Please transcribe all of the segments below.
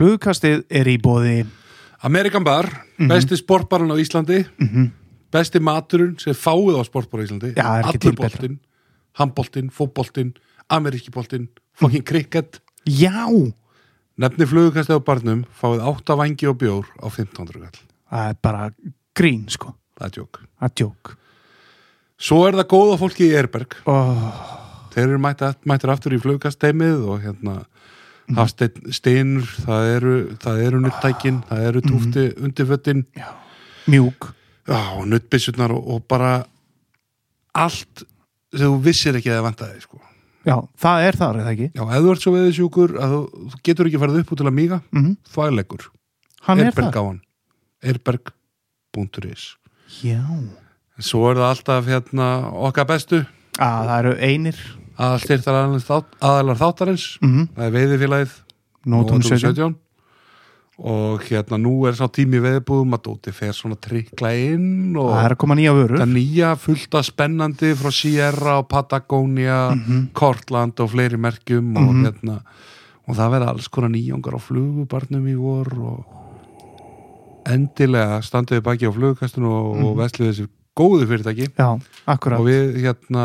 Flugkastið er í bóði Amerikan Bar, Mhm. besti sportbarinn á Íslandi. Besti maturinn sem fáið á sportbar á Íslandi. Já, allur boltinn, handboltinn, fótboltinn ameríski boltinn, fucking cricket. Já, nefni flugukastið á barnum fáið 8 vangi og bjór á 1500 kall það er bara grín sko. Það er tjók Það er djók svo er það góða fólki í Erberg. Oh, þeir eru mættir aftur í flugkasteimið og hérna hafsteinn steinur, það eru það eru nuttækin, það eru túfti undirföttin Mjúk. Og nuttbissurnar og, og bara allt sem þú vissir ekki að það vantaði sko. Já, það er þar, er það ekki? Já, ef þú ert svo veðisjúkur að þú, getur ekki farið upp út til að míga Mm þvægleikur, Hann er það hann. Erberg.is Já. Svo er það alltaf hérna okkar bestu. Að Það eru einir að styrtar aðalar þáttarins. Mm það er veiðifélagið. Nótum 17 17 og hérna nú er sá tími veðbúðum að Dóti fer svona trikla inn og Það er að koma nýja vörur. Það nýja fullt af spennandi frá Sierra og Patagonia Kortland og fleiri merkjum og Mhm. hérna og það verða alls konar nýjongar á flugubarnum í vor og endilega standuði baki á flugukastinu og, og vesluði þessi góðu fyrirtæki. Já, og við hérna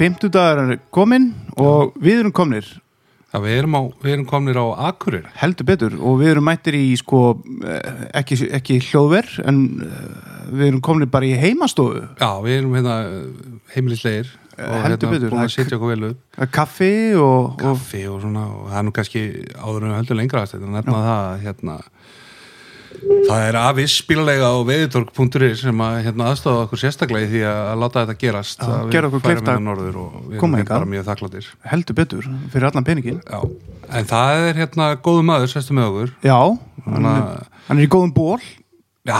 Sigþór, fimmtudagur er kominn og við erum komnir. Já, við erum, á, við erum komnir á Akureyri. Heldur betur og við erum mættir í sko eh, ekki, ekki hljóðver en eh, við erum komnir bara í heimastofu. Já, við erum hérna heimilislegir og heldur hérna búin að setja okkur vel upp. Kaffi og, kaffi og svona og það er nú kannski áður en höldum lengra að þetta nefna það að hérna það er afis bílalega á veðutorg.is sem að hérna aðstofa okkur sérstaklega í því að láta þetta gerast Já, að við færum að hérna norður og við koma erum bara mjög þakkláttir. Heldur betur fyrir allan peningin Já, en það er hérna góðu maður sestu með okkur. Já, hann er, hann er í góðum ból Já,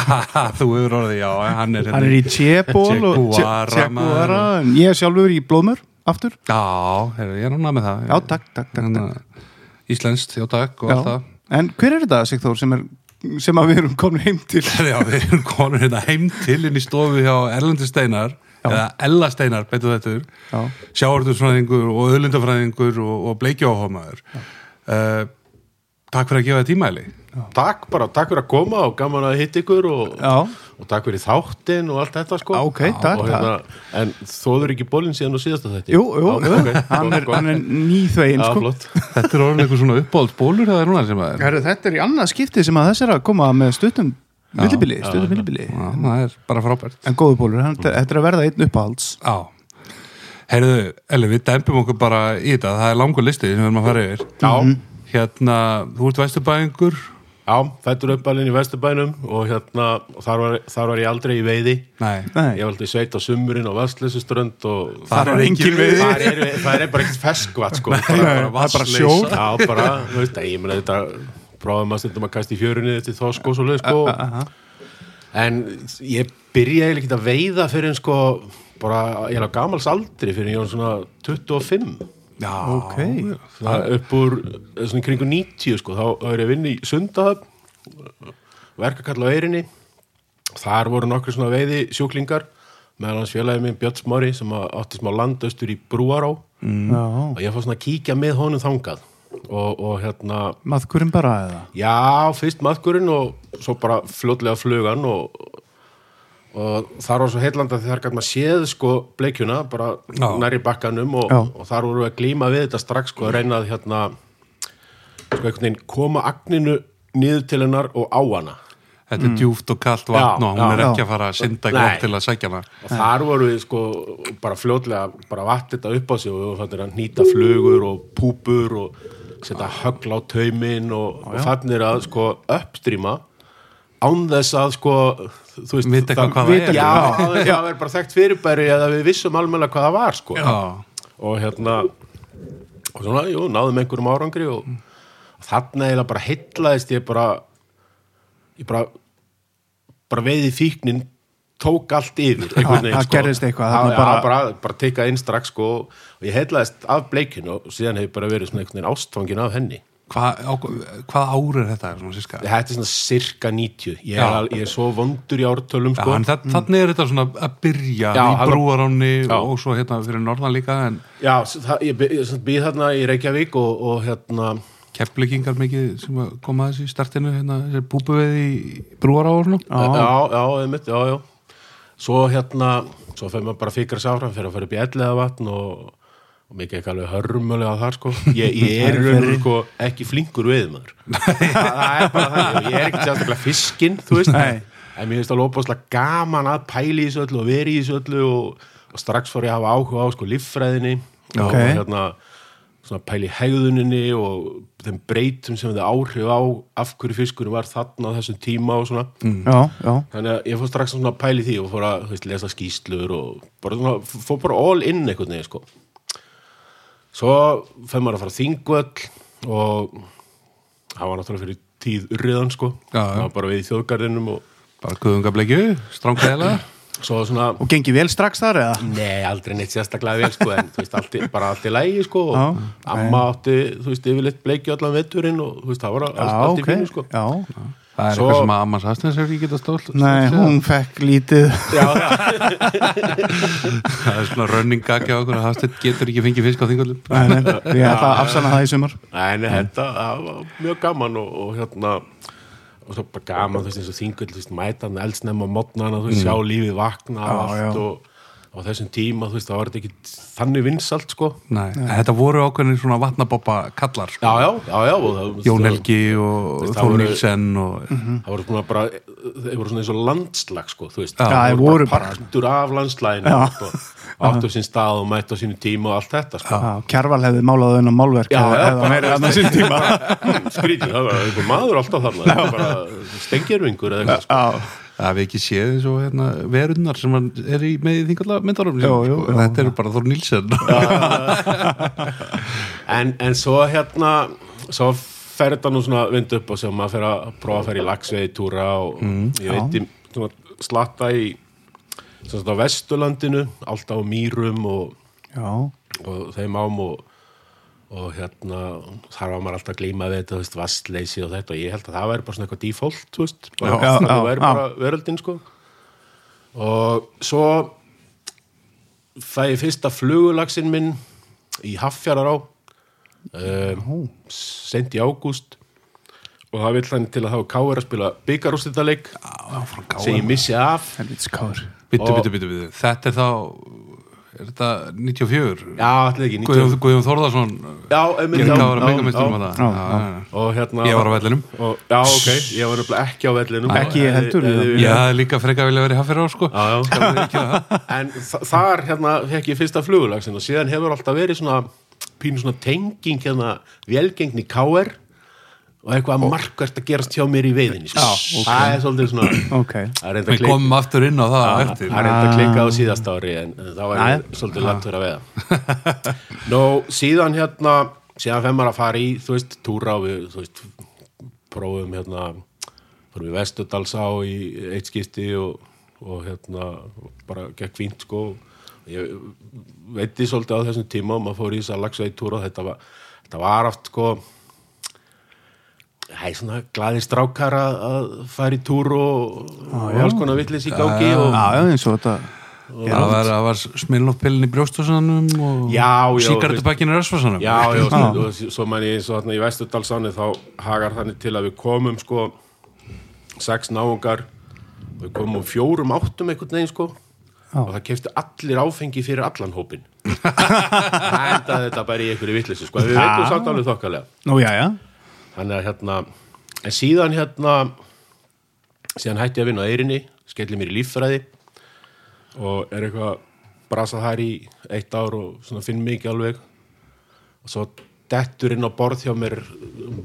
þú hefur orðið, já, hann er hann er í tjeból en ég er sjálfur í blóðmör aftur. Já, ég er núna með það. Já, takk, takk, takk, Hérna, Íslenskt, já takk og allt það. En hver er þetta, Sigþór, sem, er, sem að við erum komin heim til? Já, við erum konur hérna heim til inn í stofu hjá Erlendi Steinar Já. eða Ella Steinar, betur þetta Já, sjáortursfræðingur og öðlindafræðingur og, og bleikjáhámaður uh, Takk fyrir að gefa það tímæli. Takk bara, takk fyrir að koma og gaman að hitta ykkur og, já, og takk fyrir þáttin og allt þetta sko. Ok, takk, hérna, En þóður ekki bólinn síðan og síðasta þetta Jú, jú, Já, jú. ok, hann, er, hann er nýþvegin, Já, sko. Þetta er orðin eitthvað svona uppáhaldsbólur það er núna sem að er Herru, þetta er í annað skiptið sem að þess er að koma með stuttum villibili, stuttum villibili það er bara frábært. En góðu bólur, hann- þetta er að verða einn uppáhalds. Já. Heyrðu, Eli, við dempum okkur bara í þetta. Það er langur listi sem við erum að fara yfir. Já, Hérna, þú ert vesturbæðingur já, fættur upp alveg í Vesturbænum og hérna, og þar var, þar var ég aldrei í veiði. Nei, Nei, Ég var aldrei sveit á sumurinn á Vastlesuströnd og Þar er engin veiði. það er, það er bara ekkert ferskvat sko. Það er bara bara sjór. Já, bara, þú veist, ég meina þetta prófum að stundum að kasta í fjörunni til þosk og svo leið sko aha. en ég byrjaði ekki að veiða fyrir en sko bara ég er á gamals aldri fyrir en ég var svona 25 Já, Ok. það upp úr eh, svona kringu 90 sko. Þá er ég að vinna í Sundahöfn verkakall á Eyrinni. Þar voru nokkur svona veiði sjúklingar meðal hans félagi minn Björn Smári sem átti smá landaustur í Brúará Já, og ég fór svona að kíkja með honum þangað. Og, og hérna maðkurinn bara eða? Já, fyrst maðkurinn og svo bara fljótlega flugan og, og þar var svo heillanda þar gæti maður séð sko bleikjuna bara Já. nærri bakkanum og, og þar voru við að glíma við þetta strax sko að reyna að hérna sko einhvern veginn koma agninu niður til hennar og á hana. Þetta er djúft og kalt vatn Já, og hún er já. ekki að fara að synda gott til að sækja hana. Og þar voru við sko bara fljótlega bara vatt þetta upp á sig og við fannir að nýta flugur og púpur og setja högl á taumin og, og fannir að sko uppstríma án þess að sko þú veist, Vita eitthvað hvað það er. já, það er- það er bara þekkt fyrirbæri eða við vissum almennilega hvað það var sko. Já, og hérna og svona, jú, náðum einhverjum árangri og, og þarna eiginlega bara heillaðist ég bara ég bara bara veiði fíknin tók allt yfir það gerðist eitthvað, það þarna bara, bara- bara, tekað inn strax sko, og ég heillaðist af bleikinu og síðan hef ég bara verið svona einhvern veginn ástfangin af henni Hvað, á, hvað ár er þetta? Þetta er svona cirka 90 ég er, al- ég er svo vondur í ártölum sko. en það, þannig er þetta svona að byrja Já, í brúaráni og svo hérna fyrir norðan líka en Já, það, ég, ég býð þarna í Reykjavík og, og hérna keflingingar mikið sem að koma í startinu hérna, þessi búbuveið í brúará og svona? Já, já, einmitt, já, já. Svo hérna, svo fyrir maður bara fyrir að fara upp í elliða vatn og, og mikið ekki alveg hörmulega þar sko. Ég, ég er og sko ekki flinkur við maður. Það, það er bara það, ég er ekki sérstaklega fiskinn þú veist, Nei. en mér finnst alveg óbúslega gaman að pæli í þessu öllu og veri í þessu öllu og, og strax fór ég að hafa áhuga á sko líffræðinni. Og Ok. hérna svona pæli hegðuninni og þeim breytum sem þið áhrif á af hverju fiskurinn var þarna á þessum tíma og svona. Já, já, þannig að ég fór strax svona að pæli því og fór að þú veist, lesa skýslur og bara svona, fór bara all in einhvern veginn sko svo fer maður að fara þingvöll og það var náttúrulega fyrir tíð urriðan sko. Já, já. það var bara við í þjóðgarðinum og bara guðungableikju, stránkæðilega svo svona og gengi vel strax þar eða? Nei, aldrei neitt sérstaklega vel sko en þú veist, allt, í- bara allt í lægi sko og Já, amma átti, þú veist, yfirleitt bleiki allan vetturinn og þú veist, það var allt, Já, allt í ok, fínu sko já það er Svo- eitthvað sem að Amman Sastens hefur ekki getað stólt Nei, hún fekk lítið. Já, já, það er svona running gag hjá okkur að Hafsteinn getur ekki fengið fisk á þingvöldum Nei, nei, ég ætla að afsanna það í sumar. Nei, nei, þetta var mjög gaman og, og hérna og svo bara gaman, þú veist, eins og þingull þú veist, mæta hann eldsnemma á mótnana þú veist, sjá lífið vakna og Já, allt já. og á þessum tíma, þú veist, það var ekki þannig vinsalt, sko. Nei, en þetta voru ákveðin svona vatnaboppa kallar sko. Já, já, já, já og það, Jón Helgi og veist, það Þór voru- Nílsen og það voru svona bara þeir voru svona eins og landslag, sko, þú veist. Já, þeir það voru bara partur af landslæginu sko, áttu sinn stað og mættu á sínu tíma og allt þetta, sko. Já, Kjarval hefði málað þennan málverk Já, eða, já, eða meira bara- annað sín tíma. Skrítið, það var einhver maður alltaf þarna sko það við ekki séð eins og hérna, verunnar sem er í með þingalla myndarum jú. þetta eru bara Þór Nílsen en, en svo hérna svo fer þetta nú svona vind upp og sem maður fer að prófa að fer í lagsvegi túra og ég veit í svona slatta í svona Vesturlandinu alltaf á Mýrum og, og þeim ám og, og hérna þar var maður alltaf að glíma við þetta, þú veist, vastleysi og þetta. Og ég held að það væri bara svona eitthvað default, þú veist, bara, Já, það já, væri já. bara veröldin, sko. Og svo það er fyrsta flugulagsinn minn í Haffjarar á um, sent í ágúst. Og það vill hann til að hafa káir að spila byggarústitaleik sem ég missi af. Helvits bittu, þetta er þá er þetta 94 já, allir ekki, 90 Guðjón, Guðjón Þórðarsson káður að já, byggamistrum já. að það Já, Já, já, já. og hérna Ég var á vellinum. Og, já, ok, ég var ekki á vellinum. Ekki ég heldur, Ég hafði líka frekar vilja verið haffir á sko. Já, já. en þa- þar hérna fekk ég fyrsta flugulagsin og síðan hefur alltaf verið svona pínu svona tenging hérna velgengni káer og eitthvað markvært að gerast hjá mér í veiðinni sko. Já, ok. það er svolítið svona Ok, það er reynda Við að klika komum aftur inn á það á eftir það er reynda að klika á síðast ári en það var Jæja. svolítið fyrir að veiða Nú, síðan hérna síðan fenn maður að fara í, þú veist, túra og við, þú veist, prófum hérna, fórum við Vestudalsá í eitt skipti og, og hérna, bara gekk fínt sko ég veitti svolítið á þessum tíma og maður fór í þess að lagsa í túra og þetta var, þetta var oft sko Það er svona glaðir strákar að að fara í túr og, og alls konar villis í gangi og, já, já, eins og þetta Það var, það var smilnóttpillin í brjóstursanum og Já, já, síkartupakkin í rösfarsanum Já, já, og, og svo mann ég eins og þarna í Vesturdalsáni þá hagar þannig til að við komum sko sex náungar. Við komum um fjórum áttum einhvern veginn sko Já. og það kefti allir áfengi fyrir allan hópin það endaði þetta bara í einhverju vitleysu sko, við veitum samt alveg þokkalega. Nú, já, já, þannig að hérna en síðan hérna síðan hætti ég að vinna á eirinni skelli mér í líffræði og er eitthvað brasað þar í eitt ár og svona finn ekki alveg. Og svo dettur inn á borð hjá mér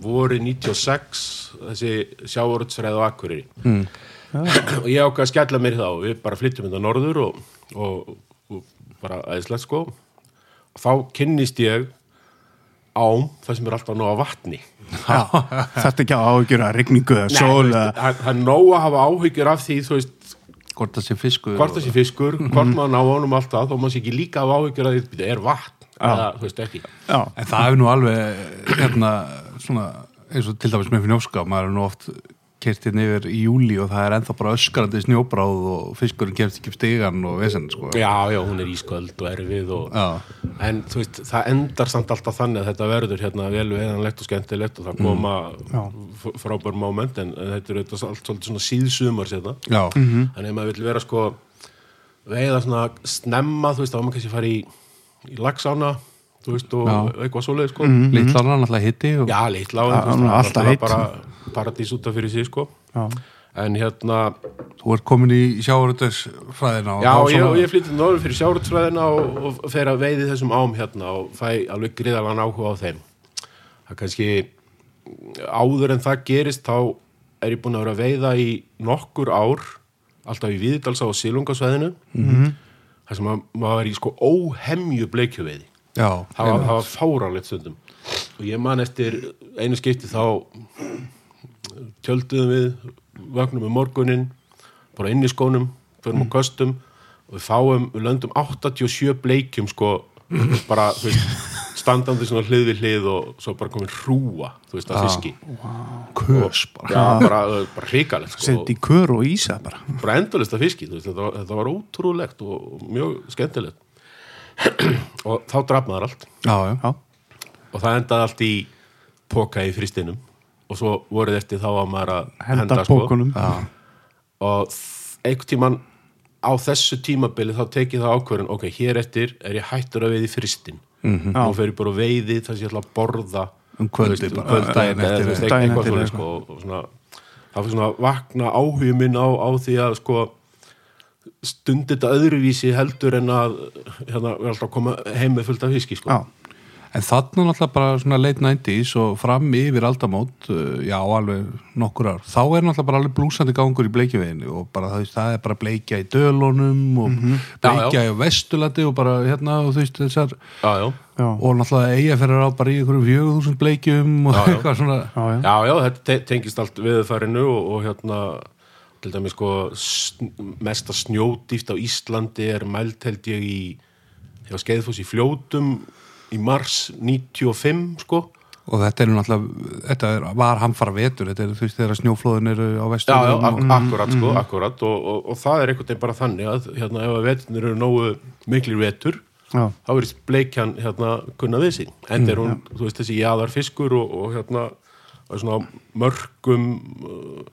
voru 96 þessi sjávortsfræði á Akureyri. Mm. og ég ákvað að skella mér þá. Og við bara flyttum þetta norður og, og, og bara aðeinslegt sko. Og þá kynnist ég ám það sem er alltaf nóg af vatni. Já, þetta ekki á áhugjur að rigningu eða sól það er nóg að hafa áhyggjur af því þú veist, hvort það sé fiskur hvort það sé fiskur hvort maður ná honum alltaf, þó maður sé ekki líka af áhyggjur af því þetta er vatn eða, þú veist ekki. Já, En það hefur nú alveg hérna, svona, eins og til dæmis með fnjóska maður er nú oft kert hérna yfir í júli og það er ennþá bara öskarandi snjóbráð og fiskurinn kemst ekki upp stigan og vesen sko. já, já, hún er ísköld og erfið og, en þú veist, það endar samt alltaf þannig að þetta verður hérna vel veðanlegt og skemmtilegt og það koma Já. f- frábær moment en, þetta er auðvitað allt svolítið svona síðsumar sérna. Já. þannig að maður vil vera sko veiða svona snemma þú veist, þá maður kannski að fara í, í lagsána þú veist, og Já. eitthvað svoleið sko. Litlar hann alltaf hitti og... já, litla er alltaf heitt. bara paradís út af fyrir sig sko. En hérna, þú ert komin í sjáuröldesfræðina já, ég, og ég flytti norður fyrir sjárutsfræðina og, og fer að veiði þessum ám hérna og fæ alveg griðalan áhuga á þeim. Það er kannski áður en það gerist þá er ég búin að vera að veiða í nokkur ár alltaf í Víðdalsá og Silungasvæðinu. -hmm. þar sem að, maður er í sko óhemju bleikjuveiði Já, það var, var fáránlegt stundum. Og ég man eftir einu skipti þá tjölduðum við vögnum um morgunin bara inn í skónum, förum á köstum og við fáum, við löndum 87 bleikjum sko bara, þú veist, standandi svona hlið við hlið og svo bara komin hrúa þú veist, að fiski. Kös bara. Já, bara, bara hrikalegt sko, í kör og ísa bara. Bara endurlist að fiski þú veist, þetta, var, þetta var ótrúlegt og mjög skemmtilegt og þá draf maður allt Já, já, Já, og það endaði allt í póka í fristinum og svo voruð eftir þá að maður að henda, henda, sko. bókunum og þ- einhvern tíman á þessu tímabili þá tekið það ákvörðun ok, hér eftir er ég hættur að veiði fristin mm -hmm. og fer ég bara að veiði þar sem ég ætla að borða Um kvöldið þú veist, bara, kvöld, daginn eða, eftir. eftir svona, eitthvað. sko, og, og svona, það fyrir svona að vakna áhugum minn á, á því að sko stundi þetta öðruvísi heldur en að hérna, við alltaf koma heim með fullt af fiski sko. Já, En þarna náttúrulega bara svona late 90s og fram yfir aldamót, uh, já alveg nokkur ár, þá er náttúrulega bara alveg blúsandi gangur í bleikjaveginu og bara það, það er bara bleikja í dölunum og bleikja í vestulati og bara hérna og þú veist þessar já, já, já, og náttúrulega eiga fyrir á bara í einhverjum fjögur þúsund bleikjum og Já, já. eitthvað svona já, já. Já, já, þetta te tengist allt viðfærinu og, og hérna til dæmis sko mesta snjódýft á Íslandi er mælt held ég í hjá Skeiðfoss í fljótum í mars 95 sko. Og þetta er náttúrulega, þetta er, var hamfara vetur, þetta er þú veist þegar snjóflóðin eru á Já, já, vesturlöndum ak og, akkurat sko, akkurat. Og, og, og það er einhvern veginn bara þannig að hérna ef að vetunir eru nógu miklir vetur já. þá er bleikjan hérna kunna við sig. En er hún, þú veist þessi jaðar fiskur og, og hérna það er svona mörgum uh,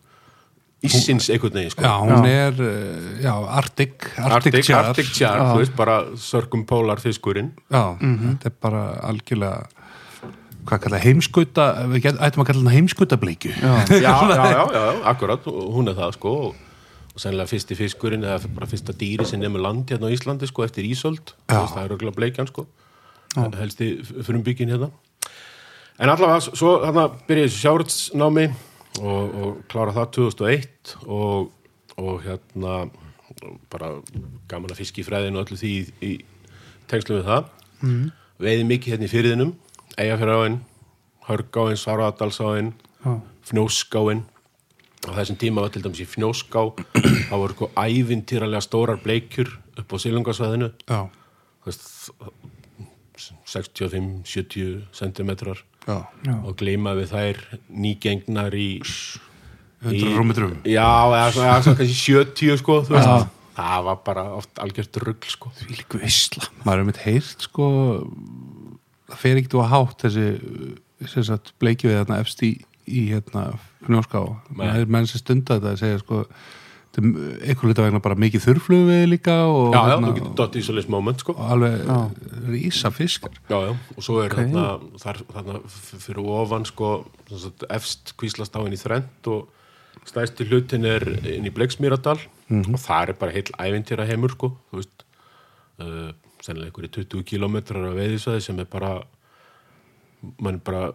ísins einhvern veginn sko. Já, hún er uh, já, Arctic, Arctic, Arctic, Char Arctic Char, þú veist, bara sörgum pólar fiskurinn. Já, þetta er bara algjörlega hvað kalla heimskauta við get, ættum að kalla hana heimskauta bleikju Já. já, já, já, já, akkurat hún er það, sko og, og sennilega fyrsti fiskurinn eða bara fyrsta dýri sem nefnir land hérna á Íslandi, sko, eftir Ísold Já. það er auðvitað bleikjan, sko. Helsti frumbyggin hérna. En allavega, svo hérna byrja þessu sjáritsnámi og, og klára það 2001 og, og hérna bara gaman að fiski í fræðinu og öllu því í, í tengslu við það. Mm. veiði mikið hérna í fyrirðinum Eyjafjörðáin, Hörgáin, Svaradalsáin Já. Fnjóskáin. Á þessum tíma var til dæmis í Fnjóská þá voru sko ævintýralega stórar bleikjur upp á þú veist, 65-70 centimetrar já, og gleyma við þær nýgengnar í 100 rúmetrum já, eða svona, eða svona kannski 70 sko, þú veist. Það var bara oft algjört rugl sko. Því líku veistla maður er mitt heyrt sko það fer ekkert að hátt þessi bleikju við þarna efst í, í hérna fnjóská. Er menn sem stunda þetta að segja sko þetta er einhver hluta vegna bara mikið þurflögu við líka og, já, já, hérna, þú getur dott í svolítið moment sko. Og alveg rísa fiskar Já, já, og svo er þarna, þar, þarna fyrir ofan sko, efst kvíslast á henni þrend og stæsti hlutin er inn í Bleiksmýradal og það er bara heil ævintýra heimur sko, þú veist uh, sennilega einhverju 20 kilometrar af veiðisvæði sem er bara mann bara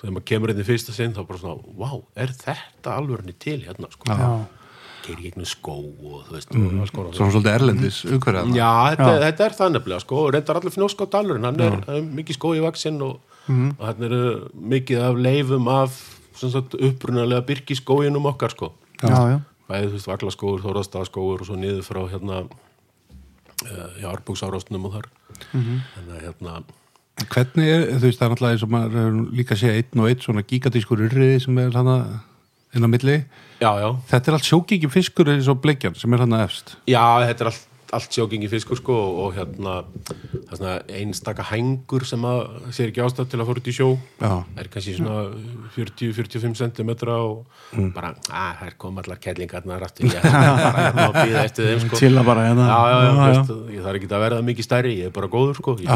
þegar maður kemur inn í fyrsta sinn þá bara svona, wow, er þetta alvörni til hérna sko, Já, keiri gegnum skó og þú veist, og alls konar svona svolítið erlendis umhverfið þarna. Já, þetta, þetta er það nefnilega sko, og reyndar allir fnjósk á dalurinn, hann er, hann er mikið skói vaksinn og og þarna eru mikið af leifum af upprunalega byrkiskóginum okkar sko. Já, já, bæðið, þú veist, Vaglaskógur, Þórastaskógur og svo niður frá hérna uh, já, Árbúksárástunum og þar. Þannig að hérna Hvernig er, þú veist, það er náttúrulega eins og maður líka að segja einn og einn svona gigadískur urriði sem er hann inn á milli. já, já, Þetta er allt sjókiki fiskur eins og bleikjan sem er hann efst. Já, þetta er allt, allt sjókingi fiskur sko og hérna það er svona einstaka hængur sem að sér ekki ástæð til að fóra út í sjó Já. það er kannski svona 40-45 cm og Mm. bara, að það er koma allar kellingarnar aftur ég ætla bara hérna og býða eftir þeim sko chilla bara hérna ég þarf ekki að verða mikið stærri ég er bara góður sko ég.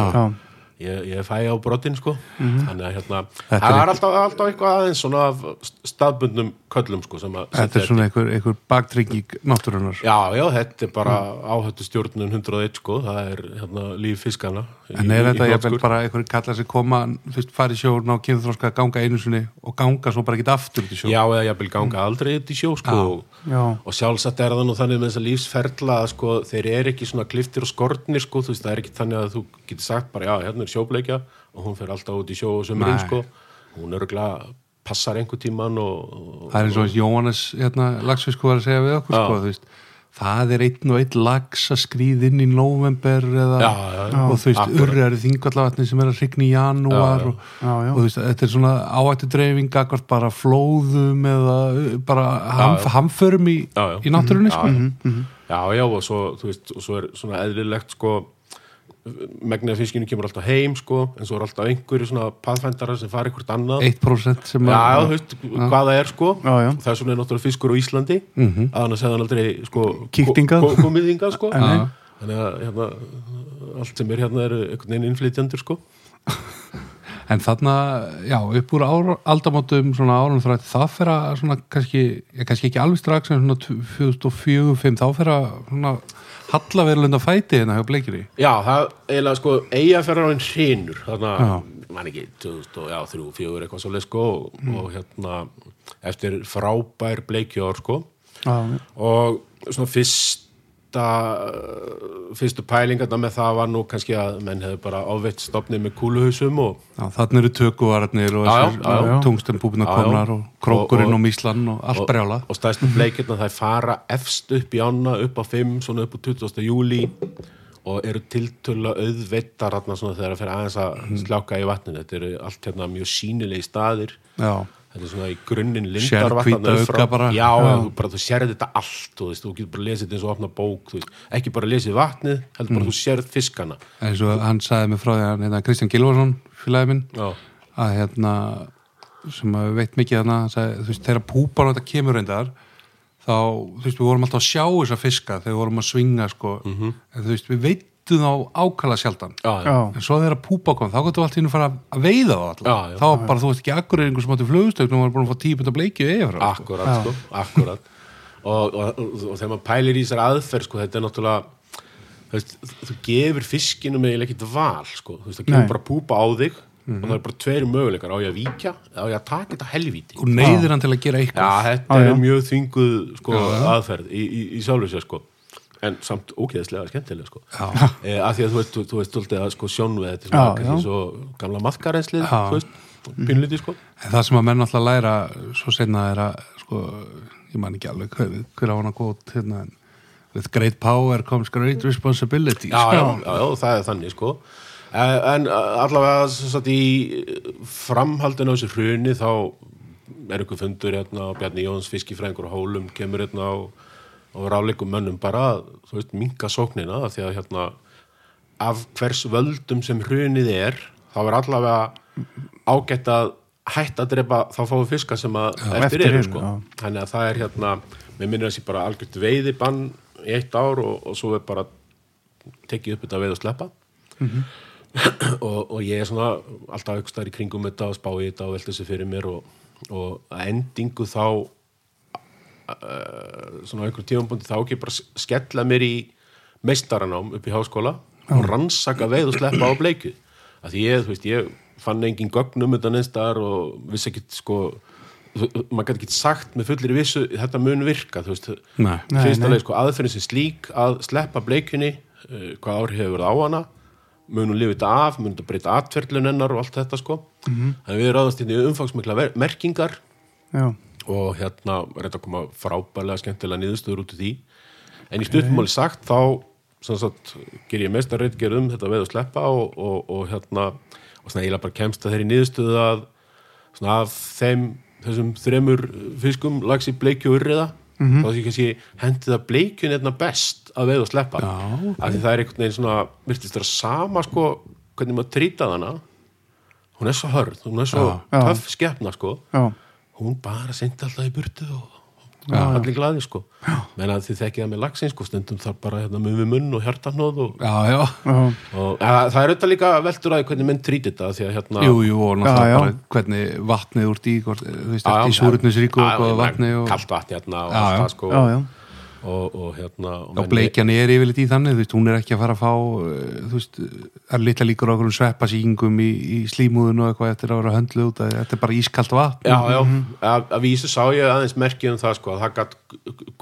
Ég, ég fæ á brotin sko þannig að hérna, það er er alltaf, alltaf eitthvað aðeins svona af staðbundnum köllum sko sem að Þetta er svona einhver, einhver baktrygging náttúrunar. Já, já, þetta er bara áhættu stjórnun 101 sko, það er hérna, líf fiskana En er þetta jafnvel hnotskurn. bara einhverjum kallar sem koma, þú veist, fara í sjón á kynþróska ganga einu sinni og ganga svo bara ekki aftur í sjó? Já, eða jafnvel ganga aldrei upp í sjó sko, og, Já. og sjálfsagt er það nú þannig með þessa lífsferla sko, þeir eru ekki svona kliftir og skortnir sko, þú veist, það er ekki þannig að þú getur sagt bara, já, hérna er sjóbleikja og hún fer alltaf út í sjó og sömurinn sko, hún örugglega passar einhver tíman og, og Það er eins og eins Jóhannes hérna, lagsfisku var að segja við okkur sko, þú veist, það er einn og einn lags að skrýð inn í november eða, Já, já, já. og þú veist, urriðar í þingvallavatni sem er að hrygna í janúar og, og þú veist, þetta er svona áhættu dreifing akkvært bara flóðum eða uh, bara hamf, hamförum í, í náttúrunni sko. Já, já, og svo, veist, og svo er svona eðlilegt sko megnið af fiskinu kemur alltaf heim sko en svo er alltaf einhverju svona paðfændara sem fara einhvert annað 1% sem Já, að- veist, hvað það er sko Já, já. það er svona náttúrulega fiskur á Íslandi Mhm. að annars hefði hann aldrei sko, Kíkt hingað. ko- ko- komið hingað sko Já. þannig að hérna, allt sem er hérna eru einhvern veginn innflytjandur sko En þarna, já, upp úr aldamótum svona árunum þrætt, það fer að svona kannski, kannski ekki alveg strax en svona 2004-2005 þá fer að svona hallaverlunda fæti hérna hjá bleikiri. Já, það eiginlega sko eigaferðarinn hrinur þarna, Já. mann ekki 2003, 2004 eitthvað svo leið sko og, og hérna eftir frábær bleikjár sko Já, og svona fyrsta fyrstu pælingarna með það var nú kannski að menn hefur bara áveitt stopnið með kúluhausum og Já, þarna eru tökuvararnir og já. komnar og krókurinn Og- og, míslan og allt brjála. og stæðstu bleikirna það fara efst upp í ána upp á 5, svona upp á 20. júli og eru tiltölu auðveittar þarna svona þegar það fer aðeins að Mhm. sljáka í vatninu, þetta eru allt hérna mjög sýnilegi staðir Já, þetta er svona í grunninn Sérð lindarvatn hvíta auga bara. já, Já. Þú, bara, þú sérð þetta allt veist, þú getur bara lesið þetta eins og opna bók þú veist, ekki bara lesið vatnið, heldur Mm. bara þú sérð fiskana eins og hann sagði mig frá því að hérna, Kristján Gilvarsson, félagi minn, að hérna, sem að veit mikið þarna, hann sagði, þú veist, þegar púpan þetta kemur reyndar, þá, þú veist, við vorum alltaf að sjá þessa fiska þegar við vorum að svinga, sko, en þú veist, við veitum þá ákala sjaldan. já, já. já, En svo þegar púpa kom, þá gætu allt í hennu fara að veiða þá alltaf. Já, já. þá var bara, þú veist ekki, akkur er einhver sem átti flugstögn og var búin að fá típund að bleikju yfir. Sko. akkurat, sko, akkurat og, og, og, og þegar maður pælir í þessar aðferð sko, þetta er náttúrulega þú, veist, þú gefur fiskinum eiginlega ekkit val sko, þú veist, það gefur bara púpa á þig og það er bara tveiri möguleikar, á ég að víkja eða á ég að taka þetta helvíti Og neyðir hann til að gera Já, eitthvað. þetta Já, já. er mjög þvinguð sko, aðferð í, í, í sjálfu sér sko. En samt ógeðslega skemmtilega sko. Já. e, að því að þú veist, þú, þú veist stoltið að sko, sjónveð þetta er Já, svona já. svo gamla maðkareinslið Já. þú veist, pínlítið sko En það sem að menn alltaf læra svo senna er að, sko, ég man ekki alveg hver, hver á hana gót, hérna, en with great power comes great responsibility. já, sko. já, já, já, það er þannig sko en eh, allavega sem sagt, í framhaldinu á þessu hruni þá er ykkur fundur hérna á Bjarni Jóns fiskifræðingur á Hólum kemur hérna á, á ráleikum mönnum bara að, þú veist, minka sóknina því að hérna af hvers völdum sem hrunið er þá er allavega ágætt að hætta að drepa þá fáum fiska sem að eftir, eftir eru sko. já. þannig að það er hérna mér minnir að sé bara algjört veiðibann í eitt ár og, og svo er bara tekið upp þetta veið og sleppa og, og ég er svona alltaf aukst þar í kringum þetta og spá í þetta og velta þessu fyrir mér og, og endingu þá svona á einhverjum tífambundi þá ekki bara skella mér í meistaranám upp í háskóla og rannsaka veið og sleppa á bleiku að því ég, þú veist, ég fann engin gögnum þetta neinstar og vissi ekkit sko maður gæti ekki sagt með fullir vissu þetta mun virka, þú veist. Nei. Nei, fyrst nei. alveg sko aðferðin sem slík að sleppa bleikunni uh, hvað áhrif hefur það á hana munum lifið þetta af, munum þetta breyta atverðlun hennar og allt þetta sko. Þannig að við ráðast inn í umfangsmikla merkingar. Já, og hérna þetta að koma frábælega skemmtilega niðurstöður út úr því. En í stuttumáli sagt þá sagt, ger ég mestar reytgerð um þetta veð og sleppa og, og, og hérna og svona eiginlega bara kemst að þeirri niðurstöðu að svona af þeim þessum þremur fiskum lagsi bleikju og urriða þá því kannski hendi það bleikjun einna best að veð og sleppa. Já, af því það er einhvern veginn svona virtist vera sama sko hvernig maður trýtað hana hún er svo hörð, hún er svo Já. Töff skepna sko. Já, hún bara sendi alltaf í burtu og, og allir glaði sko. Menn að þið þekkið það með lagsin sko stundum þar bara hérna mun við munn og hjartanóð og, já, já, já, og ja, það er auðvitað líka veldur að hvernig menn trýtir þetta því að hérna jú, jú og náttúrulega Já, já. bara hvernig vatnið úr dí hvort, þú veist, Já, já, eftir súrutnisríku og vatni og, kalt vatni hérna og Já, allt já. það sko. Já, já. Og, og hérna og og menn- bleikjan er yfirleitt í þannig, þú veist, hún er ekki að fara að fá eh, þú veist, er litla líkur á okkur sveppasýngum í, í slímúðun og eitthvað eftir að vera höndlu út, þetta er bara ískalt vatn. Já, já, að, að vísu sá ég aðeins merkið um það sko, að það gætt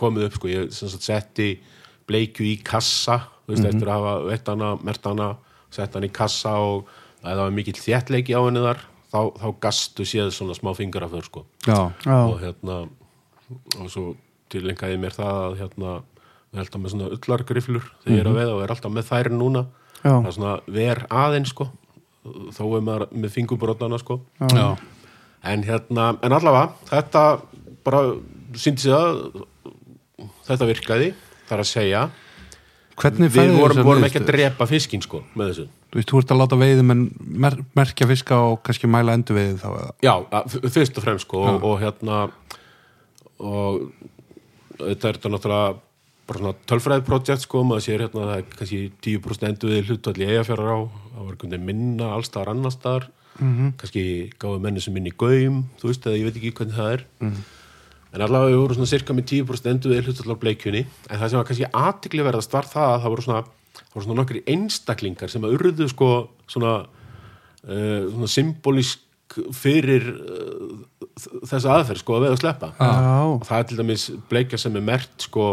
komið upp sko, ég sem sagt setti bleikju í kassa, þú veist, eftir að hafa veitt hana, mert hana, sett hana í kassa og að það var mikill þéttleiki á henni þar, þá, þá gastu séð svona smá fingraför sko. Já, já. og hérna og svo tilengaði mér það að hérna, við alltaf með svona ullargriflur þegar ég er að veiða og er alltaf með þær núna. Já. það er svona ver aðeins sko. Þó er maður með fingurbrótana sko. Já. en hérna, en allavega þetta bara síndi sig að þetta virkaði þar að segja, hvernig við vorum, vorum ekki að drepa fiskinn sko með þessu. Þú veist, þú ert að láta veiðum en mer merkja fiska og kannski mæla endur veiði þá eða? Já, fyrst og fremst sko og, og hérna og þetta er þetta náttúrulega bara svona tölfræðiprojekt sko maður sér hérna að það er kannski 10% endur við hlutvalli eigafjara á, það var einhvern veginn minna allstaðar annar staðar. Kannski gáðu menni sem minni gaum þú veist, eða ég veit ekki hvernig það er. En allavega við vorum svona cirka með 10% endur við hlutvalli á bleikjunni en það sem var kannski aðtikli verðast var það að það voru svona, svona nokkri einstaklingar sem að urðu sko svona, uh, svona symbolísk fyrir uh, þessa aðferð sko að veða að sleppa. Já. og það er til dæmis bleikja sem er mert sko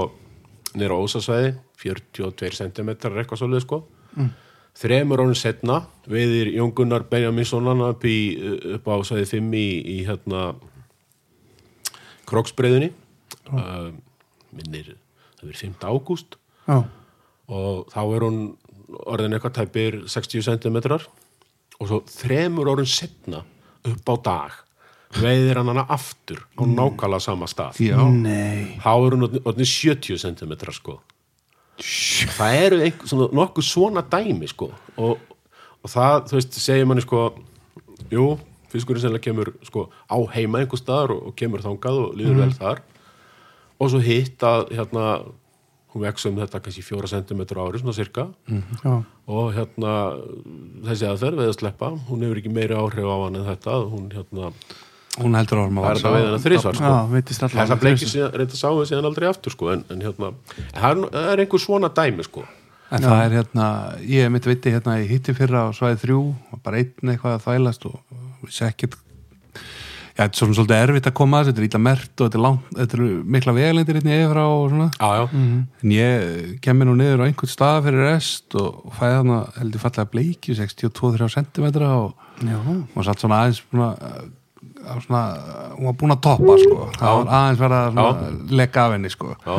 nýra ósasvæði 42 cm eitthvað svolítið sko. Mm. þremur ánum setna veiðir Jón Gunnar Benjaminsson hann upp, í, upp á svæði 5 í, í hérna Kroksbreiðunni. Uh, minnir það verið 5. ágúst. Já, og þá er hún orðin eitthvað tæpir 60 cm og svo þremur orðin setna upp á dag veiðir hann hana aftur á nákvæmlega sama stað. Já, nei. Þá er hún orðin- orðin 70 cm sko það eru einhver, svona, nokkuð svona dæmi sko. Og, og það, þú veist, segir manni sko jú, fiskurinn sennilega kemur sko á heima einhver staðar og, og kemur þangað og líður vel þar. Og svo hitt að hérna hún vex um þetta kannski fjóra sentimetur á ári svona cirka já, og hérna þessi aðferð við að sleppa, hún hefur ekki meiri áhrif á hann en þetta, hún hérna hún heldur árum það er þetta veiðina þrísvar sko. já, það bleikir síðan, reynda við síðan aldrei aftur sko en, en hérna, það er, það er einhver svona dæmi sko. En það er hérna, ég hef mitt viti hérna í hitti fyrra á svæði þrjú bara einn eitthvað að þvælast og vissi ekkert Já, þetta er svona svolítið erfitt að koma að þetta er illa mert og þetta er, langt, þetta er mikla vegalendir hérna yfir á og svona. Já, já, En ég kemur nú niður á einhvern stað fyrir rest og, fæði þarna heldur fallega bleiki 62-3 cm og, og satt svona aðeins að á svona, hún var búin að toppa sko, það var aðeins verið að svona lekka af henni sko. Já,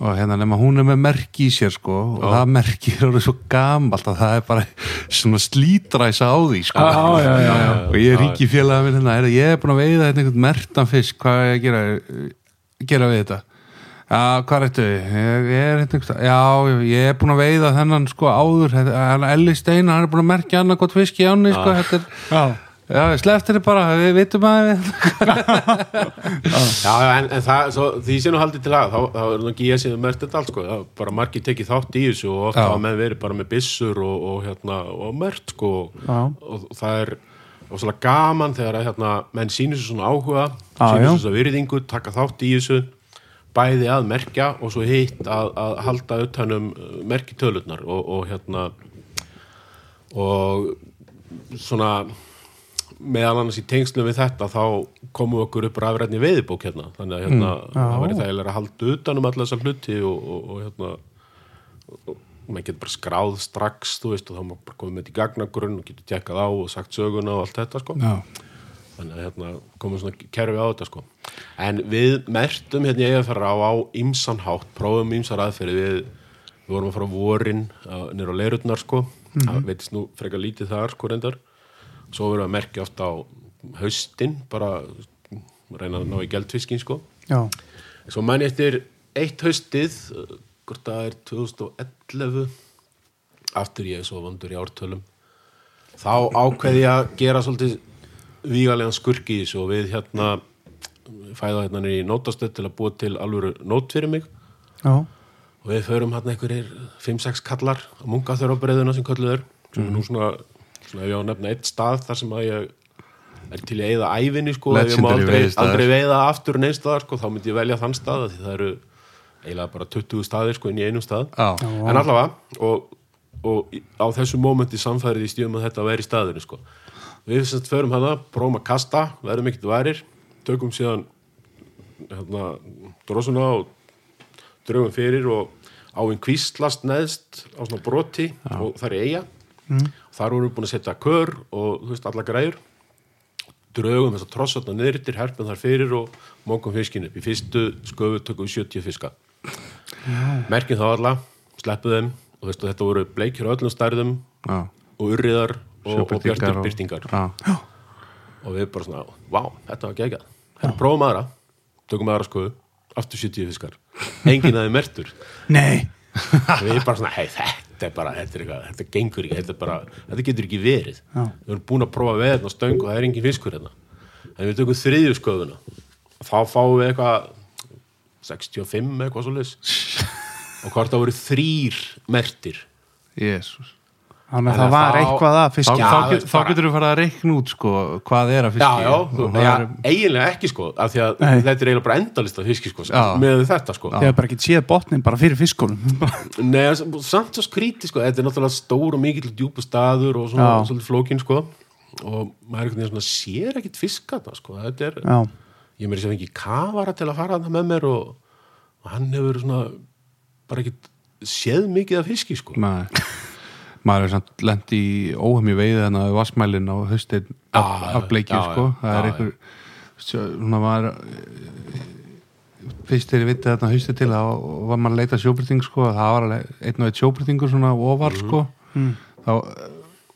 og hérna nema hún er með merki í sér sko og það merki er orðið svo gamalt að það er bara svona slítræsa á því sko. Já, já, já, já. og ég ringi félaga minn hérna, "Heyrðu, ég er búin að veiða hérna einhvern mertan fisk hvað er ég að gera, gera við þetta? Já, hvað er þetta? Ég, ég er hérna Já, ég er búin að veiða þennan sko áður, Elli Steina hann er búin að merkja annað gott fisk í ánni sko, þetta er, já, já, sleftir þið bara við vitum að já, en, en það, svo, því sé nú haldið til að þá, þá er ekki ég sem mert þetta allt sko það bara margir tekið þátt í þessu og ofta hafa menn verið bara með byssur og, og hérna, og mert sko Já. og það er og svolítið gaman þegar að hérna, menn sýnir svo svona áhuga já. svo svona virðingu, taka þátt í þessu bæði að merkja og svo hitt að, að halda utanum merkitölurnar og, og hérna og svona meðal annars í tengslum við þetta þá komum okkur upp rafrætni veiðibók hérna. Þannig að hérna, það væri þægilega að halda utanum alla þessar hluti og, og, og hérna og, maður getur bara skráð strax þú veist og þá bara komið með þetta í gagnagrunn og getur tjekkað á og sagt söguna og allt þetta sko. Já, þannig að hérna komum svona kerfi á þetta sko. En við mertum hérna ég að fara á á ymsan hátt, prófum ymsar aðferði við, við vorum að fara á vorin nýra á leirutnar sko. Það veitist nú frekar lítið þar sko reyndar svo verðum við að merkja oft á haustin, bara reyna að ná í geldfiskin sko. Já, svo mann ég eftir eitt haustið uh, hvort það er 2011 aftur ég er svo vandur í ártölum þá ákveði ég að gera svolítið vígalegan skurk í þessu og við hérna fæða hérna í nótastöð til að búa til alvöru nót fyrir mig. Já, og við förum hérna einhverjir 5-6 kallar á breyðuna sem kölluður sem er nú svona, svona ef ég á að nefna eitt stað þar sem að ég er til að eyða ævinni sko, ef ég má aldrei, aldrei veiða aftur neins staðar sko, þá myndi ég velja þann stað því það eru eiginlega bara 20 staðir sko inn í einum stað. Já, en allavega og, og á þessu mómenti samfærið í stíðum að þetta væri staðinu sko. við semst förum hana, prófum að kasta verðum ekkert værir, tökum síðan hérna, drosuna og draugum fyrir og áinn kvíslast neðst á svona broti og það er eiga mm. Þar vorum við búin að setja kör og þú veist alla græður draugum þess að trossatna niðrittir herpum þar fyrir og mókum fiskin upp í fyrstu sköfu tökum við 70 fiska merkjum þá alla, sleppuð þeim og veistu, þetta voru bleikir á öllum stærðum já. og urriðar og, og bjartir og- byrtingar Já, og við bara svona, vá, þetta var geggjað. Hérna prófum aðra, tökum aðra skoðu aftur 70 fiskar, enginn aðeins mertur nei. Við bara svona, hei, þetta er bara þetta, er eitthvað, þetta gengur ekki, þetta, er bara, þetta getur ekki verið. Já. við erum búin að prófa við hérna stöng og það er engin fiskur hérna. En við tökum þriðju skoðuna og þá fáum við eitthvað 65 eitthvað svo og hvort það voru þrýr mertir jésús Þannig að það að var þá- eitthvað að Þá, fiskja Já, þá, þá bara- getur þú farið að reikna út sko, hvað er að Já, fiski. Já, og þú, það já er- eiginlega ekki sko af því að Nei. þetta er eiginlega bara endalist af fiski sko, Já. með þetta sko. Ég hef bara ekki séð botnin bara fyrir fiskunum. Nei, samt svo skríti sko þetta er náttúrulega stór og mikill djúpu staður og svona Já. svolítið flókin sko. Og maður er einhvern veginn svona sér ekkit fisk þarna sko, þetta er Já, ég meiri sem ekki kafara til að fara þarna með mér og, og hann hefur svona bara ekkit séð mikið af fiski sko. Nei. Maður er samt lent í óhemmi veið þannig að vassmælin á haustin af, bleikju já, sko. það er einhver svona maður eh, fyrst þegar ég viti þarna haustið til þá var maður að leita sjóbyrting sko. Það var alveg einn og eitt sjóbyrtingur svona ofar sko. Þá eh,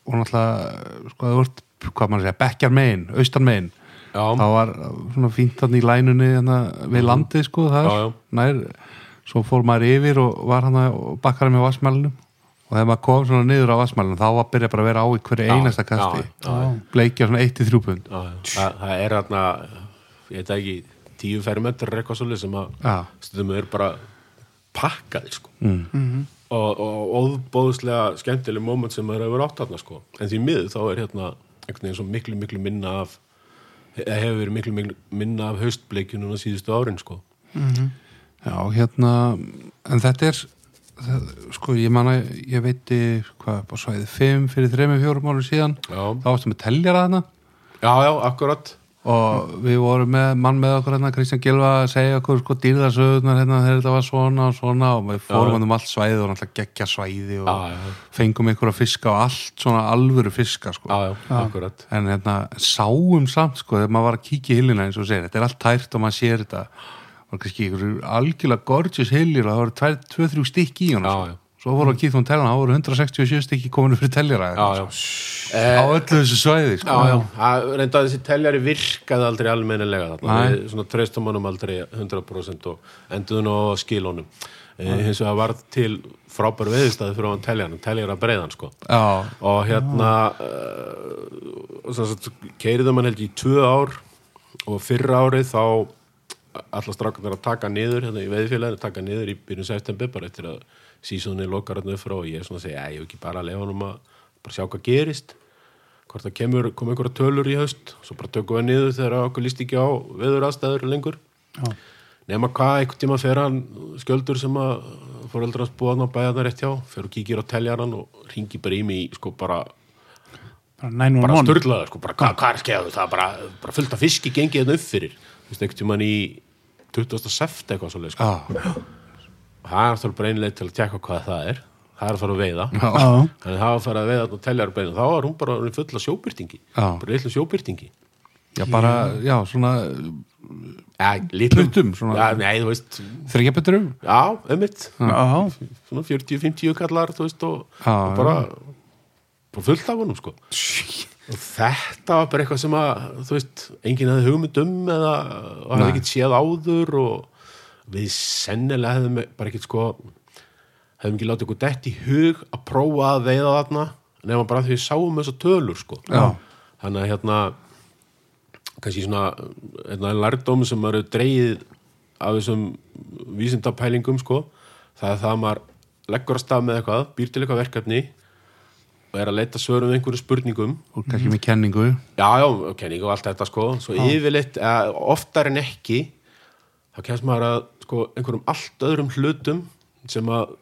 og náttúrulega sko það vart hvað maður segja, bekkjar megin, austan megin. Já, þá var svona fínt þarna í lænunni þarna, við landið sko það Já, já. nær, svo fór maður yfir og var hann og bakkaði með vassmælunum og þegar maður kom svona niður á vassmælunum þá var að byrja bara að vera á í hverju einasta kasti. bleikja svona 1-3 pund. Það er þarna ég veit ekki, tíu fermetrar eitthvað svolítið sem að Já. stundum er bara pakkaði sko. Mm. og, og óbóðslega skemmtileg moment sem maður hefur átt þarna sko. En því miður þá er hérna einhvern veginn svo miklu miklu minna af eða hefur verið miklu miklu minna af haustbleikjunum á síðustu árin sko. Já hérna en þetta er það, sko ég manna, ég veiti hvað, bara svæðið 5 fyrir 3-4 mánu síðan. Já, þá varstu með teljara þarna. Já, já, akkurat. Og við vorum með mann með okkur hérna, Kristján Gilva að segja okkur sko dýrðarsöðunar hérna þegar þetta var svona og svona og við fórum hann um allt svæði og náttúrulega geggja svæði og já, já, fengum ykkur að fiska og allt svona alvöru fiska sko. Já, já, akkurat. En hérna sáum samt sko þegar maður var að kíkja í hillina eins og segir þetta er allt tært og maður sér þetta og kannski algjörlega gorgeous hillir og það voru 2-3 stykki í honum Já, sko. já. svo voru að kíkja hún tellan, það voru 167 stykki kominu fyrir teljara já, já, á öllu þessu svæði sko. reynda að þessi teljari virkaði aldrei almennilega þarna, svona treystum honum aldrei 100% og enduðum á skilónum e, hins vegar varð til frábær veðistæði fyrir hann teljaran, teljara breiðan sko. Já, og hérna uh, keiriðum hann held ég í tvö ár og fyrra árið þá allar strákarnir að taka niður hérna í veðfélaginu, taka niður í byrjun september bara eftir að sísónu lokar hann upp frá og ég er svona að segja, "Æ, ég hef ekki bara að lefa um að bara sjá hvað gerist hvort það kemur, kom einhverja tölur í haust svo bara tökum við niður þegar okkur líst ekki á veður aðstæður lengur. Já, nema hvað, einhvern tíma fer hann skjöldur sem að fóreldrar hans búa hann á bæjarnar rétt hjá, fer og kíkir á teljaran og ringi bara í mig, sko, bara bara 911 bara störlaður, sko, bara hvað hva er skeðu það er bara, bara fullt af fiski gengið þetta upp fyrir. Þú veist, einhvern tímann í 20. seft eitthvað svo leið, sko og það er náttúrulega bara einlega til að tjekka hvað það er. Það er að fara að veiða. Já, þannig að það var að fara að veiða og telja beinu þá var hún bara orðin full af sjóbyrtingi Já. bara litlu sjóbyrtingi já, bara, já, svona ja, Pluttum, svona. já, nei, þú veist. Þryggjabeturum já, ömmitt svona 40-50 kallar veist og, og bara, bara fullt af honum sko. Og þetta var bara eitthvað sem að þú veist, enginn hefði hugmynd um eða hefði ekkert séð áður og við sennilega hefðum bara ekkert sko hefðum ekki látið okkur dett í hug að prófa að veiða þarna nema bara því við sáum þessar tölur sko Já. þannig að hérna kannski svona hérna, lærdóm sem hefur dreigið af þessum vísindapælingum sko það er það að maður leggur að stað með eitthvað, býr til eitthvað verkefni og er að leita svörum við einhverju spurningum. Og kannski með kenningu. Já, já, kenning og allt þetta sko. Svo yfirleitt, eða, oftar en ekki þá kemst maður að sko, einhverjum allt öðrum hlutum sem að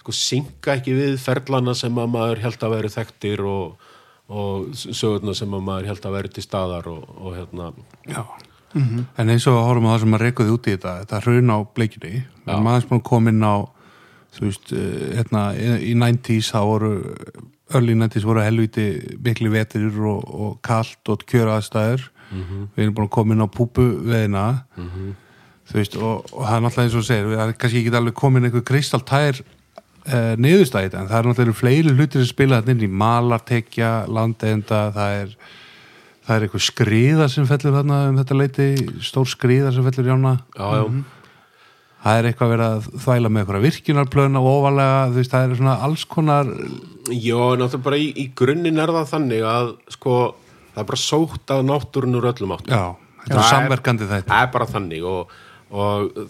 sko, synga ekki við ferlana sem að maður held að veri þekktir og, og sögurna sem að maður held að veri til staðar og, og hérna. Já. En eins og horfum á það sem maður reykuði út í þetta þetta hrun á búin að koma inn á þú veist, eh, hérna, í 90s þá voru 90s voru helviti mikli vetur og, og kalt og kjöra aðstæður við erum búin að koma inn á púpu veðina þú veist, og, og það er náttúrulega eins og segir, það er kannski ekki alveg komin einhver kristaltær uh, niðurstæði en það er náttúrulega fleiri hlutir sem spila þetta inn í malartekja, landenda það er það er eitthvað skriða sem fellur þarna um þetta leiti, stór skriða sem fellur í ána. Já, já, það er eitthvað verið að þvæla með eitthvað virkjunarplöna og ofalega, þú veist, það er svona alls konar já, náttúrulega bara í, í grunninn er það þannig að sko, það er bara sótt að náttúrun úr öllum áttum. Já, þetta er samverkandi þetta Það er bara þannig og, og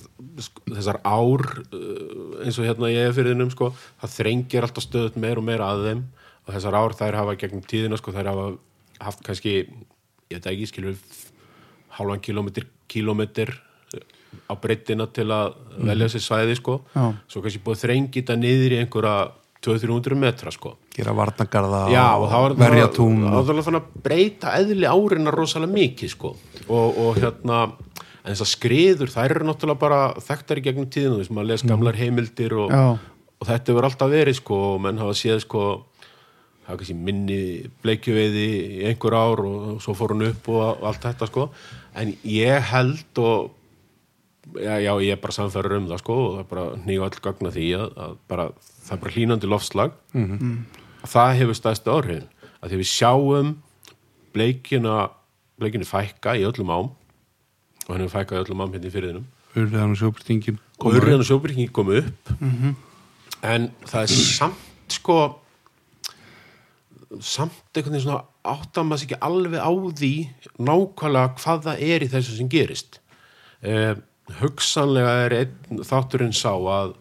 sko, þessar ár uh, eins og hérna ég er fyrir þinnum sko, það þrengir alltaf stöðut meir og meir að þeim og þessar ár þær hafa gegnum tíðina sko, þær hafa haft kannski ég veit ekki, skilur hálfan kilómetr, kilómetr á breyttina til að velja sér svæði sko, Já. svo kannski búið þrengi þetta niður í einhverja 200-300 metra sko. Gera varnagarða það verja það tún og... það var þannig að breyta eðli árina rosalega mikið sko. Og, og hérna en þessar skriður, þær eru náttúrulega bara þekktar í gegnum tíðinu, þess að maður les gamlar heimildir og, og þetta hefur alltaf verið sko og menn hafa séð sko það er minni bleikjuveiði í einhver ár og svo fór hún upp og allt þetta sko. En ég held og já, já ég er bara samfæður um það sko og það er bara nýja all gagna því að, að bara, það er bara hlínandi loftslag. Það hefur stæðstu áhrifin að því við sjáum bleikina bleikinu fækka í öllum ám og hann hefur fækkað í öllum ám hérna í fyrirðinum urðan og sjóbyrtingin og urðan og sjóbyrkingi komu upp. En það er samt sko samt einhvern veginn svona sig ekki alveg á því nákvæmlega hvað það er í þessu sem gerist. Eh, hugsanlega er einn þátturinn sá að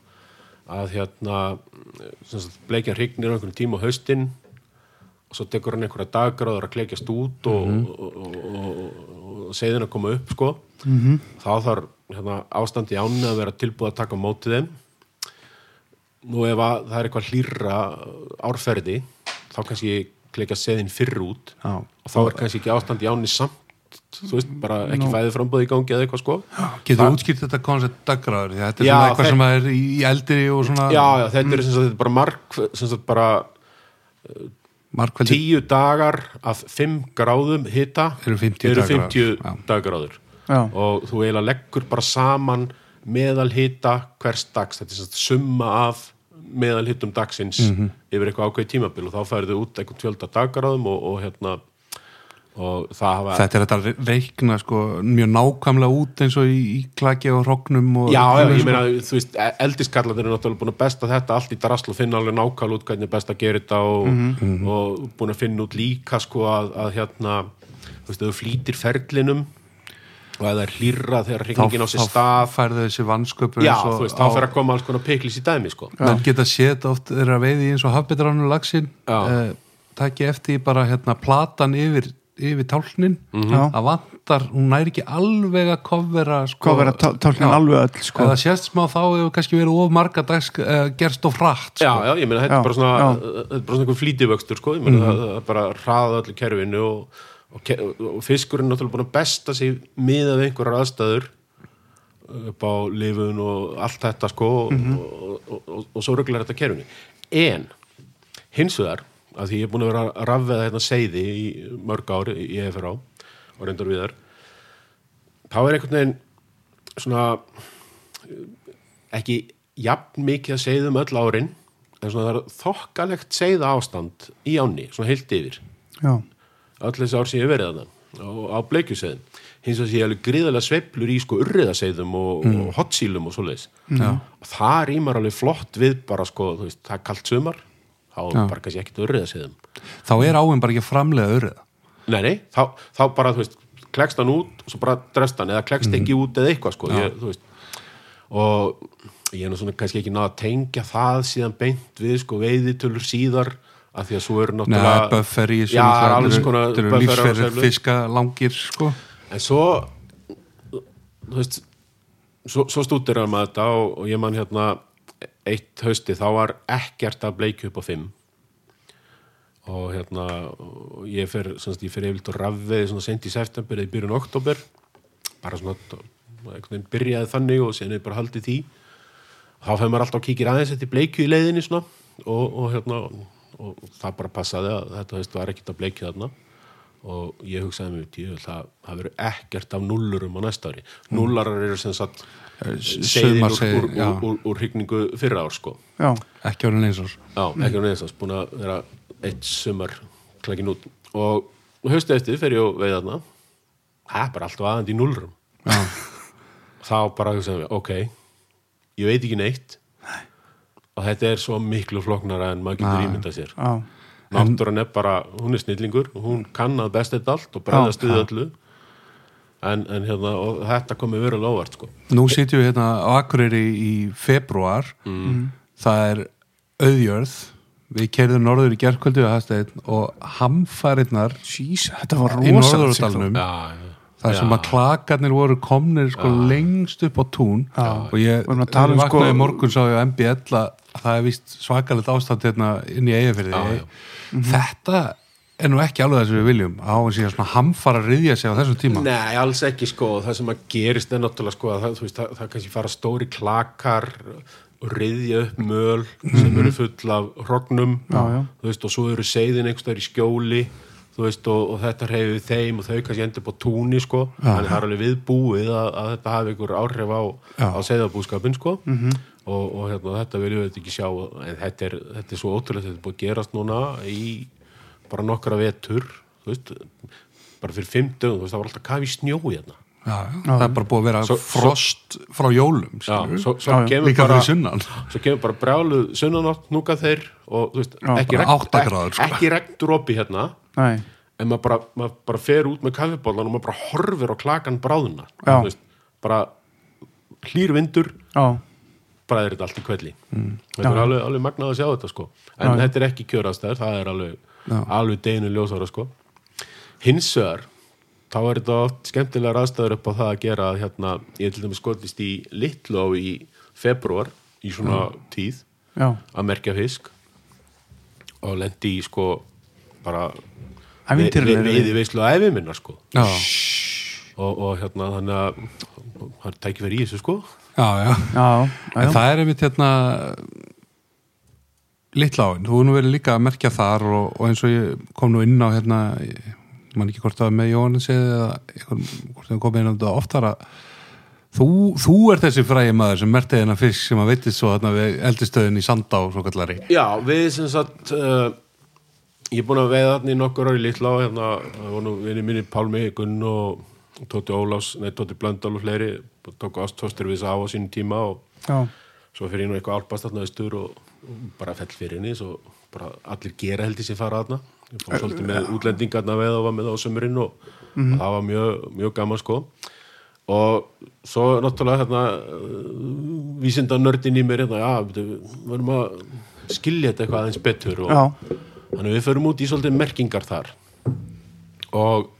að hérna bleikjan hrygnir einhvern tíma á haustin og svo tekur hann einhverja daggráður að klekjast út og, og, og, og, og segðin að koma upp sko -hmm. þá þarf hérna, ástand í ánni að vera tilbúið að taka á móti þeim nú ef að það er eitthvað hlýra árferði þá kannski klekja seðin fyrr út Já. og þá er kannski ekki ástand í ánni samt þú veist, bara ekki no. fæðið frambóð í gangi eða eitthvað sko getur þú útskýrt þetta koncept daggráður þetta er Já, svona eitthvað sem er í eldri og svona já, já, þetta er sem sagt, þetta er bara mark sem sagt bara markveldi tíu dagar af 5 gráðum hita Eru 50 eru dagráður. 50 Já. dagráður Já. og þú eiginlega leggur bara saman meðal hita hvers dags þetta er sagt summa af meðal hitum dagsins Mhm. yfir eitthvað ákveð tímabil og þá færðu út eitthvað tvölda dagráðum og, og hérna hafa þetta er þetta að reikna sko mjög nákvæmlega út eins og í, í klaki og hrognum og Já, alveg ég sko. meina, þú veist, eldiskallarnir eru náttúrulega búin að besta þetta allt í drasl og finna alveg nákvæmlega út hvernig er best að gera þetta og, Mhm. og búin að finna út líka sko að, að hérna, þú veist, þú flýtir ferlinum og ef það er hlýra þegar hringingin á sér stað færðu þessi vannsköpur Já, þú veist, þá fer að koma alls konar piklis í dæmi, sko menn geta séð þetta oft þeirra veiði eins og hafbetrannu lagsin Já. uh, takki eftir bara hérna platan yfir, yfir tálknin Mhm. Já. að vantar, hún næri ekki alveg að kofvera sko, Já. alveg öll sko. ef það sést smá þá hefur kannski verið of marga dags uh, gerst of hratt sko. Já, já, ég meina, þetta er bara svona bara svona einhver flýtivöxtur, sko ég meina, það, það er bara hraða öllu kerfinu og, og, og fiskurinn er náttúrulega búin að besta sig miðað við einhverjar aðstæður upp á lifun og allt þetta sko Mhm. og, og, og, og svo rugglar þetta kerfinu en hins vegar að því ég er búin að vera að rafveða hérna seiði í mörg ár í EFRA og reyndar viðar þá er einhvern veginn svona eh, ekki jafn mikið að seiðum öll árin en svona það er þokkalegt seiða ástand í áni, svona heilt yfir. Já, öll þessi ár sem ég verið þarna og á bleikjuseiðum hins vegar sé ég alveg gríðarlega sveiflur í sko urriðaseiðum og, mm. og hotsílum og svoleiðis. Og það rýmar alveg flott við bara sko, þú veist, það er kalt sumar þá er bara kannski ekkert urriðaseiðum þá er áin bara ekki að framlega öryða nei, nei, þá, þá bara, þú veist klekst hann út og svo bara dröst hann eða klekst ekki út eða eitthvað sko ég, veist, og ég er nú svona kannski ekki náða að tengja það síðan beint við sko veiðitölur síðar af því að svo eru náttúrulega buffer í lífsferðir sveiflur. fiska langir sko. En svo þú veist svo, svo stútir hann með þetta og, og ég man hérna eitt hausti þá var ekkert að bleikju upp á fimm. Og hérna og ég fer, yfirleitt og svona sent í september eða í byrjun oktober bara svona byrjaði þannig og síðan er bara haldið því. Þá fæði maður alltaf að kíkir aðeins eftir bleikju í leiðinni svona. Og, og hérna og það bara passaði að þetta veist var ekkert að bleikju þarna. Og ég hugsaði mér tíu, það, það verður ekkert af nullurum á næsta ári. Nullarar eru sem sagt seiðin úr, úr, úr, úr, úr hrygningu fyrra ár sko. Já, ekki orðin eins og Já, ekki á neðast, búin að vera eitt sumar klækin út. Og haustu eftir fer ég og veið þarna. Það er bara alltaf aðeins í nullrum já, þá bara við, ok ég veit ekki neitt. Og þetta er svo miklu flóknara en maður getur Já. ímyndað sér. Já, náttúran er bara, hún er snillingur hún kann að best þetta allt og bregðast við öllu en, en hérna, og þetta komið verið lofart sko. Nú sitjum við hérna á Akureyri í februar það er auðjörð. Við kerðum norður í Hafsteinn og hamfærinnar Jís, þetta var í já, þar sem að klakarnir voru komnir sko lengst upp á tún. Og ég um, vaknaði sko- morgun sá ég á MBL að það er vist svakalegt ástand hérna inn í eigafyrði Já, já. þetta er nú ekki alveg það sem við viljum á að sé svona hamfara að riðja sig á þessum tíma? Nei, alls ekki sko, það sem að gerist er náttúrulega sko, að það, þú veist, það, það kannski fara stóri klakar og riðja upp möl sem eru full af hrognum, og svo eru seiðin einhverstaðar í skjóli, veist, og, og þetta reyfið þeim og þau kannski endur á túni sko, þannig það er alveg viðbúið að, að þetta hafi einhver áhrif á, á seiðabúskapin sko. Og, og hérna, þetta viljum við ekki sjá. En þetta er, þetta er svo ótrúlega þetta er búið að gerast núna í bara nokkra vetur, veist bara fyrir fimm dögum, það var alltaf kafi snjó hérna. Já, já. það er bara búið að vera Svo- frost frá jólum svo, svo Já, líka bara fyrir sunnan. svo kemur bara brjáluð sunnanátt núka þeir og veist, Já, ekki, regn, gráður, sko. ekki regndrópi hérna. Nei, en maður bara, maður bara fer út með kaffibólan og maður bara horfir á klakan bráðuna veist, bara hlýr vindur. Já, bara er þetta allt í kvelli. Mm. þetta er alveg, alveg magnað að sjá þetta sko. En þetta er ekki kjörastæður, það er alveg Já. alveg deinu ljósara sko. Hins vegar þá er þetta oft skemmtilegar aðstæður upp á það að gera að hérna, ég til dæmis skotist í Littló í februar í svona tíð já. að merkja fisk og lendi í sko bara Ævintýralegri við, við, við veislu æfi minna sko. Já, og, og hérna þannig að það er tækifæri í þessu sko. Já, já Já, já, En já, það er einmitt hérna litla áin, þú nú verið líka að merkja þar og, og eins og ég kom nú inn á hérna, ég man ekki hvort var með Jóhannes eða hvort það komið inn á þetta oftar að þú, þú er þessi frægi maður sem merti þennan fisk sem að veitist svo hérna við eldistöðin í Sandá svo kallari. Já, við sem sagt uh, ég er búin að veiða þarna í nokkur ári litla og hérna, það voru nú vinni minni Pálmi, Gunn og Tóti Ólafs, nei Tóti Blöndal og fleiri tóku ástóstur við þess á á sínum tíma og já, svo fyrir ég nú eitthvað álpast þarna austur og, og bara fell fyrir henni bara allir gera held í sér fara þarna. Ég fór svolítið með útlendingarna veið og var með á sömurinn og, og það var mjög, mjög gaman sko. Og svo náttúrulega hérna vísinda nördin í mér hérna, já, við verðum að skilja þetta eitthvað aðeins betur og já, þannig við förum út í svolítið merkingar þar. Og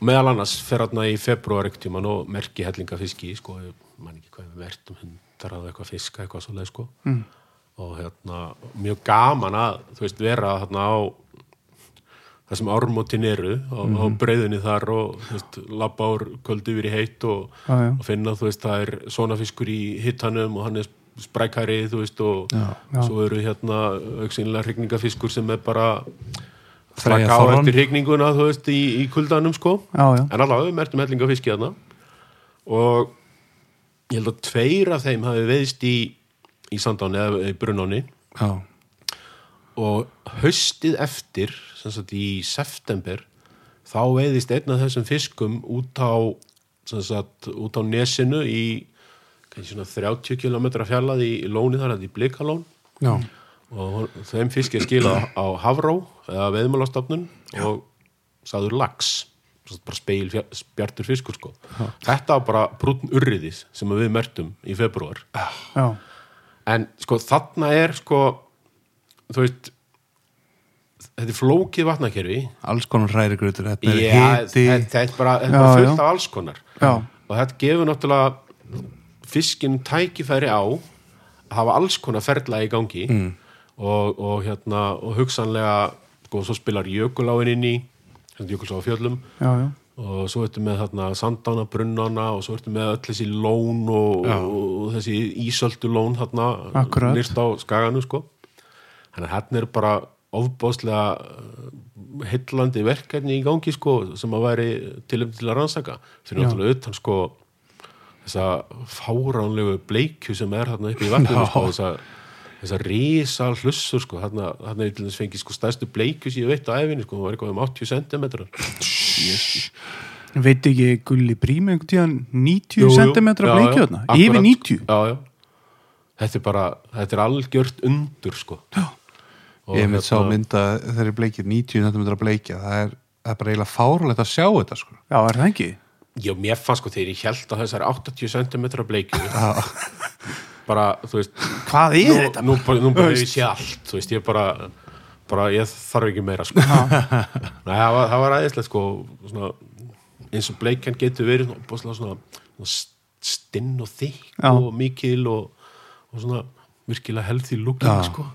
meðal annars fer hérna í februar ekkert tíman og merki hellingafiski sko, ég man ekki hvað við verðum hundar að eitthvað fiska eitthvað svoleið sko. Mm. Og hérna mjög gaman að veist vera hérna á það sem ármótin eru á, á breyðinni þar og labba úr kvöldi yfir í heitt og, já. og finna veist það er svona fiskur í hittanum og hann er sprækari þú veist og Já, já. svo eru hérna auksinilega hrygningafiskur sem er bara slaka á Þorrán. eftir hrygninguna þú veist í, í kuldanum sko Já, já. en allavega við mertum hellingafiski þarna og ég held að tveir af þeim hafi veðist í, í sandáni eða í brunnáni já, og haustið eftir sem sagt í september þá veiðist einn af þessum fiskum út á sem sagt, út á nesinu í kannski svona 30 km fjarlæð í lóni þar, þetta í Blikalón. Já, og þeim fiski er skilað á Havró eða veðmálastofnun og sem sagt bara speil spjartur fiskur sko. þetta var bara brúnn urriðis sem við mertum í februar já, en sko þarna er sko þú veist þetta er flókið vatnakerfi alls konar hræri grötur þetta er Já, hiti þetta er bara, þetta Já, fullt já. af alls konar og þetta gefur náttúrulega fiskinn tækifæri á að hafa alls konar ferla í gangi mm. og, og hérna og hugsanlega, sko, svo spilar jökuláin inn í, hérna jökulsá á fjöllum. Og svo ertu með þarna sandána, brunnana og svo ertu með öll þessi lón og, og, þessi ísöldu lón þarna nýrt á skaganu sko þannig að hérna er bara ofbóðslega heillandi verkefni í gangi sko sem að væri tilum til að rannsaka fyrir Já. náttúrulega utan sko þessa fáránlegu bleikju sem er þarna upp í Já. sko þessa, þessa risa hlussur sko þarna, þarna er til þess fengið sko stærstu bleikju sem ég veit á æfinni sko, það var eitthvað um 80 cm Veit ekki Gulli Brím einhvern tíðan 90 Jú, jú. cm þarna? akkurat. Yfir 90? já, já. Þetta er bara, þetta er algjört undur sko já. ég með sá mynda þegar ég bleikir 90 cm bleikja það er, það er bara eiginlega fárulegt að sjá þetta sko. Já, er það ekki? Já, mér fannst sko þegar ég held að þessari 80 cm bleikju bara, þú veist Hvað er nú, þetta? nú, bara- nú bara ég sé allt veist, ég bara, bara ég þarf ekki meira sko Nei, það var, það var aðeinslega sko svona, eins og bleikjan getur verið svona, svona, svona stinn og þykk Já. og mikil og, og svona virkilega healthy looking Já. sko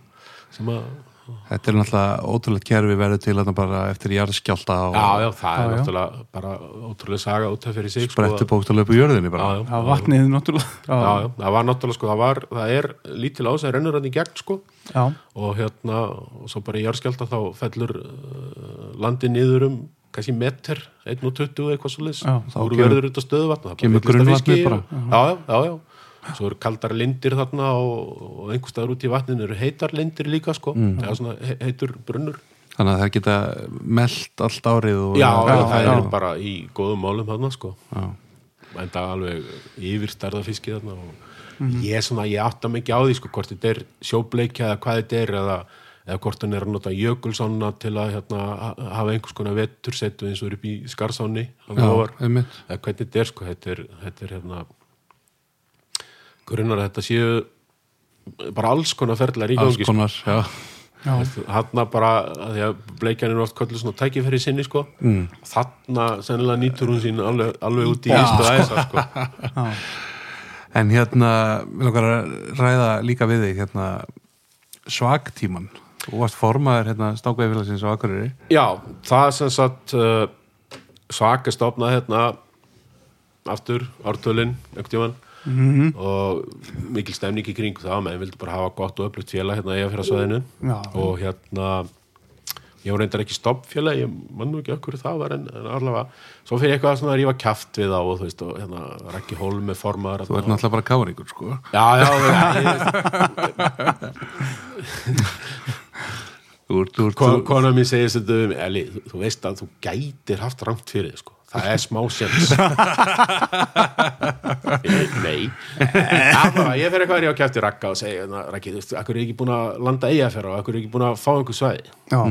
sem að þetta er náttúrulega ótrúlega kerfi verður til þarna bara eftir jarðskjálta og Já, já, það Já, er já. náttúrulega bara ótrúlega saga út af fyrir sig sko, sprettu bókstala upp úr jörðinni bara. Já, já. Það vatnið náttúrulega. Já, já, það var náttúrulega sko, það var, það er lítil ás að rennur hann í gegn sko. Já, og hérna, og svo bara í jarðskjálta þá fellur uh, landið niður um kannski meter, 1.20 eitthvað svo úr kemur- verður út á stöðuvatn kemur grunnvatnið bara. Já, já, já, já svo eru kaldar lindir þarna og, og einhver staðar út í vatninu eru heitar lindir líka sko, Mm. eða svona he- heitur brunnur þannig að það geta meld allt árið og Já, já, já, það já. eru bara í góðum málum þarna sko já. en það alveg yfir stærðafiski þarna og Mhm. ég er svona, ég átta ekki á því sko, hvort þetta er sjóbleikja eða hvað þetta er eða, eða hvort hann er að nota jökulsána til að hérna, ha- hafa einhvers konar vetursetu eins og er upp í skarsáni eða hvernig þetta er sko, þetta er, þetta er hérna grunnar að þetta séu bara alls konar ferðlar í alls gangi sko. konar já. já, þarna bara, því að bleikjan er oft kallið svona tækifæri sinni sko mm. þarna sennilega nýtur hún sín alveg, alveg út í ístu æsa sko já. en hérna langar að ræða líka við þig hérna svagtíman þú varst formaður hérna stákveifélagsins á Akureyri Já, það sem sagt uh, svaka stofnað hérna aftur, ártölin einhvern tímann og mikil stemning í kring það menn vildi bara hafa gott og öflugt félag hérna í aðfjörðasvæðinu Já. og hérna ég var reyndar ekki stopfélag ég mann ekki okkur það var en, en allavega svo fyrir eitthvað svona að rífa kjaft við á og þú veist og hérna Rækki Hólm með formaður þú ert náttúrulega bara káringur sko Já, já, ég, þú ert, kona mín segir þetta um Eli, þú, veist að þú gætir haft rangt fyrir þig sko. Það er smá sens Ég- nei. Allavega, ég fer eitthvað að ríða á kæfti rakka og segja, hérna, Raggi, þú veist, akkur er ekki búin að landa eiga fyrir og akkur er ekki búin að fá einhver svæði? Já.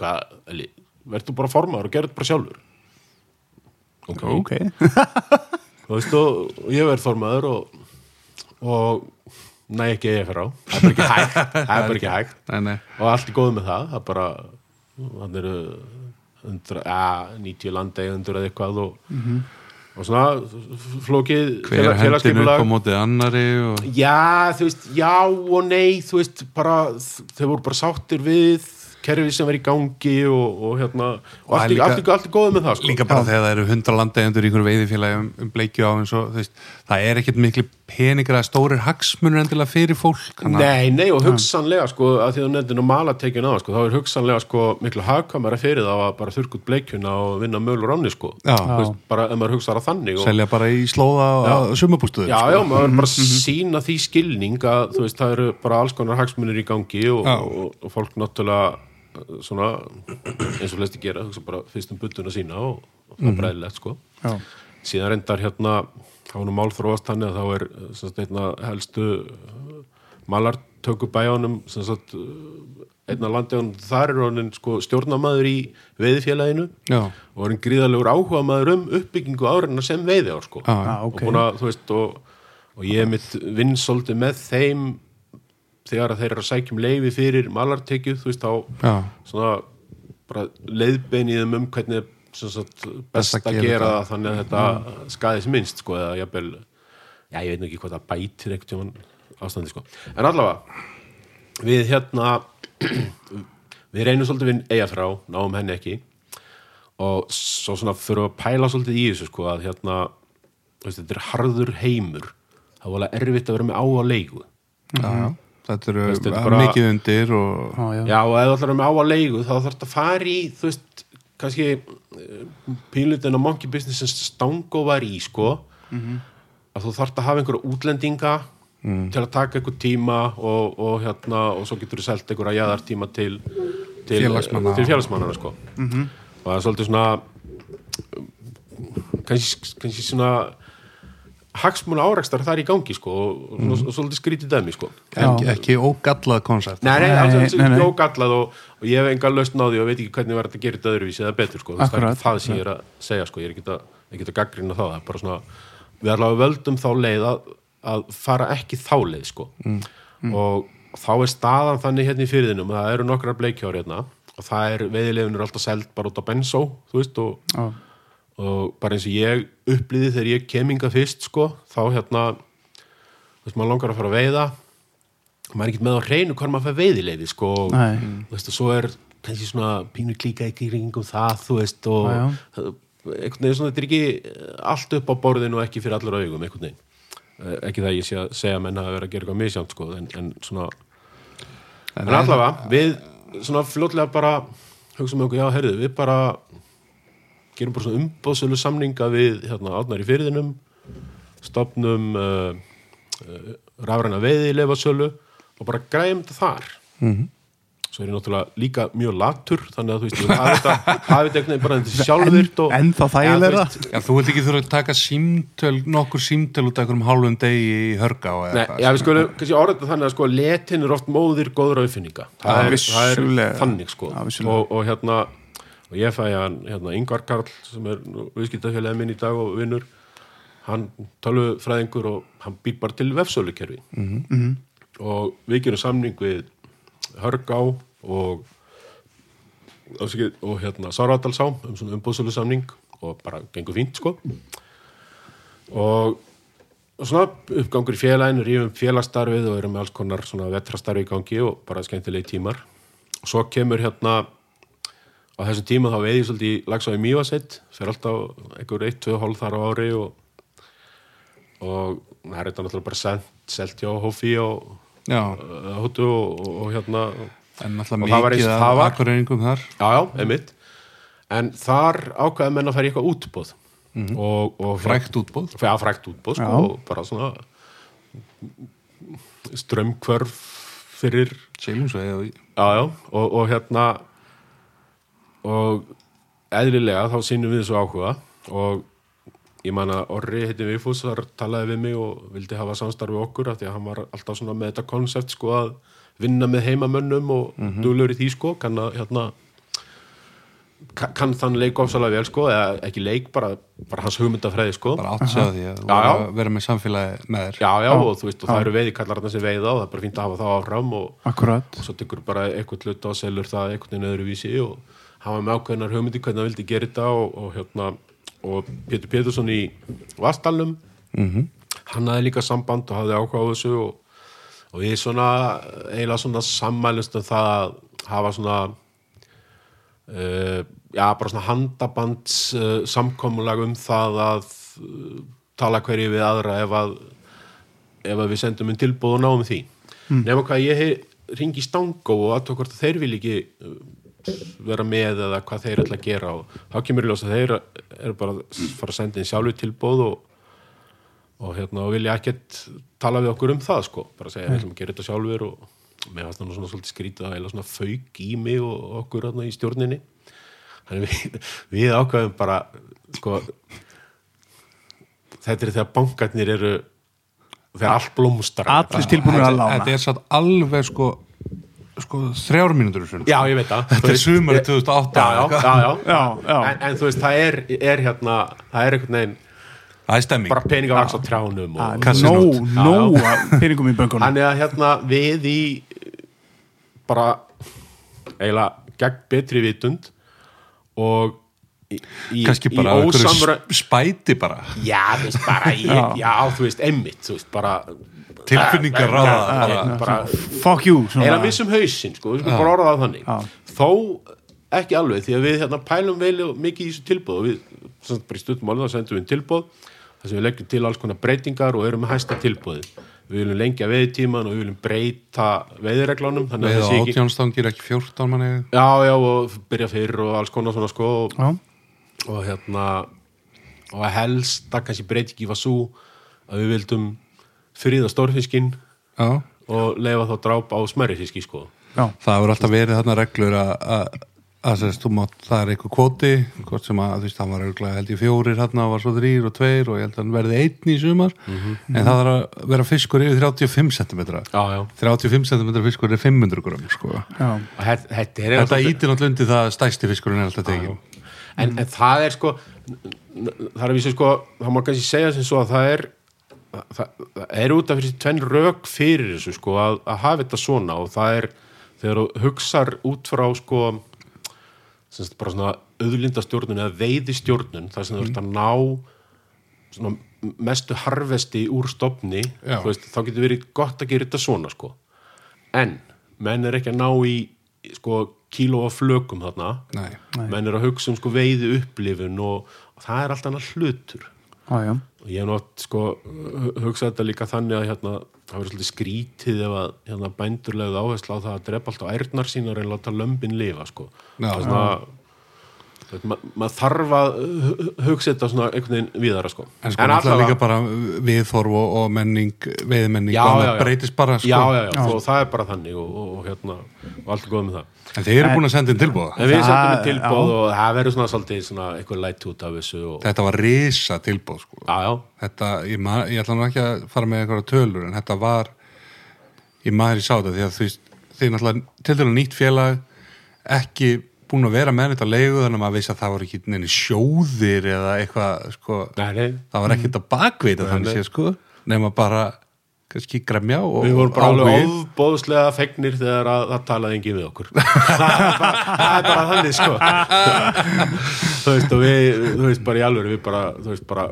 hvað, Eli, verður bara formaður og gerðu þetta bara sjálfur? Ok, ok. þú veist, og, og ég verð formaður og, og næ ekki eiga fyrir á. Það er bara ekki hægt. Það er bara ekki hægt. nei, nei, og allt er góð með það. Það er bara þannig eru 100, ja, 90 landeigundur eða eitthvað og, og svona flókið hver hendin upp á félagsskipulag mótið annari og já, þú veist, já og nei þú veist, bara, þau voru bara sáttir við kerfi sem er í gangi og, og hérna og Og allt, líka- allt, allt í góðu með það sko. líka bara þegar það eru hundra landeigjandur í einhverju veiðifélagi um, um bleikju á eins og veist, það er ekkert miklu peningar að stórir hagsmunur endilega fyrir fólk að- Nei, nei og hugsanlega sko að því að nefndin og malatekjun á sko, þá er hugsanlega sko miklu hagkamara fyrir það að bara þurrka út bleikjuna og vinna möl og ráni sko. Já. Veist, bara ef maður hugsaðar að þannig og, selja bara í slóða og sumabústuður Já, já, maður er bara að sína því skilning að þú veist, það eru bara alls konar hagsmunir í gangi og, og, og fólk náttúrulega svona, eins og flesti gera hugsa bara fyrst um buttuna sína og, og það er bræðilegt sko Já. síðan reyndar hérna þá er nú málþróast þannig að þá er sagt, einna helstu malartöku bæjónum sem sagt, uh, einna landjónum þar er honin sko, stjórnamaður í veiðifélaginu Já. og er einn gríðalegur áhuga maður um uppbyggingu árinna sem veiðiár sko. Já. Já, og, þú veist, og, og ég mitt vinn svolítið með þeim þegar þeir eru að sækjum leifi fyrir malartekju, þú veist, þá Já. svona bara leiðbeiniðum um hvernig er sagt, best að gera það þannig að þetta skaðis minnst sko, eða jafnvel, já ég veit nú ekki hvað það bætir tjóman ástandi sko. en allavega við hérna við reynum svolítið við eiga frá, náum henni ekki og svo svona fyrir að pæla svolítið í þessu sko að hérna veist, þetta er harður heimur það var alveg erfitt að vera með á að leigu Já, já. Þetta eru Veist, þetta bara... mikið undir og Já, já. Já, og ef vera með á að leigu þá þarf þetta að fara í, þú veist, kannski pínlutin á monkey business sem Stango var í, sko. Að þú þarf að hafa einhverja útlendinga til að taka einhver tíma og, og hérna, og svo getur þú selt einhverja jæðartíma til, til Félagsmanna. til félagsmannana, sko. Og það er svolítið svona kannski, kannski svona hagsmuna árakstar þar í gangi, sko og, og, og svolítið skrítið dæmi, sko. Ekki, ekki ógallað koncept. Nei, nei, Nei, nei, ógallað og, og ég hef enga lausn á því og veit ekki hvernig var þetta að gera þetta öðruvísi eða betur sko, veist, það er Akkurat. það sem ég er að segja sko, ég er ekki að, gaggrina það, það er bara svona við allavega völdum þá leið að, að fara ekki þá leið sko. Og þá er staðan þannig hérna í fyrirðinum að það eru nokkrar bleikjár hérna og það er veiðilegunir alltaf seld bara út á bensó, þú veist, og Já. Og bara eins og ég upplýði þegar ég keminga fyrst sko, þá hérna þú veist, maður langar að fara að veiða. Maður er ekki með á hreinu hvað maður fær veiðileiði sko, og Nei. þú veist, og svo er kannski svona pínu klíka ekki kringum það, þú veist, og það- einhvern veginn svona, þetta er ekki allt upp á borðinu og ekki fyrir allar augum, einhvern veginn. Eh, ekki það ég sé að segja að menn hafa verið að gera eitthvað misjánt sko, en, en svona en allavega, við svona fljótlega bara hugsaum okkur, já, heyrðu, við bara gerum bara svona umbóðsölu samninga við hérna átnar í fyrirðinum stopnum uh, uh, rafræna veiði í leifasölu og bara græjum þetta þar Mhm. svo er ég náttúrulega líka mjög latur þannig að þú veist, ég hafi þetta hafi þetta einhvern veginn bara þetta sjálfvirt og En- ennþá þægilegra. Ja, þú veist, Já, þú vilt ekki þurfa að taka símtöl, nokkur símtöl út af einhverjum hálfum degi í hörga Nei, já, við skulum kannski orða þetta þannig að sko letin er oft móðir góður auðfinninga það, Já, er- það vissulega. er þannig sko og, og hérna og ég fæ hann, hérna, Ingvar Karl sem er viðskiptafélagi minn í dag og vinnur hann talu fræðingur og hann býr bara til vefsölukerfi. -hmm. og við gerum samning við Hörgá og og hérna Sáradalsá um svona umbúðsölu samning og bara gengur fínt sko. Og og svona uppgangur í félaginu, rífum félagsstarfið og erum með alls konar svona vetrastarfi í gangi og bara skemmtilegi tímar. Og svo kemur hérna á þessum tíma þá veið ég svolítið í lags á í Mývasett fyrir alltaf einhver eitt, tvö hólf þar á ári og, og það er þetta náttúrulega bara sent, selt hjá Hófi og uh, hóttu og, og, og hérna. En náttúrulega mikið af akkurreyningum þar. Já, já, einmitt. En þar ákveða menn að í eitthvað útbóð og, og frækt útbóð Já, frækt útbóð sko, og bara svona strömmkvörf fyrir Seilumsveið og já, já, og, og hérna og eðlilega þá sýnum við þessu áhuga og ég man að Orri heitin Vigfús þar talaði við mig og vildi hafa samstarfi okkur af því að hann var alltaf svona með þetta konsept sko að vinna með heimamönnum og mm -hmm. í því sko kann að hérna kann, kann þann leik ofsalega vel sko eða ekki leik, bara, bara hans hugmyndafræði sko bara átt sig á því að Já, já. vera- vera með samfélagi með þér já, já, og þú veist, og það eru veiðikallarna sem veiða og það er bara fínt að hafa það áfram og Akkurat. og svo tekur bara eitthvað hluta og selur það einhvern veginn öðruvísi og hafa með ákveðnar hugmyndi hvernig hann vildi gera þetta og, og hérna og Pétur Pétursson í Vastalum Mhm. hann hafði líka samband og hafði áhuga á þessu og, og við svona eiginlega svona sammælust um það að hafa svona uh, já, bara svona handabands uh, samkomulag um það að uh, tala hverju við aðra ef að ef að við sendum um tilbúð og náum því nema hvað ég ringi stangó og aðtók hvort að þeir vil ekki vera með eða hvað þeir ætla að gera og þá kemur í ljós að þeir eru bara að fara að senda inn sjálfu tilbúð og, og hérna og vilja ekkert tala við okkur um það sko, bara segja við ætlum að gera þetta sjálfur og með það svona svolítið skrítið eða svona fauk í mig og okkur hérna í stjórninni. Þannig við, við ákveðum bara sko þetta er þegar bankarnir eru þegar allt blómstrar. Allir tilbúinir að lána. Þetta er satt alveg sko, sko þrjár mínútur. Já, ég veit það Þetta er sumarið 2008 Já, já, já, já. Já, já. En, en þú veist, það er, er hérna það er einhvern veginn Það er stemming. bara peningavaks á trjánum og, Kassi Nó, nót. nó að peningum í böngunum Þannig að hérna við í bara eiginlega gegn betri vitund og í, í, Kannski í bara á einhverju ósamra sp- spæti bara. Já, þú veist, bara í, Já. já, þú veist, einmitt, þú veist, bara Tilfinningar ráða. já, bara. bara Fuck you er að vissum hausinn, sko, við skulum bara orða það þannig Já. þó ekki alveg, því að við hérna pælum vel og mikið í þessu tilbúð og við, sem sagt, bara í stundum alveg, þá sendum við inn tilbúð þar sem við leggjum til alls konar breytingar og erum með hæsta tilbúði við viljum lengja veiðtíman og við viljum breyta veiðireglunum þannig að Veið á það sé ekki átjónstangir ekki 14 manni. já, já, og byrja fyrr og alls konar svona sko og, og hérna og að helst, það kannski breytingi var svo að við vildum friða stórfiskinn Já. og leifa þá dráp á smærri fiski sko já, Það hefur alltaf verið þarna reglur að, að, að sérst, þú mátt, það er eitthvað kvoti, hvort sem að, hann var örgulega held ég fjórir hérna, var svo þrýr og tveir og ég held að hann verði einn í sumar, en það þarf að vera fiskur yfir 35 cm. já, já, 35 cm fiskur er 500 gram, sko. þetta, er ítir náttúrulega undir það að stæsti fiskurinn er alltaf tekin. en, en það er sko það er að vísu sko það má kannski segja sem svo að það er það, það er út af fyrir tvenn rök fyrir þessu sko að, að hafa þetta svona og það er þegar þú hugsar út frá sko sem sagt bara svona auðlindastjórnun eða veiðistjórnun þar sem þú ert að ná svona mestu harvesti úr þú veist, þá getur verið gott að gera þetta svona sko. En menn er ekki að ná í sko kíló af flökum þarna. Nei. menn er að hugsa um sko veiði upplifun og, og það er allt annað hlutur. Já. Og ég hef nátt sko hu- hugsað þetta líka þannig að hérna það verður svolítið skrítið ef að hérna, bændurlegðu áherslu á það að drepa alltaf ærnar sínar en láta lömbin lifa sko. Það er svona ma maður þarf að hu- hugsa þetta svona einhvern veginn víðara sko En sko náttúrulega líka bara viðþorf og, og menning, veiðmenning Já, og já, já. breytist bara sko. já, já, já, og það er bara þannig og, og, og hérna, og allt er góð með það En þeir eru búin að senda inn tilbúða en við við tilbóð já. og það verður svona svolítið svona eitthvað lætt út af þessu og, Þetta var risa tilbúð sko. já, já, Þetta, ég, ma- ég ætla nú ekki að fara með eitthvað tölur en þetta var ég maður í sáta því að þið er náttúrulega til dæla nýtt félag ekki búin að vera með þetta leigu þannig að maður veist að það voru ekki neini sjóðir eða eitthvað sko, nei, nei. Það var ekkert að bakveita þannig nei. sé sko. Nema bara kannski gremja og Við vorum bara alveg áhugi. ofbóðslega fegnir þegar að, það talaði engin við okkur. Það er bara, þannig sko. Þú veist og við þú veist bara í alveg við bara, þú veist bara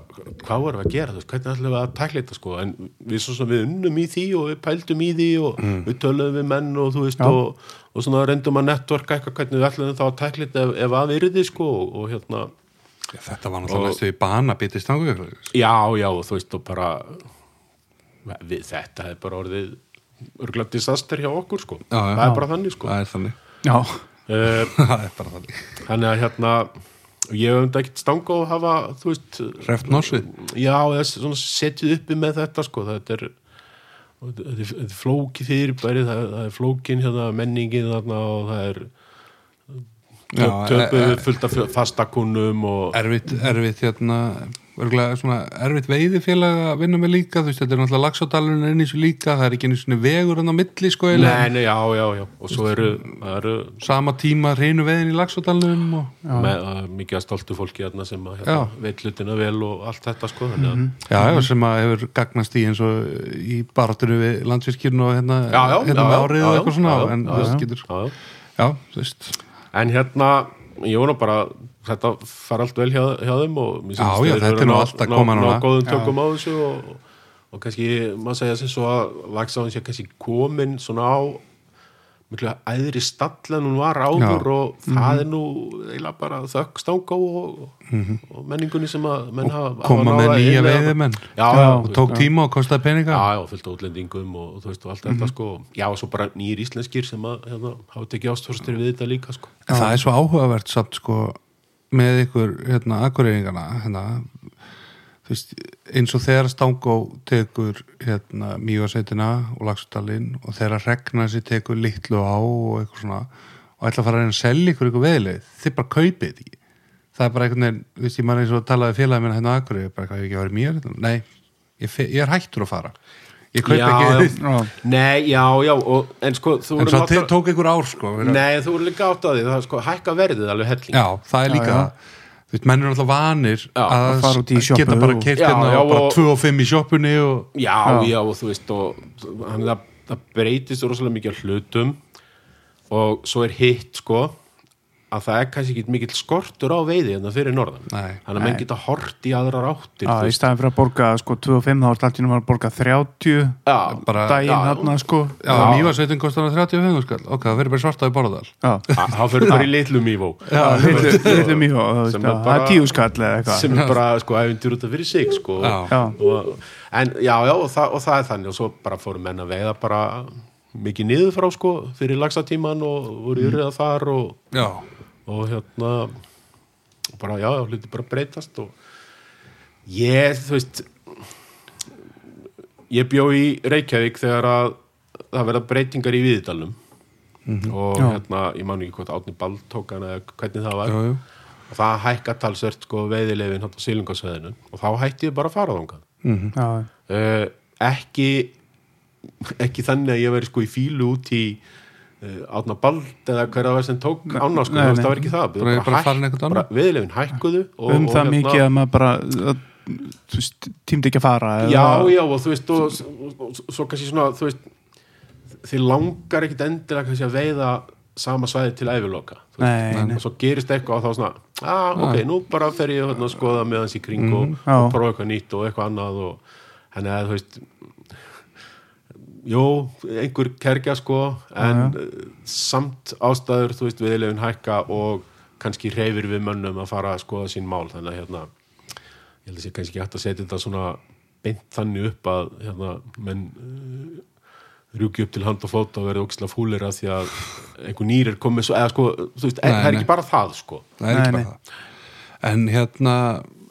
hvað vorum við að gera, þú veist, hvernig ætlum við að tækla þetta sko, en við svo sem við unnum í því og við pældum í því og við töluðum við menn og þú veist Já. og, og svona reyndum að networka eitthvað hvernig við ætlum þá að tækla þetta ef, ef að virði sko og, og hérna. Þetta var náttúrulega næstu í bana bitist já, já, og þú veist og bara við, þetta er bara orðið örglega disaster hjá okkur sko. Já, já. það er bara þannig sko. Það er þannig. Já. uh, það er bara þannig. þannig að hérna ég hef um þetta ekkert stanga og hafa þú veist, Hreft norsið já, setjið uppi með þetta sko, þetta er þetta er, flóki fyrirbæri það, það er flókin hérna, menningin þarna og það er töpuð e- e, fullt af fastakunnum og erfitt, erfitt hérna örgulega svona erfitt veiðifélag að vinna með líka, þú veist, þetta er náttúrulega lagsádalurinn er inn í þessu líka, það er ekki einu svona vegur hann á milli, sko, nei, nei, já, já, já. Og svo eru, eru sama tíma reynu veiðin í lagsádalunum og... með, uh, mikið að stoltu fólki hérna sem að hérna, veit hlutina vel og allt þetta sko þannig að Já, já, sem að hefur gagnast í eins og í baráttinu við landsvirkjörn og hérna, já, já, hérna já, með já, árið já, og eitthvað svona, en já, þú veist, já, getur, já, já. já, þú veist, En hérna, ég vona bara þetta fara allt vel hjá, hjá þeim og mér Já, já, þetta er nú ná- allt að ná- koma ná núna. góðum tökum á þessu og, og kannski, maður segja sem svo að lagsáðin sé kannski komin svona á miklu æðri stall en hún var áður Já. og það er nú eiginlega bara þökk stangá og, og menningunni sem að menn hafa koma með nýja veiðimenn. Já, já, og tók tíma og kostaði peninga. Já, já, fullt af útlendingum og, og þú veist og allt þetta sko. Já, og svo bara nýjir íslenskir sem að hérna, hafa tekið ástfórstur við þetta líka sko. Það er svo áhugavert samt sko með ykkur hérna akkureyringana hérna veist, eins og þegar Stangó tekur hérna Mývarsveitina og Lagsdalinn og þegar Regnarsi tekur litlu á og eitthvað svona og ætla að fara að reyna að selja ykkur ykkur veðileg þið bara kaupið ekki það er bara einhvern veginn, þú veist, ég maður eins og talaði félagið minna hérna á Akureyri, bara hvað, ég ekki að vera mér? Nei, ég, ég er hættur að fara ég kaup Já, ekki. Já. Nei, já, já, og, en sko en svo náttúrulega- tók ykkur ár sko Nei, þú voru líka átt að því, það er sko hækka verðið alveg helling. Já, það er líka það. Þú veist, menn eru alltaf vanir að að geta bara Já, hérna og bara og- 2 og 5 í sjoppunni og... Já, Já. og þú veist og, hann, það, það breytist rosalega mikið hlutum og svo er hitt sko að það er kannski ekki mikill skortur á veiði en það fyrir norðan. Nei. þannig að menn geta hort í aðrar áttir Já, í staðin fyrir að borga sko 25 þá er alltaf að borga 30 Já, bara- daginn já. hérna sko. Já, Já. mývarsveitin kostar hann 35 skall Ok, það verður bara svarta í borðal Já, Þa- þá fyrir bara í litlu, litlu Sem er já, það er tíu skall eða eitthvað. sem er bara sko æfintur út af fyrir sig sko. Já. Já. og, en já, já, og það, og það er þannig. Og svo bara fóru menn að veiða bara mikið niður frá sko fyrir lagsatíman og voru yrðið þar og Já, og hérna og bara já, hluti bara breytast og ég, þú veist ég bjó í Reykjavík þegar að það verða breytingar í Viðdalum og Já. hérna, ég man ekki hvort Átni Bald tók hana eða hvernig það var. Jú, jú. Og það hækka talsvert sko veiðilegin hérna á sílungasveðinu og þá hætti ég bara að fara þangað. Já, uh, ekki ekki þannig að ég veri sko í fílu út í átna bald eða hver að vera sem tók ána sko, það var ekki það Bara- bara eitthvað annað. viðlefin hækkuðu og, um og það mikið að maður bara að, veist, tímdi ekki að fara já, eða- já, og þú veist og, svo kannski svona, þú veist þið langar ekkit endilega kannski að veiða sama svæði til nei. og svo gerist eitthvað og þá svona ah, ok, nú bara fer ég hérna, að skoða með hans í kring og, já. og prófa eitthvað nýtt og eitthvað annað og henni að þú veist jú, einhver kerkja sko en uh, samt ástæður þú veist viðlefin hækka og kannski reyfir við mönnum að fara að skoða sín mál. Þannig að hérna ég held að sé kannski hægt að setja þetta svona beint þannig upp að hérna, menn uh, rjúki upp til hand og fót og verði ógislega fúlir að því að einhver nýr er komið svo, eða sko, þú veist, Nei, það er nei. ekki bara það sko. Það er ekki Nei, bara það. En hérna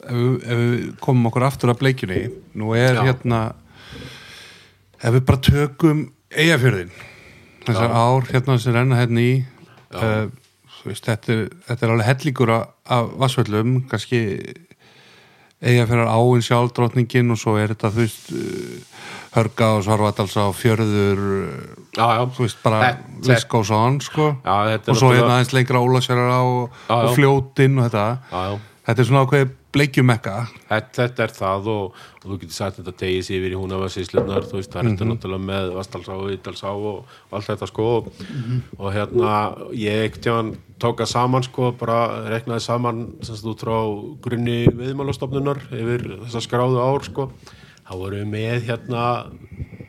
ef, við- ef við komum okkur aftur að bleikjunni nú er Já. hérna ef við bara tökum eigafjörðin þessar Já. ár hérna sem renna hérna í uh, veist, þetta, er, þetta er alveg hellingur af, vassvöllum kannski eigafjörðar áin sjálf drottningin og svo er þetta þú veist uh, hörga og svarvadalsa og fjörður já, já, þú veist bara Þetta- list goes on sko. Já, og svo hérna aðeins lengra ólasverðar á og, fljótin og þetta. Þetta er svona ákveði bleikjumekka. Þetta, þetta er það og, og þú getur sagt þetta tegis yfir í húnavarsíslunar þú veist, það er þetta náttúrulega með Vastalsá og Ídalsá og, og allt þetta sko. Og, og hérna, ég ekkert jáðan tóka saman sko, bara reknaði saman sem út frá grunni viðmálastofnunar yfir þessa skráðu ár sko, þá voru við með hérna,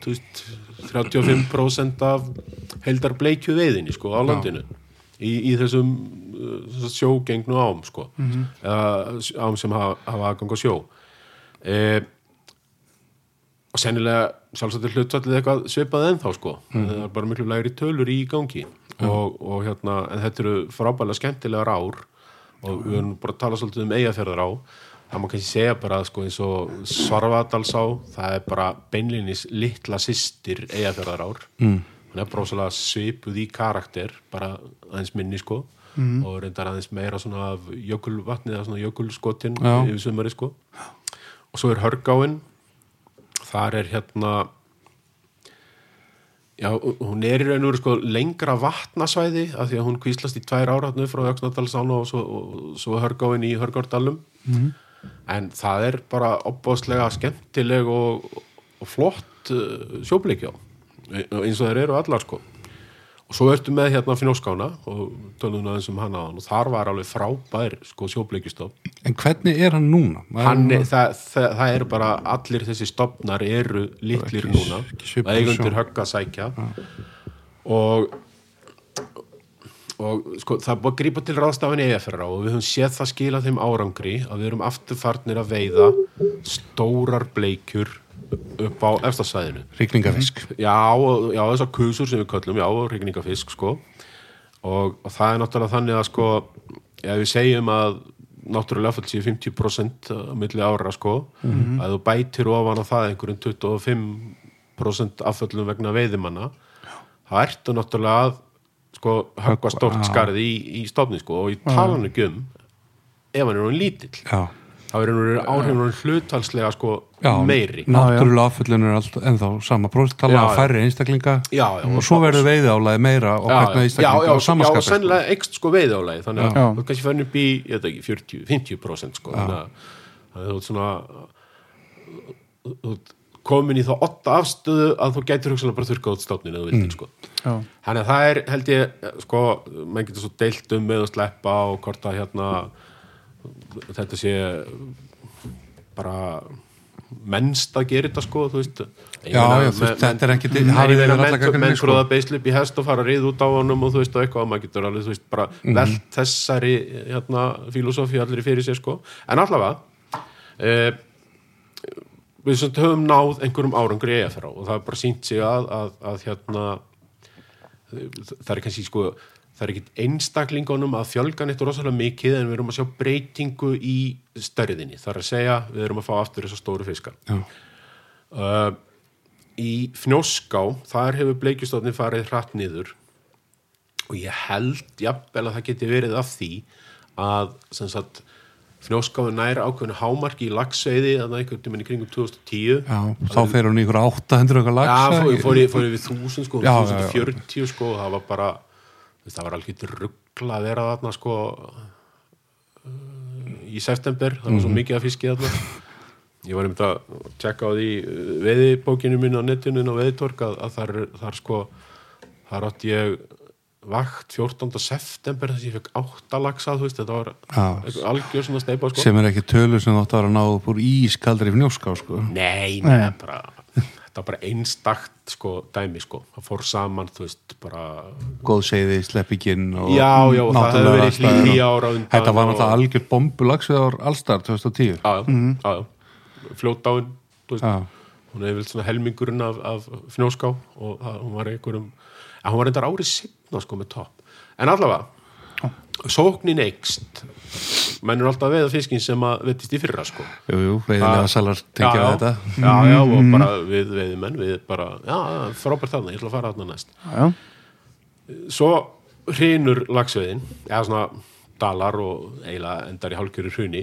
þú veist 35% af heldar bleikju veiðinni sko á landinu. Í, í þessum sjógengnu ám sko. Eða ám sem hafa, hafa aðgang á sjó. E, og sennilega sjálfsagt er hlutfallið eitthvað svipað ennþá sko. Það er bara miklu lægri tölur í gangi. Og, og hérna, en þetta eru frábælega skemmtilegar ár. Og við erum bara að tala svolítið um eigafjörðar á það má kannski segja bara sko eins og Svarvadalsá, það er bara beinlinis litla systir eigafjörðar ár mm. hann er bara svolítið svipuð í karakter bara aðeins minni sko mm. og reyndar aðeins meira svona af jökulvatni eða svona jökulskotin yfir sumari sko. Og svo er hörgáin. Þar er hérna já, hún er í raun og veru sko lengra vatnasvæði af því að hún kvíslast í tvær áratnu frá Öxnadalsána og svo, svo hörgáin í Hörgárdalum mm. en það er bara opbóðslega skemmtileg og, og flott uh, sjóbleikjá eins og þeir eru allar sko og svo ertu með hérna Fnjóskána og tölum aðeins um hann aðan og þar var alveg frábær sko sjóbleikjustofn en hvernig er hann núna? hann er, það, það, það eru bara allir þessi stopnar eru litlir Ekki- núna ekki svipaður eigundur sjón. högg að sækja og og sko, það búið að grípa til ráðstafan í EFRA og við höfum séð það skila þeim árangri að við erum aftur farnir að veiða stórar bleikjur upp á efstasvæðinu Ríkningafisk já, og- já, þessar kusur sem við köllum já, og hrygningafisk sko. Og, og það er náttúrulega þannig að sko ef við segjum að náttúrulega affall séu 50% á milli ára sko að þú bætir ofan á það einhverjum 25% afföllum vegna veiðimanna þá ertu náttúrulega að sko höggva stort já. skarði í, í stofni sko og í talan ekki um ef hann er hún lítill. Já, þá er hann áhrifin hluthalslega sko já meiri. Náttúrulega áföllun er alltaf ennþá sama próstala Já, að já. færri einstaklinga. Já, já, og svo verður veiði álæði meira og já, hvernig já, einstaklinga já, og já, samaskapir og sennilega ekst sko veiðálægi þannig að Já. þú ert kannski farin upp í ég veit ekki, 40, 50% sko þannig að þú ert svona þú komin í þá åtta afstöðu að þú gætir hugsalega bara þurrka út stofnin eða þú vildir sko. Já. þannig að það er held ég sko, menn getur svo deilt um með að sleppa og hvort að hérna þetta sé bara mennst að gera þetta sko þú veist Já, já, þú veist, þetta er ekki menn sko. tróða beislu upp í hest og fara rið út á honum og þú veist og eitthvað maður getur alveg þú veist bara Mhm. velt þessari hérna filosófi allir fyrir sér sko en allavega eh, við sem höfum náð einhverjum árangur í EFR og það er bara sínt sig að, að, að hérna það er kannski sko það er ekkit einstaklingunum að fjölga neitt rosalega mikið en við erum að sjá breytingu í stærðinni, það er að segja við erum að fá aftur þessar stóru fiskar Já. uh, í fnjóská þar hefur bleikjustofni farið hratt niður og ég held jafnvel að það geti verið af því að sem sagt fnjóskáfi nær ákveðinu hámarki í lagsveiði þannig að einhvern tímann í kringum 2010 Já, þá fer hún í ykkur 800 okkar Já, fór, ég- við þúsund sko, Já, já, já. 1040 sko, það var bara það var alveg ruggla að vera þarna sko uh, í september, það var Mhm. svo mikið að fiski þarna ég var einmitt að tjekka á því uh, veiðibókinu minn á netinu á veiðtork að, að þar, þar sko þar átti ég vakt 14. september þess að ég fekk áttalagsa, þú veist, þetta var eitthvað algjör svona steipa sko sem er ekki tölur sem þátt að vera náð upp úr ískaldri fnjóská sko. Nei, nei, þetta var bara einstakt sko dæmi sko, það fór saman þú veist, bara góð segði, sleppikinn og já, já, og það náttúrulegar verið hlýri og- ára undan Þetta var og- náttúrulega algjör bombulags við ár allstar 2010 já, já, fljótáin þú veist, Já. hún hefur vilt svona helmingurinn af, af fnjóská og það, hún var einhverjum en hún var reyndar árið sinna sko með topp. En allavega sóknin eikst menn er alltaf að veiða fiskin sem að veitist í fyrra sko. Jú, jú, veiðilega salar tengja já, þetta. Já, já, og bara við veiðimenn við bara, já, frábært þarna, ég ætla að fara þarna næst. Já. svo hrinur lagsveiðin eða svona dalar og eiginlega endar í hálfkjöru hruni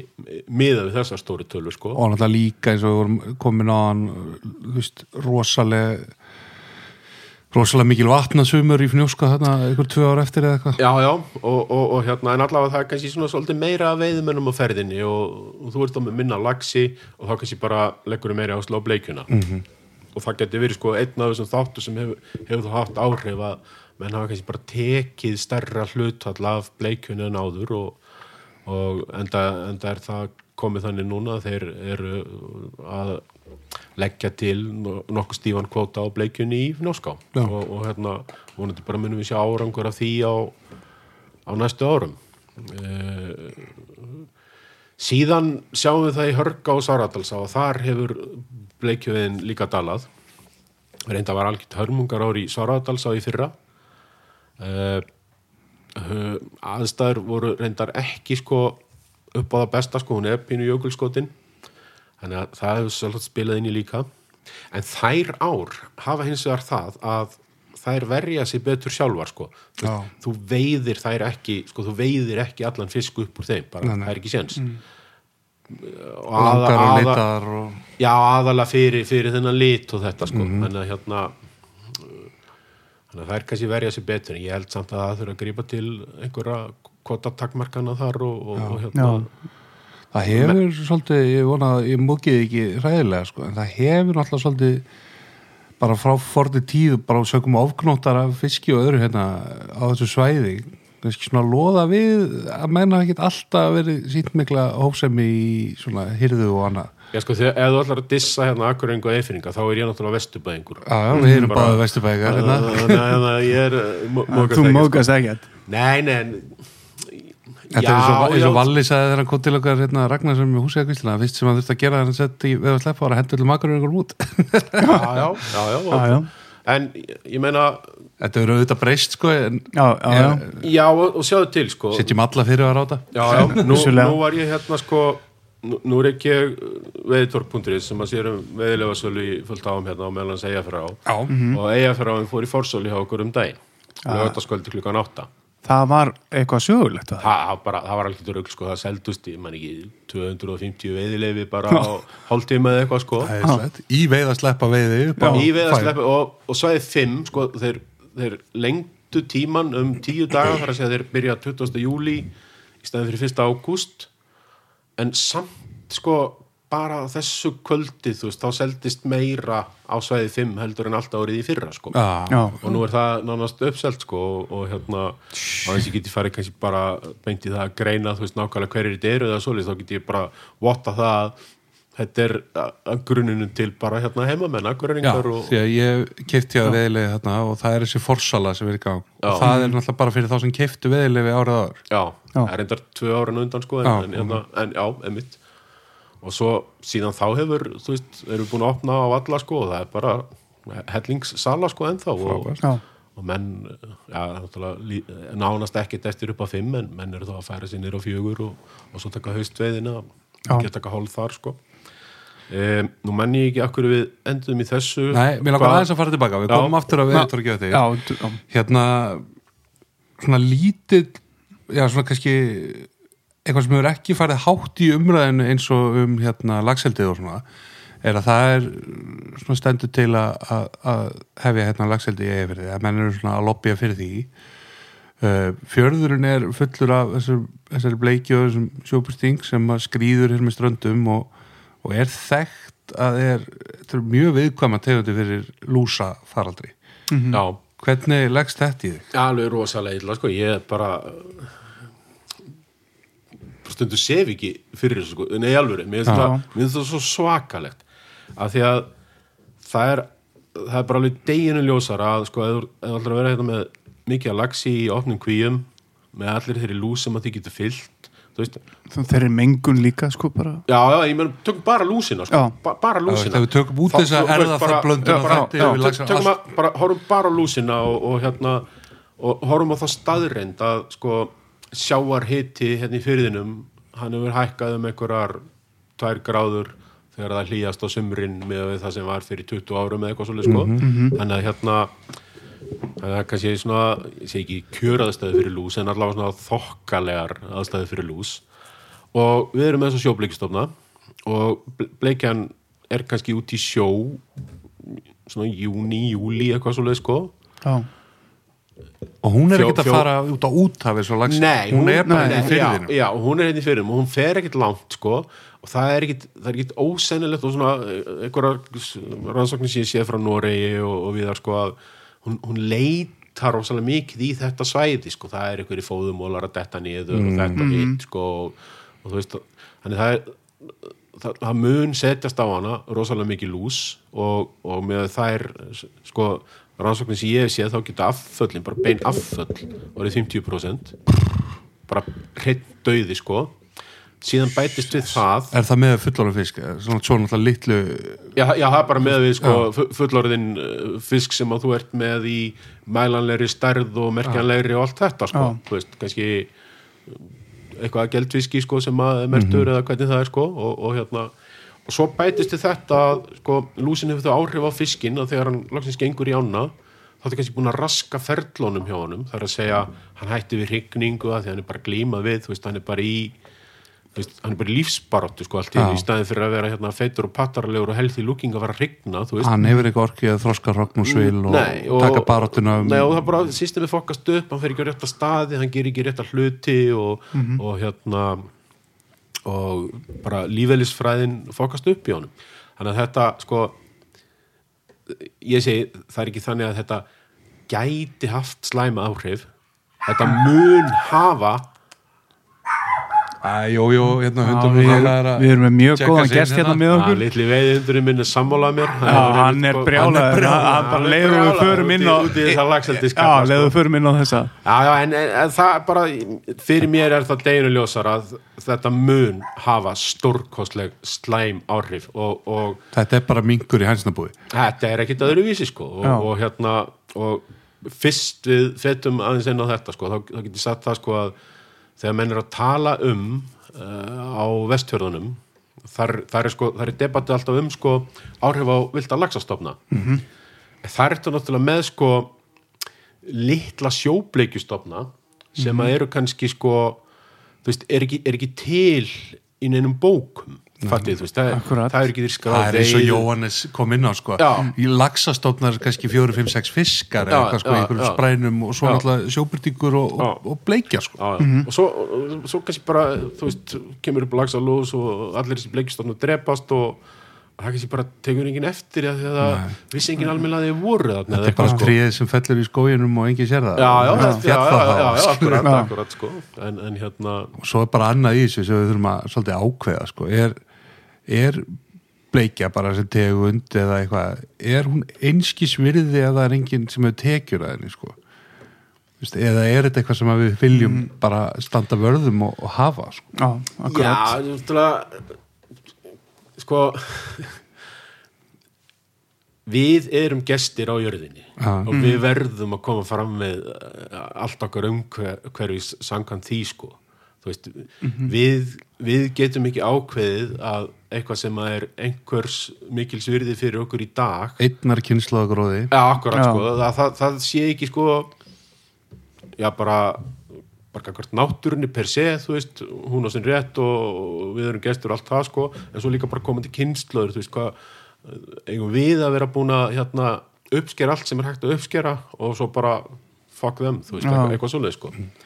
miða við þessar stóru tölur sko. Og náttúrulega líka eins og við vorum komin á hann þú veist, rosalega rosalega mikil vatnasumur í fnjóska þarna einhver tvö ár eftir eða eitthvað Já, já, og, og, og hérna, en allavega það er kannski svona svolítið meira veiðumennum á ferðinni og, og þú ert þá með minna lagsi og þá kannski bara leggur meira ásla á bleikjuna -hmm. og það getur verið sko einn af þessum þáttu sem hefur, hefur þá haft áhrif að menn hafa kannski bara tekið stærra hlutall af bleikjuna en áður og, og enda, enda er það komið þannig núna að þeir eru að leggja til no- nokkuð stífan kvóta á bleikjunni í Fnjóská. Já. og, og hérna vonandi bara munum við sjá árangur af því á, á næstu árum. Uh, síðan sjáum við það í Hörga og Sáradalsá og þar hefur bleikjöðin líka dalað. Reynda var algjört hörmungar ári í Sáradalsá í fyrra. Uh, aðstæður voru reyndar ekki sko upp á það besta sko, hún er pínu jökulskotin þannig að það hefur svolítið spilað inn í líka en þær ár hafa hins vegar það að þær verja sig betur sjálfar sko þú, þú veiðir þær ekki sko, þú veiðir ekki allan fisk upp úr þeim bara, Nei, nei. það er ekki séns mm. og langar og litar og já, aðalega fyrir, fyrir þennan lit og þetta sko, Mhm. þannig að hérna þannig að er kannski verja sig betur en ég held samt að það þurfa að grípa til einhverja kvotatakmarkana þar og, og, og hérna Já. Það hefur svolítið, ég vona að ég múkið ekki hræðilega sko, en það hefur náttúrulega svolítið bara frá forði tíð bara sögum ofgnóttar af fiski og öðru hérna á þessu svæði kannski svona loða við að menna ekki alltaf verið sínt mikla hópsemi í svona hyrðu og annað Já, sko, þegar, ef þú ætlar að dissa hérna akkurengu og eifringa, þá er ég náttúrulega vestubæðingur. Já, já, við erum Bara- báðið vesturbækar hérna. Þannig að- þannig ég er, mókast Þú mókast ekkert nei, nei en, Þetta er eins og, og Valli sagði þegar hann kom til okkar hérna, Ragnar sem er húsæðakvíslina fyrst sem hann þurfti að gera þegar hann sett í veð og sleppa var að hendur til makarur ykkur út. Já, já, já, já, Já, já. en ég meina Þetta eru auðvitað breyst sko en Já, já, já. já, og, og sjáðu til sko. Setjum alla fyrir að ráta. Já, já, nú, nú var ég hérna sko nú, nú er ekki ég veðitorg.is sem að sér um veðilega sölu í fullt áum hérna á meðlan segja fyrir á Já, og áum fór í fórsölu hjá okkur um daginn. Lögataskvöldi klukkan átta Það var eitthvað sögulegt að það. það, bara, það var alveg rugl sko, það seldust í, man ekki, 250 veiðileifi bara á hálftíma eða eitthvað sko Í veið að sleppa veiði upp á í fæ. veiðasleppi og, og svæði 5 sko, þeir, þeir lengdu tíman um 10 daga þar að segja þeir byrja 20. júli í staðin fyrir 1. ágúst en samt sko bara á þessu kvöldi þú veist, þá seldist meira á svæði 5 heldur en alltaf árið í fyrra sko. Já, Já, og nú er það nánast uppselt sko og, og hérna, á þess ég geti farið kannski bara beint í það að greina þú veist nákvæmlega hverjir þetta eru eða svoleiðis, þá geti ég bara votta það að þetta er að- að grunninu til bara hérna heimamenn, Já, akkurreiningar og því að ég kefti að veðilegi þarna og það er þessi forsala sem er í gang. Já. og það er náttúrulega bara fyrir þá sem keftu veðilegi árið áður. Já, Já. það er endar tvö ára undan sko, en, Já, en, hérna, en já, emitt og svo síðan þá hefur þú veist, erum við búin að opna á alla sko og það er bara hellingssala sko ennþá og, og menn já, nánast ekkert eftir upp á fimm en menn eru þá að færa sér nýr á fjögur og, og svo taka haustveiðina Já. ekki að taka hálf þar sko. Um, nú menn ég ekki akkur við endum í þessu. Nei, mér langar aðeins að fara tilbaka. Við Já. komum aftur að veðitorgja þetta já, d- já. Hérna svona lítill já, svona kannski eitthvað sem hefur ekki farið hátt í umræðinu eins og um hérna lagseldið og svona er að það er svona stendur til að, að, að hefja hérna lagseldi í eigafyrði að menn eru svona að lobbya fyrir því. Uh, fjörðurinn er fullur af þessum, þessari bleiki og þessum sjópusting sem að skrýður hér með ströndum og, og er þekkt að er, þetta er mjög viðkvæma tegundi fyrir lúsa faraldri já, hvernig leggst þetta í þig? alveg rosalega illa sko, ég er bara stundu sef ekki fyrir þessu sko, nei alveg, mér finnst Já. það það svo svakalegt af því að það er það er bara alveg deginu ljósara að sko, ætlar að vera hérna með mikið að lagsi í opnum kvíum með allir þeirri lús sem að þið getur fyllt Þannig þeir eru mengun líka, sko, bara. já, já, ég menn, tökum bara lúsina sko, Já. ba bara lúsina Þegar við tökum út þess að erða það blöndun já, og bara- já, að, horfum bara á lúsina og, og hérna og horfum á það staðreind að sko sjáar hiti hérna í fyrðinum hann hefur hækkað um einhverjar tvær gráður þegar það hlýjast á sumrin með það sem var fyrir 20 árum eða eitthvað svolítið sko. Þannig að hérna það er kannski svona, ég segi ekki kjöraðstæði fyrir lús en allavega svona þokkalegar aðstæði fyrir lús. Og við erum með þess að sjóbleikistofna og ble- bleikjan er kannski út í sjó svona júni, júli eitthvað svo leið sko. Já, og hún er ekkert að fjó- fara út á lags Nei, hún, er bara nei, í fyrðinu já, já, hún er hérna í fyrðinum og hún fer ekkert langt sko og það er ekkert, það er ekkert ósennilegt og svona eh, einhverjar rannsóknir sem ég sé frá Noregi og, og viðar sko að hún, hún leitar rosalega mikið í þetta svæði sko, það er einhverju fóðumólar að detta niður og þetta hitt sko og, og þú veist, þannig það er það, það mun setjast á hana rosalega mikið lús og, og með þær sko rannsóknir sem ég hef séð þá geta afföllin, bara bein afföll orðið 50% bara hreitt döiði sko. Síðan bætist við það er það með fullorðan fisk? Svona svona litlu já, já, það er bara með við sko fu- fullorðin uh, fisk sem að þú ert með í mælanlegri stærð og merkjanlegri og allt þetta sko, veist, kannski eitthvað geldviski sko sem að er mertur eða hvernig það er sko og, og hérna, og svo bætist við þetta að, sko, lúsin hefur þau áhrif á fiskin að þegar hann lagsins gengur í ána þá er kannski búin að raska ferlónum hjá honum, það er að segja hann hætti við hrygningu að því hann er bara glímað við, þú veist, hann er bara í veist, hann er bara í lífsbaráttu sko allt í, í staðin fyrir að vera hérna feitur og pattarlegur og healthy looking að vera veist, hann hefur ekki orkið að þroska rogn og Nei, og- taka baráttuna um og það bara, systemið fokast upp, hann fer ekki á rétta staði, hann ger ekki rétta hluti og, og hérna og bara lífeylisfræðin fokast upp í honum. Þannig að þetta, sko, ég segi, það er ekki þannig að þetta gæti haft slæma áhrif. Þetta mun hafa Æ, jú, jú, hérna hundum við, er við erum með mjög góðan gest hérna með Já, okkur. litli veiðhundurinn minn er sammálað mér. Já, hann er brjálaður. Brjálaður. hann bara leiður við förum inn á Já, leiður við förum inn á þessa. Já, já, en, en, en það bara fyrir mér er það deginu ljósar að þetta mun hafa stórkostleg slæm áhrif og, og Þetta er bara mingur í hænsnabúi þetta er ekkit öðruvísi sko. Og, hérna og fyrst við fettum aðeins inn á þetta sko, þá, þá get ég sagt það sko að þegar menn er að tala um uh, á vestfjörðunum þar, þar er sko, er debatið alltaf um sko áhrif á vilda laxastofna. Mm -hmm. þar er þetta náttúrulega með sko litla sjóbleikjustofna sem að eru kannski sko þú veist, er ekki, er ekki til í neinum bókum fattið, þú veist, það, það er ekki þér Það skráð er eins og Jóhannes kom inn á sko. Í laxastofnar kannski 4, 5, 6 fiskar Já, eða eitthvað sko einhverjum já. sprænum og svo náttúrulega sjóbyrtingur og, og, og bleikja sko Já, já. og svo, og svo kannski bara þú veist, kemur upp lagsalús og allir þessi bleikistofnum drepast og það kannski bara tekur enginn eftir því að það vissi enginn almennilega að þið voru þarna Þetta er bara sko. tríð sem fellur í skóginum og enginn sér það já, já, já, já, já, já, já, Fjallahaf, akkurat, Já. akkurat sko. en, en hérna og svo er bara annað í þessu sem við þurfum að svolítið ákveða sko. er, er bleikja bara sem tegund eða eitthvað er hún einskis virði að það er enginn sem hefur tekjur að henni sko. Eða er þetta eitthvað sem að við viljum bara standa vörðum og, og hafa sko. Já, akkurat já, að sko við erum gestir á jörðinni Já. og við verðum að koma fram með uh, allt okkar umhverfis samkvæmt því sko Þú veist, við, við getum ekki ákveðið að eitthvað sem að er einhvers mikils virði fyrir okkur í dag einnar kynslaðagróði Já. sko, það, það, það sé ekki sko já, bara bara hvert náttúrunni per se þú veist, hún á sinn rétt og við erum gestur og allt það sko. En svo líka bara komandi kynnslöður, þú veist hvað eigum við að vera búin að hérna, uppskera allt sem er hægt að uppskera og svo bara fuck them, þú veist, Já. eitthvað, eitthvað svoleið sko. E,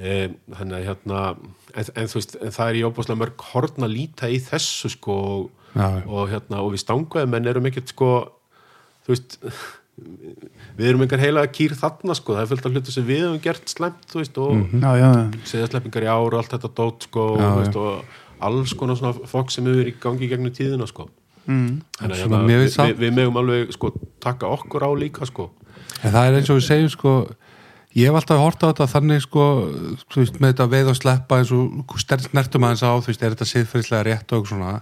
þannig að hérna en, en þú veist, en það er í óbúslega mörg horn að líta í þessu sko og, Já. og hérna, og við stanguðum en erum ekkert sko þú veist við erum einhver heila kýr þarna sko það er fullt af hlutu sem við hefum gert slemt þú veist og mm já. seðasleppingar í ár og allt þetta dót sko Já, og, veist, og alls konar svona fólk sem hefur í gangi gegnum tíðina sko Mm. Þannig að hérna, við, við, við megum alveg sko taka okkur á líka sko En það er eins og við segjum sko ég hef alltaf hort á þetta þannig sko þú veist, með þetta veið og sleppa eins og snertum aðeins á, þú veist, er þetta siðferðislega rétt og svona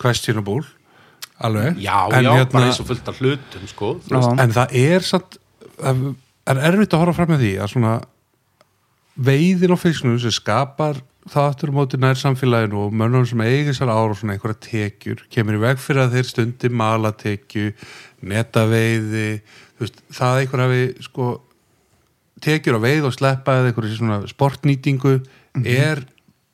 questionable? Alveg. Já, en, já, hérna, bara eins og fullt af hlutum sko en það er satt er erfitt að horfa fram með því að svona veiðin á fisknum sem skapar það aftur á móti nær samfélaginu og mönnum sem eigi þessar ár og svona einhverja tekjur kemur í veg fyrir að þeir stundi malatekju, netaveiði þú veist, það einhver hafi sko tekjur á veið og sleppa eða einhverju svona sportnýtingu er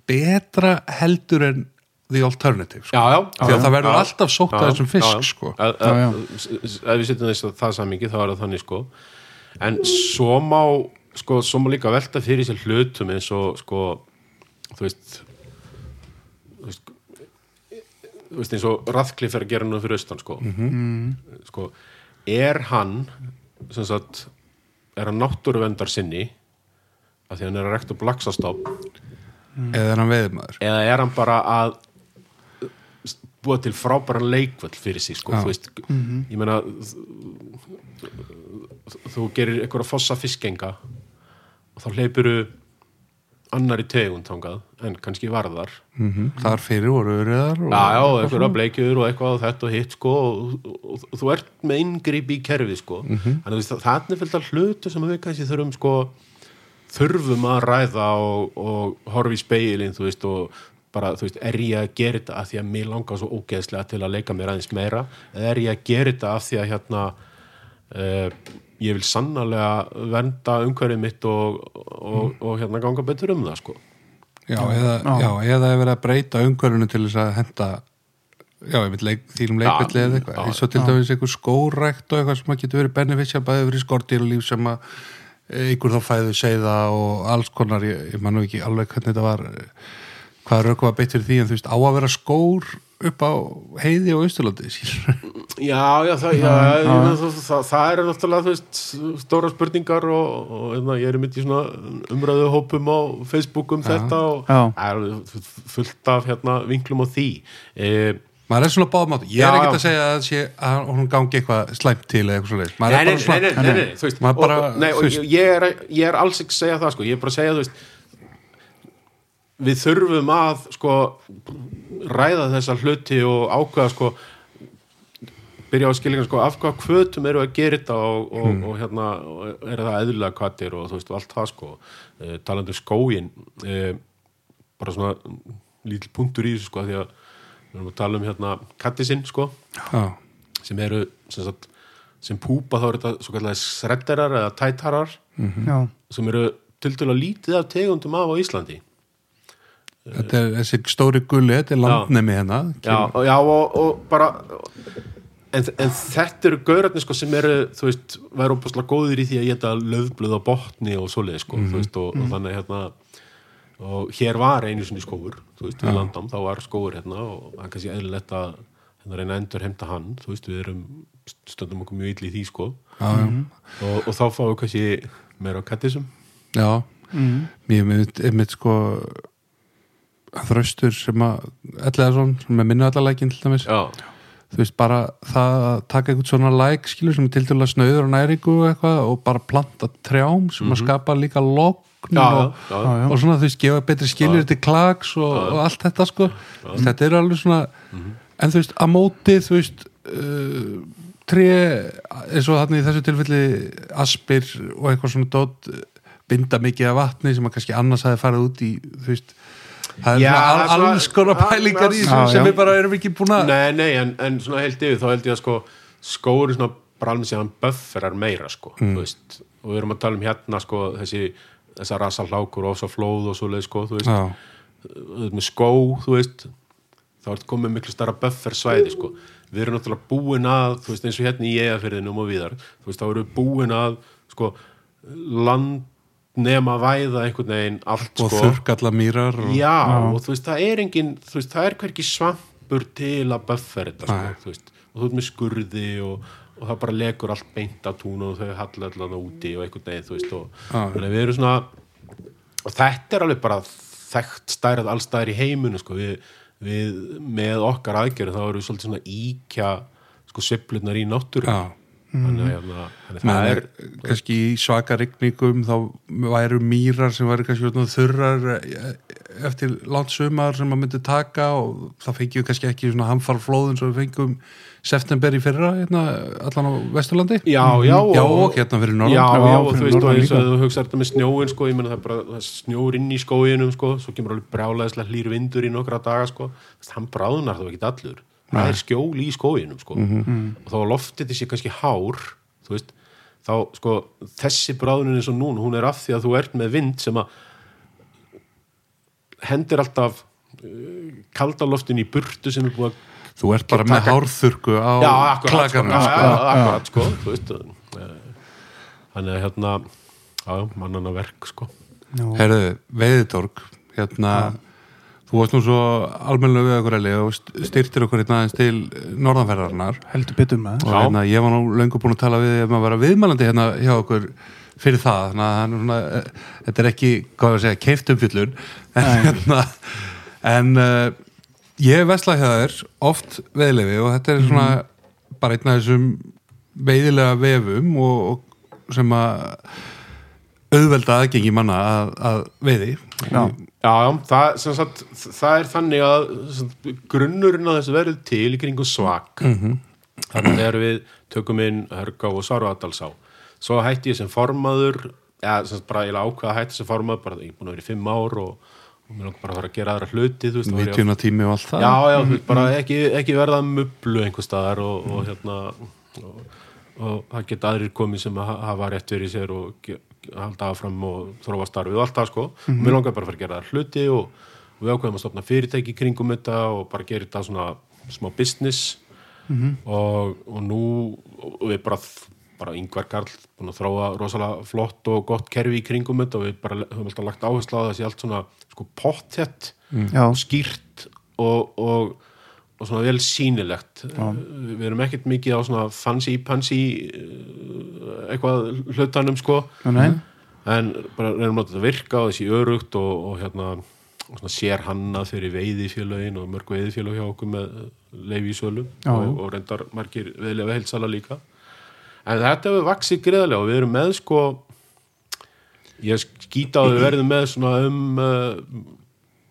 betra heldur en the alternative sko. já, já, því að það verður já, alltaf sótt að já, þessum fisk já, já. sko. Ef- Já, já. við setjum þess að það samingi þá er það þannig sko en svo má sko, svo má líka velta fyrir sér hlutum eins og sko þú veist þú veist, þú veist eins og Rathcliffe er að gera nú fyrir austan sko sko, er hann sem sagt er hann náttúruvendar sinni af því hann er að rekta upp laxastopp eða er hann veiðmaður eða er hann bara að búa til frábæran leikvöld fyrir sig sko, þú veist. Ég meina þú, gerir einhverja fossa fiskenga og þá hleypuru annari tegund þangað en kannski varðar. Mm þar fyrir voru öryðar og, já, einhverja bleikjur og eitthvað og þetta og hitt sko og, og, og þú ert með inngrip í kerfið sko. Þannig að þú veist, þannig fylgta hlutu sem við kannski þurfum sko þurfum að ræða og, og horfa í speilin þú veist og bara, þú veist, er ég að gera þetta af því að mér langar svo ógeðslega til að leika mér aðeins meira? Eða er ég að gera þetta af því að hérna uh, ég vil sannarlega vernda umhverfið mitt og, og hérna ganga betur um það sko. Já, eða, já, eða er verið að breyta umhverfinu til þess að henda já, ég veit, leik, þínum leikvelli eða eitthvað. já, eins og til dæmis einhver skórækt og eitthvað sem að getur verið beneficial bæði fyrir skortýralíf sem að einhver þá fæðu segða og alls konar, ég, ég man nú ekki alveg hvernig þetta var hvað röku var beitt fyrir því en þú veist, á að vera skór upp á heiði og austurlandi Já, já, það, já, Já, já, já. það, það, það er náttúrulega veist, stóra spurningar og, og hérna, ég er myndi í svona umræðu hópum á Facebook um þetta og er alveg fullt af hérna, vinklum á því. E, maður er svona báðmátt, ég Já, er ekkert að segja að, sé, að hún gangi eitthvað slæmt til eða eitthvað leið, maður Nei, er nei, bara svona nei, nei, nei, veist Maður og, bara, og, og ég, er, ég er alls ekki að segja það sko, ég er bara að segja þú veist við þurfum að sko ræða þessa hluti og ákveða sko byrja á skilningar sko af hvað kvötum eru að gera þetta og, og, Hmm. og hérna og er það eðlulega kvatir og þú veist og allt það sko. E, talandi um skógin e, bara svona lítil punktur í þessu sko af því að við erum að tala um hérna kattisinn sko já, sem eru sem, sagt, sem púpa þá eru þetta svo kallega sredderar eða tætarar Já, sem eru til dæla lítið af tegundum af á Íslandi. Þetta er þessi stóri gulli, þetta er landnemi hérna. Já, og, já og, og bara en, en þetta eru gaurarnir sko sem eru þú veist, væru opaslega góðir í því að geta löfblöð á botni og svoleið sko þú veist, og, og þannig hérna og hér var einu sinni skóur þú veist, við landam, þá var skóur hérna og það er kannski eðlilegt að hérna reyna endur heimta hann, þú veist, við erum stöndum okkur mjög illa í því sko. Já, já, og, og þá fáum við kannski meira á kattisum já. mér mynd, einmitt sko þröstur sem að ellega svona, sem er minna allalækin til dæmis. Já, þú veist bara það að taka eitthvað svona læk skilur sem er til dæla snauður og næringu og eitthvað og bara planta trjám sem að skapa líka Mhm. já, og, já, já. og svona þú veist gefa betri skilir til klags og, og allt þetta sko þetta er alveg svona Mhm. en þú veist að móti þú veist uh, tré eins og þarna í þessu tilfelli aspir og eitthvað svona dót binda mikið af vatni sem að kannski annars hafi farið út í þú veist það er svona alls konar pælingar í þessu sem við bara erum ekki búin að Nei, nei, en, en svona heilt yfir þá held ég að sko skóur er svona bara alveg séðan bufferar meira sko, Mm. þú veist. Og við erum að tala um hérna sko þessi þessar rasa hlákur og svo flóð og svo leið sko, þú veist, já, með skó, þú veist þá er þetta komið miklu starra buffer svæði sko, við erum náttúrulega búin að þú veist eins og hérna í eigafyrðinum og viðar þú veist, þá erum við búin að sko landnema væða einhvern veginn allt og sko. þurrkalla mýrar og, Já, og þú veist, það er engin þú veist, það er hverki svampur til að buffer þetta, sko, þú veist. Og þú ert með skurði og, og það bara legur allt beint á túnu og þau hallar allan úti og einhvern veginn, þú veist og að svona og þetta er alveg bara þekkt stærð allstæðir í heimunu, sko. Við, við með okkar aðgerð þá erum við svolítið svona íkja sko sveiflunar í náttúru já, þannig að hérna, þannig að Men, það er kannski í svaka rigningum þá væru mýrar sem væru kannski svona þurrar eh, eftir langt sumar sem maður myndi taka og það fengjum kannski ekki svona hamfarflóðin sem við fengjum september í fyrra hérna, allan á Vesturlandi. Já, já, já og hérna fyrir norðan. Já, Já, já, og þú veist, og eins og þú hugsaður þetta með snjóin, sko, ég meina það er bara það er snjór inn í skóginum, sko, svo kemur alveg brjálæðislega hlýr vindur í nokkra daga, sko, Þess, hann bráðnar þó ekki allur, það er skjól í skóginum, sko, og þá loftið þessi kannski hár, þú veist, þá, sko, þessi bráðunin eins og núna, hún er af því að þú ert með vind sem að hendir alltaf uh, kaldaloftin í burtu sem er búið að þú ert bara með hárþurku á já, akkurat, sko, klakanum já, sko. já, akkurat, sko, veist eh, þannig að hérna já, mannana verk, sko. Já, Herðu, veiðitorg hérna, þú varst nú svo almennilega við okkur Eli og st- styrtir okkur hérna aðeins til norðanferðarnar heldur betur með og hérna, ég var nú löngu búin að tala við ef maður vera viðmælandi hérna hjá okkur fyrir það, þannig að hann er svona, eh, þetta er ekki, hvað ég að segja, keift umfyllun en, hérna, en uh, ég hef veslað hjá þér oft veiðlefi og þetta er svona bara einn af þessum veiðilega vefum og, og sem að auðvelda aðgengi manna að, að veiði. Já. Já, það, sagt, það er þannig að sagt, grunnurinn að þessu verður til í kringu svak. Þannig að þegar við tökum inn Hörgá og Sarvadalsá svo hætti ég sem formaður ja, sagt, bara ég ákveða að hætti sem formaður bara ég er búin að vera í fimm ár og, og mér langar bara að fara að gera aðra hluti ég að- tími og allt það. Já, já, þú veist, bara ekki, ekki verða mublu einhver staðar og, og hérna og, og það geta aðrir komið sem hafa rétt fyrir sér og halda áfram og þrófa starfið og allt það sko. Og mér langar bara að fara að gera hluti og, við ákveðum að stopna fyrirtæki kringum þetta og bara gera þetta svona smá business. Og, og nú og við bara bara yngvar Karl búin að þróa rosalega flott og gott kerfi í kringum þetta og við bara höfum alltaf lagt áherslu á þessi allt svona sko potthett og skýrt og, og, og svona vel sýnilegt. Við erum ekkert mikið á svona fancy pansy uh, eitthvað hlutanum sko. Nei, en bara reynum að þetta virka og þessi örugt og, og hérna og svona sér hannað fyrir veiðifélögin og mörg veiðifélög hjá okkur með leifi í sölu Já, og, og reyndar margir veiðlega heilsala líka. En þetta hefur vaksið greiðlega og við erum með sko ég skýta að við verðum með svona um uh,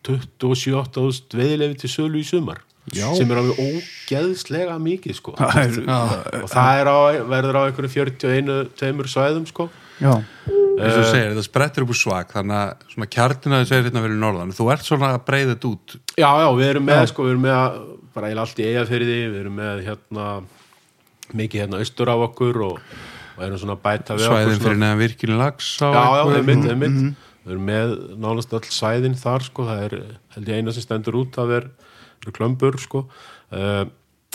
27.000 veiðilefi til sölu í sumar Já. sem er alveg ógeðslega mikið sko. Það er, og það er á, verður á einhverju 41 tveimur svæðum sko. Já, eins og þú segir, þetta sprettur upp úr svag þannig að svona kjartina þess er hérna fyrir norðan þú ert svona að breyða þetta út. Já, já, við erum með, sko, við erum með bara eiginlega allt í eigafyrði, við erum með hérna, mikið hérna austur af okkur og, og erum svona bæta við svæðin okkur fyrir neðan virkinu lags Já, já, einmitt, einmitt. Við erum með nánast öll svæðin þar, sko, það er held ég eina sem stendur út, það er, er klömbur, sko. Uh,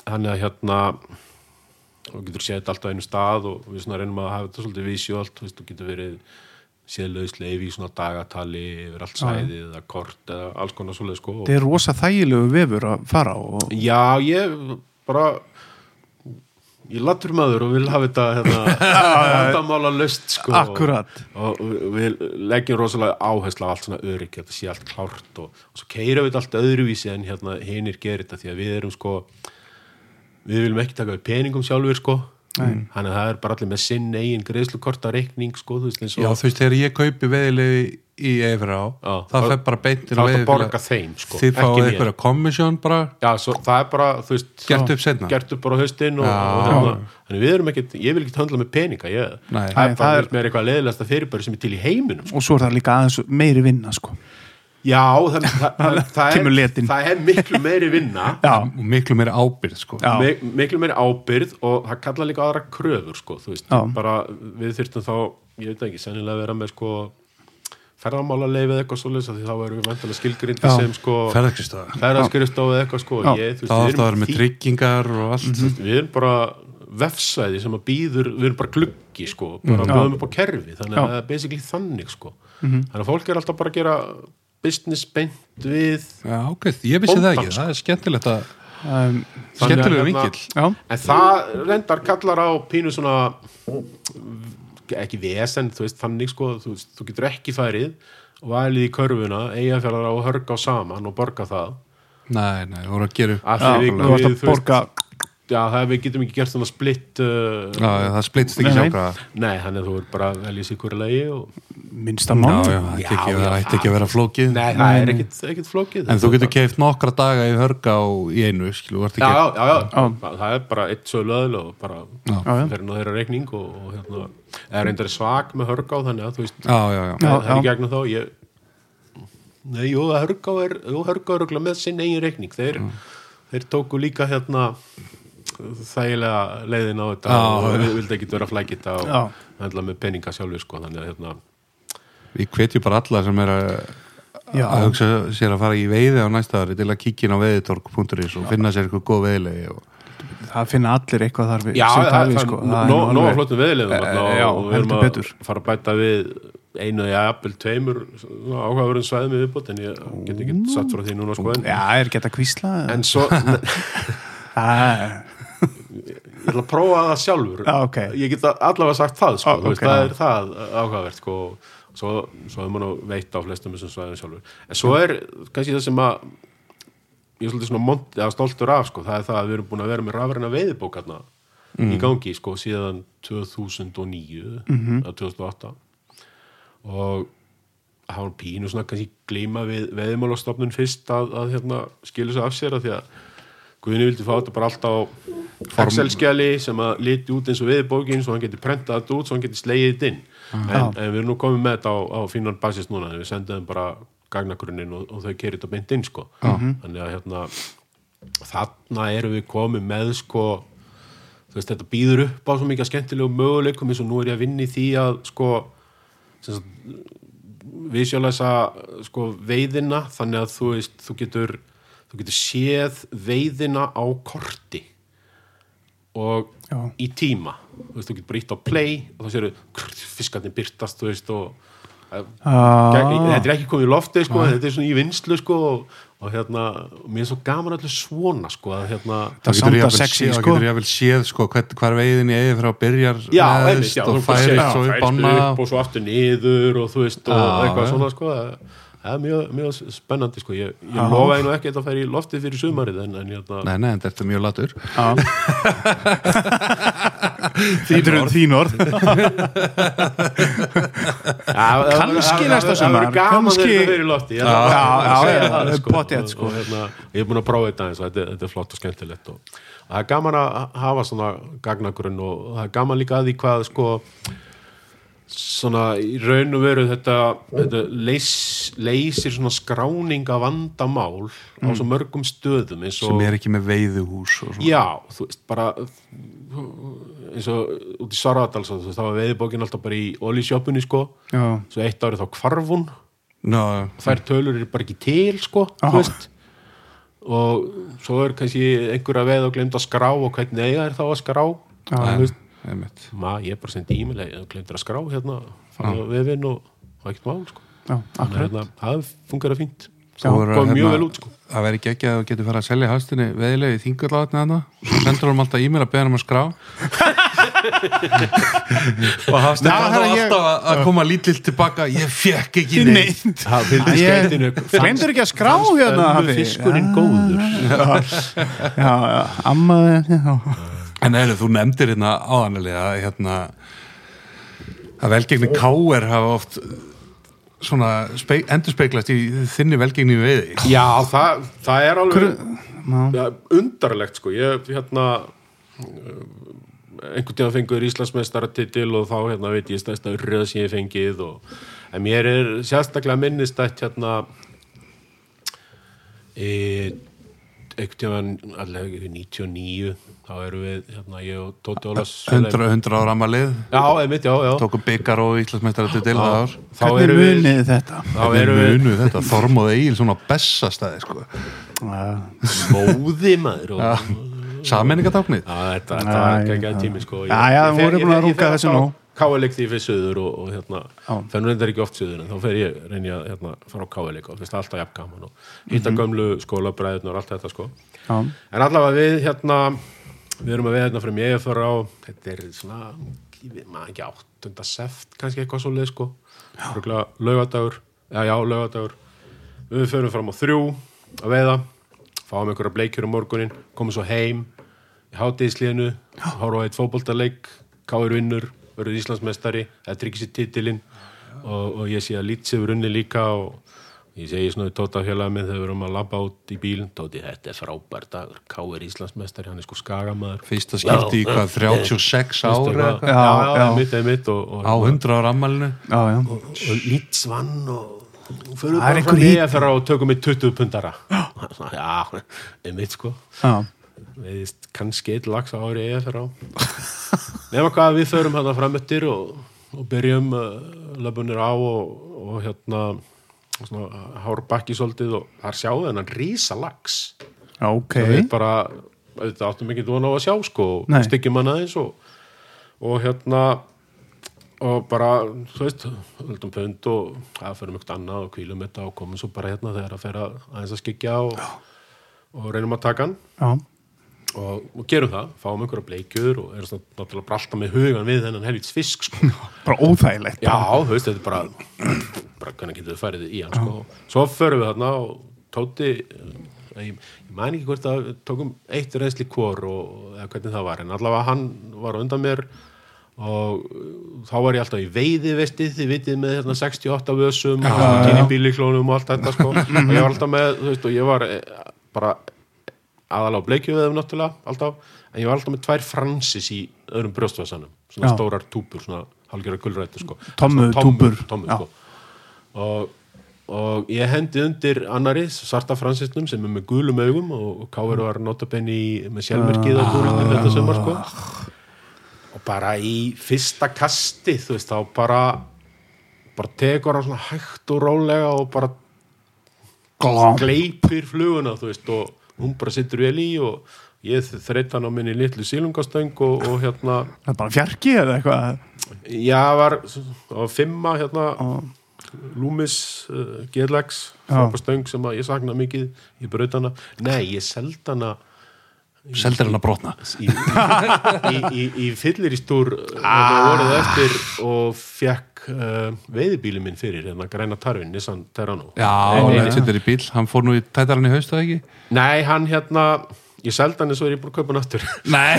Þannig að hérna og getur séð þetta allt á einu stað og við svona reynum að hafa þetta svolítið vísjólt, þú getur verið séðlausleifi í svona dagatali yfir allt svæðið eða kort eða alls konar svoleið, sko og- þetta er rosa þægilegu vefur að fara og, Já, ég bara ég latur maður og vil hafa þetta hérna, vandamála löst sko, Akkurat. og, og við leggjum rosalega áherslu á allt svona örygg þetta sé allt klárt og, og svo keirum við þetta allt öðruvísi en hérna hinir gerir þetta því að við erum sko við viljum ekki taka við peningum sjálfur sko Nei. þannig að það er bara allir með sinn eigin greiðslukorta reikning sko þú veist eins Já, og þú veist, þegar ég kaupi veðilegi í Eifra á, Já. það fer bara beint til er að borga þeim sko Þið ekki fáið mér. einhverja kommisjón bara Já, svo, það er bara, þú veist Gert upp seinna. Gert upp bara og hérna, Þannig við erum ekkert, ég vil ekki höndla með peninga ég, Nei. Það er bara það er... með eitthvað leðilegasta fyrirbæri sem er til í heiminum sko. og svo er það líka aðeins meiri vinna sko. Já, það, það, það, það, er, það er miklu meiri vinna já, og miklu meiri ábyrð, sko. Mik miklu meiri ábyrð og það kalla líka aðra kröfur sko, þú veist, Já. bara við þyrftum þá, ég veit ekki, sennilega að vera með sko ferðamála leifið eitthvað svoleiðis af því þá erum við vantilega skilgrindi Já. sem sko ferðarkristofa ferðaskristofu eða eitthvað sko. Ég, það við átt erum að vera með því- tryggingar og allt Þú veist, við erum bara vefsæði sem að býður, við erum bara gluggi sko, bara Já. bjóðum upp á kerfi þannig Já. að það er basically þannig sko. Þannig að fólk er alltaf bara að gera business beint við Já, ok, ég vissi það ekki, það er skemmtilegt að um, skemmtilegu hérna- vingill já, en það reyndar kallar á pínu svona ekki vesen, þú veist, þannig sko þú, þú getur ekki færið og valið í körfuna, eigafjörðar og hörga á saman og borga það. Nei, nei, þú voru að gera upp. Þú við, að borga já, það við getum ekki gert svona splitt uh, Já, já, það splittst ekki Nei, nei. þannig að þú er bara að velja sér hverju lagi og minnsta Já, mál já, það ætti ekki, Já, að- já, ætti ekki að vera flókið Nei, það Nei, er ekkit flókið En þú getur keift nokkra daga í hörga á í einu, skilu, þú ert Já, ekki já, já, já, Já. það er bara eitt sölu öðl og bara Já. Já, já. fyrir nú þeirra reikning og, og hérna, er reyndar svag með hörgá þannig að þú veist, Já, já, já, Já, það er já. í gegnum þá ég, Nei, jú, hörgá er jú, hörgá er með sinn eigin reikning þeir, þeir tóku líka hérna þægilega leiðin á þetta Já, og við vildi ekki vera flækita og Já. hendla með peninga sjálfur sko, þannig að hérna Við hvetjum bara alla sem er að Já. að hugsa sér að fara í veiði á næsta ári til að kíkja inn á veiðitorg.is og finna sér eitthvað góð veiðilegi og það finna allir eitthvað þar við Já, sem það, það, sko. það, Það er nó, nú nó alveg- flottum veðilegum Eh, og, já, og við erum heldur að betur. fara að bæta við einu eða jafnvel tveimur áhugaverðum svæðum við viðbútt en ég get ekki satt frá því núna sko en, Já, er geta kvísla en svo ég ætla að prófa það sjálfur. Já, ok. ég get allavega sagt það sko, Já, þú veist, það er það áhugavert sko, svo, svo er maður að veita á flestum þessum svæðum sjálfur. En svo er kannski það sem að ég er svolítið svona mont, eða stoltur af sko, það er það að við erum búin að vera með rafræna veiðibókarna í gangi sko, síðan 2009 eða 2008 og það var pínu svona kannski glíma við veðimálastofnun fyrst að, að hérna, skilu sig af sér að því að Guðni vildi fá þetta bara allt á Excel-skjali sem að liti út eins og viðbókin svo hann geti prentað þetta út svo hann geti slegið þetta inn. En, en við erum nú komið með þetta á, á fínan basis núna en við sendum þeim bara gagnagrunnin og, og þau kerir þetta beint inn sko. Þannig að hérna þarna erum við komið með sko þú veist þetta býður upp á svo mikið skemmtilegu möguleikum eins og nú er ég að vinna í því að sko sem sagt, visjólæsa sko veiðina þannig að þú veist þú getur, þú getur séð veiðina á korti og Já. í tíma þú veist þú getur bara ítt á play og þá séru fiskarnir byrtast þú veist og Ah. Gæ- þetta er ekki komið í loftið sko, þetta er svona í vinslu sko og, og hérna, mér er svo gaman allir svona sko, að hérna Það getur að jáfnvel sexy, séð, sko. getur jáfnvel séð sko, hver, veiðin í eigi frá byrjar já, einmitt, neðst já, og færist svo já, upp færist ána upp og svo aftur niður og þú veist, og eitthvað svona sko, það það er mjög, mjög spennandi sko, ég, ég lofaði nú ekki að færi í loftið fyrir sumarið en, en hérna, Nei, nei, en þetta er mjög latur. Þetta eru þín orð. Kannski næsta Það sumar, kannski- lofti Ég það, sko. sko. hérna, Ég er búin að prófa þetta eins og þetta, þetta er flott og skemmtilegt og það er gaman að hafa svona gagnagrunn og það er gaman líka að því hvað sko svona í raun og veru þetta, þetta leys, leysir svona skráning af vandamál á svo mörgum stöðum og sem er ekki með veiðuhús. Já, þú veist, bara eins og út í Sarðardal þú veist, það var veiðbókin alltaf bara í olísjöpunni sko, Já, svo eitt árið þá kvarfun Ná, þær tölur eru bara ekki til sko, Aha. þú veist og svo er kannski einhver að veið og glemt að skrá og hvernig eiga er þá að skrá Já. þú veist. Ma, ég er bara sendi e-mail og glemt að skrá hérna, fara á vefinn og og ekkert mál sko. Já, að hérna, það fungerar fínt. Svo voru kom mjög hérna- vel út sko. Það væri ekki ekki að þú getur fara að selja hastinni veðilegi í þingulatni hana sendur hann alltaf e-mail að beða hann um að skrá. Og var þá herra, ég- alltaf að- að koma lítill tilbaka. Ég fekk ekki neitt. Það Gleymdirðu ekki að skrá hérna, fiskurinn góður. Já, já, ammaði já. En eða, þú nefndir hérna áðanilega hérna að velgengni K.R. hafa oft svona endur speiklast í þinni velgengni við Já, það, það er alveg Já. ja, undarlegt sko ég hérna uh, einhvern tíma fengur Íslandsmeistaratitil og þá hérna veit ég stæðst að röð sem ég fengið og, en mér er sérstaklega minnistætt hérna e, einhvern tíma allega 99 þá erum við hérna ég og Tóti Ólas 100, 100 ára amalið Já, einmitt, já, já tóku byggar og Íslandsmeistari til það ár þá erum við munið þetta? þá erum við munu þetta, Þormóð Egil svona bessastæði sko. Já, móði maður og, Já, þetta, þetta Já, var já, ekki já. tími sko. Já, já, við vorum búin að rúka þessu nú. Káuleik því fyrir söður og, og hérna, fennur reyndar ekki oft söður en þá fer ég, reyni að hérna, fara á káuleik og finnst alltaf jafn gaman og hitta gömlu skólabræðin og allt þetta sko. já, En allavega við hérna, við erum að við hérna fyrir mig að fara á, þetta er svona, maður ekki áttunda seft, kannski eitthvað svo leið sko. Rugla laugadagur, já, já, laugadagur. Við förum fram á þrjú að veiða, fáum einhverja bleikjur um morgunin, komum svo heim í hátíðisliðinu, horfa á eitt fótboltaleik, káir vinnur, verður Íslandsmeistari, það tryggir sér titilinn og, og ég sé að Leeds hefur unni líka og ég segi svona við Tóta félagið minn þegar við erum að labba út í bílinn, Tóti, þetta er frábær dagur, káir Íslandsmeistari, hann er sko skagamæður. Fyrsta skipti í hvað 36 Veistu ára? Já, Já, já, já. einmitt, einmitt og, og, á 100 ára amalinu já, já. og Leeds vann og Það er bara einhver fram í hít- að fara og tökum við 20 pundara já, einmitt sko já. Veist, kannski eitt lags ári eða fyrir á. Nema hvað við förum hérna framöttir og, og byrjum uh, löpunir á og, og hérna svona, hár bakki svolítið og þar sjáum við hennan rísa lags Já, ok. Sem við bara auðvitað áttum ekki dvona á að sjá sko styggjum hann aðeins og, og hérna og bara, þú veist höldum pund og það fyrir mjög annað og kvílum þetta og komum svo bara hérna þegar að að aðeins að skyggja og, og reynum að taka hann. Já, og, og gerum það, fáum einhverja bleikjur og erum náttúrulega bara alltaf með hugan við þennan helvits fisk sko. bara óþægilegt Já, þú veist, þetta er bara bara hvernig getur við farið í hann sko. svo förum við þarna og Tóti eh, ég, ég man ekki hvort að tókum eitt reynsli hvor og eða hvernig það var, en allavega hann var undan mér og uh, þá var ég alltaf í veiði vestið, þið vitið með hérna, 68 vössum og tíni bíliklónum og allt þetta sko, og ég var alltaf með þú veist, og ég var eh, bara aðalega á bleikjuveðum náttúrulega alltaf, en ég var alltaf með tvær fransis í öðrum brjóstvæsanum, svona Já. stórar túpur svona halgjara kulrættu sko Svona túpur. tommu, Já. sko. og, og ég hendi undir annari svarta fransisnum sem er með gulum augum og, og Káur var notabenni með sjálfmerkið á búringin þetta sumar sko og bara í fyrsta kasti þú veist þá bara bara tekur hann svona hægt og rólega og bara gleipir fluguna þú veist og hún bara sittur vel í og ég þreyt hann á minni litlu sílungastöng og, og hérna Það er bara fjarki eða eitthvað? Já var, það var fimma hérna Loomis uh, Gerlags Já. frábær stöng sem ég sakna mikið ég braut hana, nei ég seld hana seldir hann að brotna. Í, í, í, í fyllir í stúr ah. voruð eftir og fekk uh, veiðibíli minn fyrir hérna græna tarfin, Nissan Terrano. Já, Nei, hann nei, sittur í bíl, hann fór nú í tætarann í haustu ekki? Nei, hann hérna ég seldi hann eins og er ég búin að kaupa hann aftur. Nei,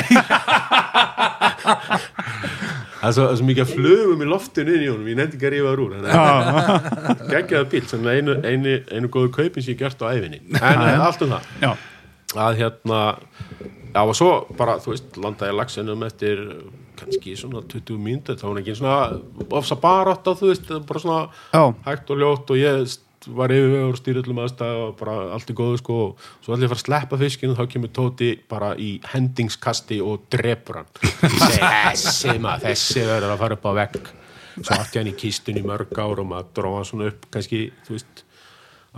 það er svo, það er mikið að flugum í loftinu inn í honum, ég nefndi ekki að rífa þar úr en geggjaða bíl, sem er einu, einu, einu góðu kaupin sem ég gert á æfinni en eh, allt um það. Já, að hérna já og svo bara, þú veist, landaði lagsinum eftir kannski svona 20 mínútur, þá var hann ekki svona ofsa barátt á, þú veist, bara svona Já. hægt og ljótt og ég var yfirvegur stýrillum aðstæð og bara allt í góðu sko og svo allir fara að sleppa fiskinu þá kemur Tóti bara í hendingskasti og drepur hann ég þessi maður, þessi verður að fara upp á vegg svo átti hann í kistin í mörg ár og maður dróða hann svona upp kannski, þú veist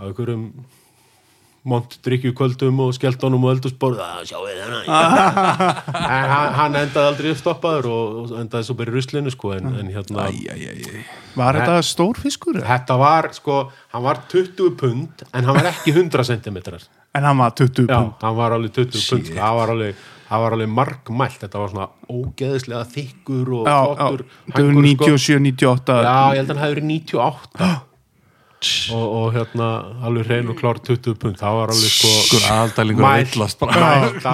á einhverjum montdrykju kvöldum og skellt honum og eldusborð að sjáu þið hana en hann, hann endaði aldrei uppstoppaður og, og endaði svo bara í ruslinu sko en, en hérna æ, æ, æ, æ. var þetta stór fiskur? þetta var sko, hann var 20 pund en hann var ekki 100 centimetrar En hann var 20 já, pund hann var alveg 20 pund sko. hann var alveg, hann var alveg margmælt þetta var svona ógeðislega þykkur og Já, flottur já, þetta var hængur, sko. 97, 98 Já, ég held að hann hefði verið 98 og, og hérna alveg hrein og klár 20 pund. Það var alveg sko Skur aðaldælingur Mælt. villast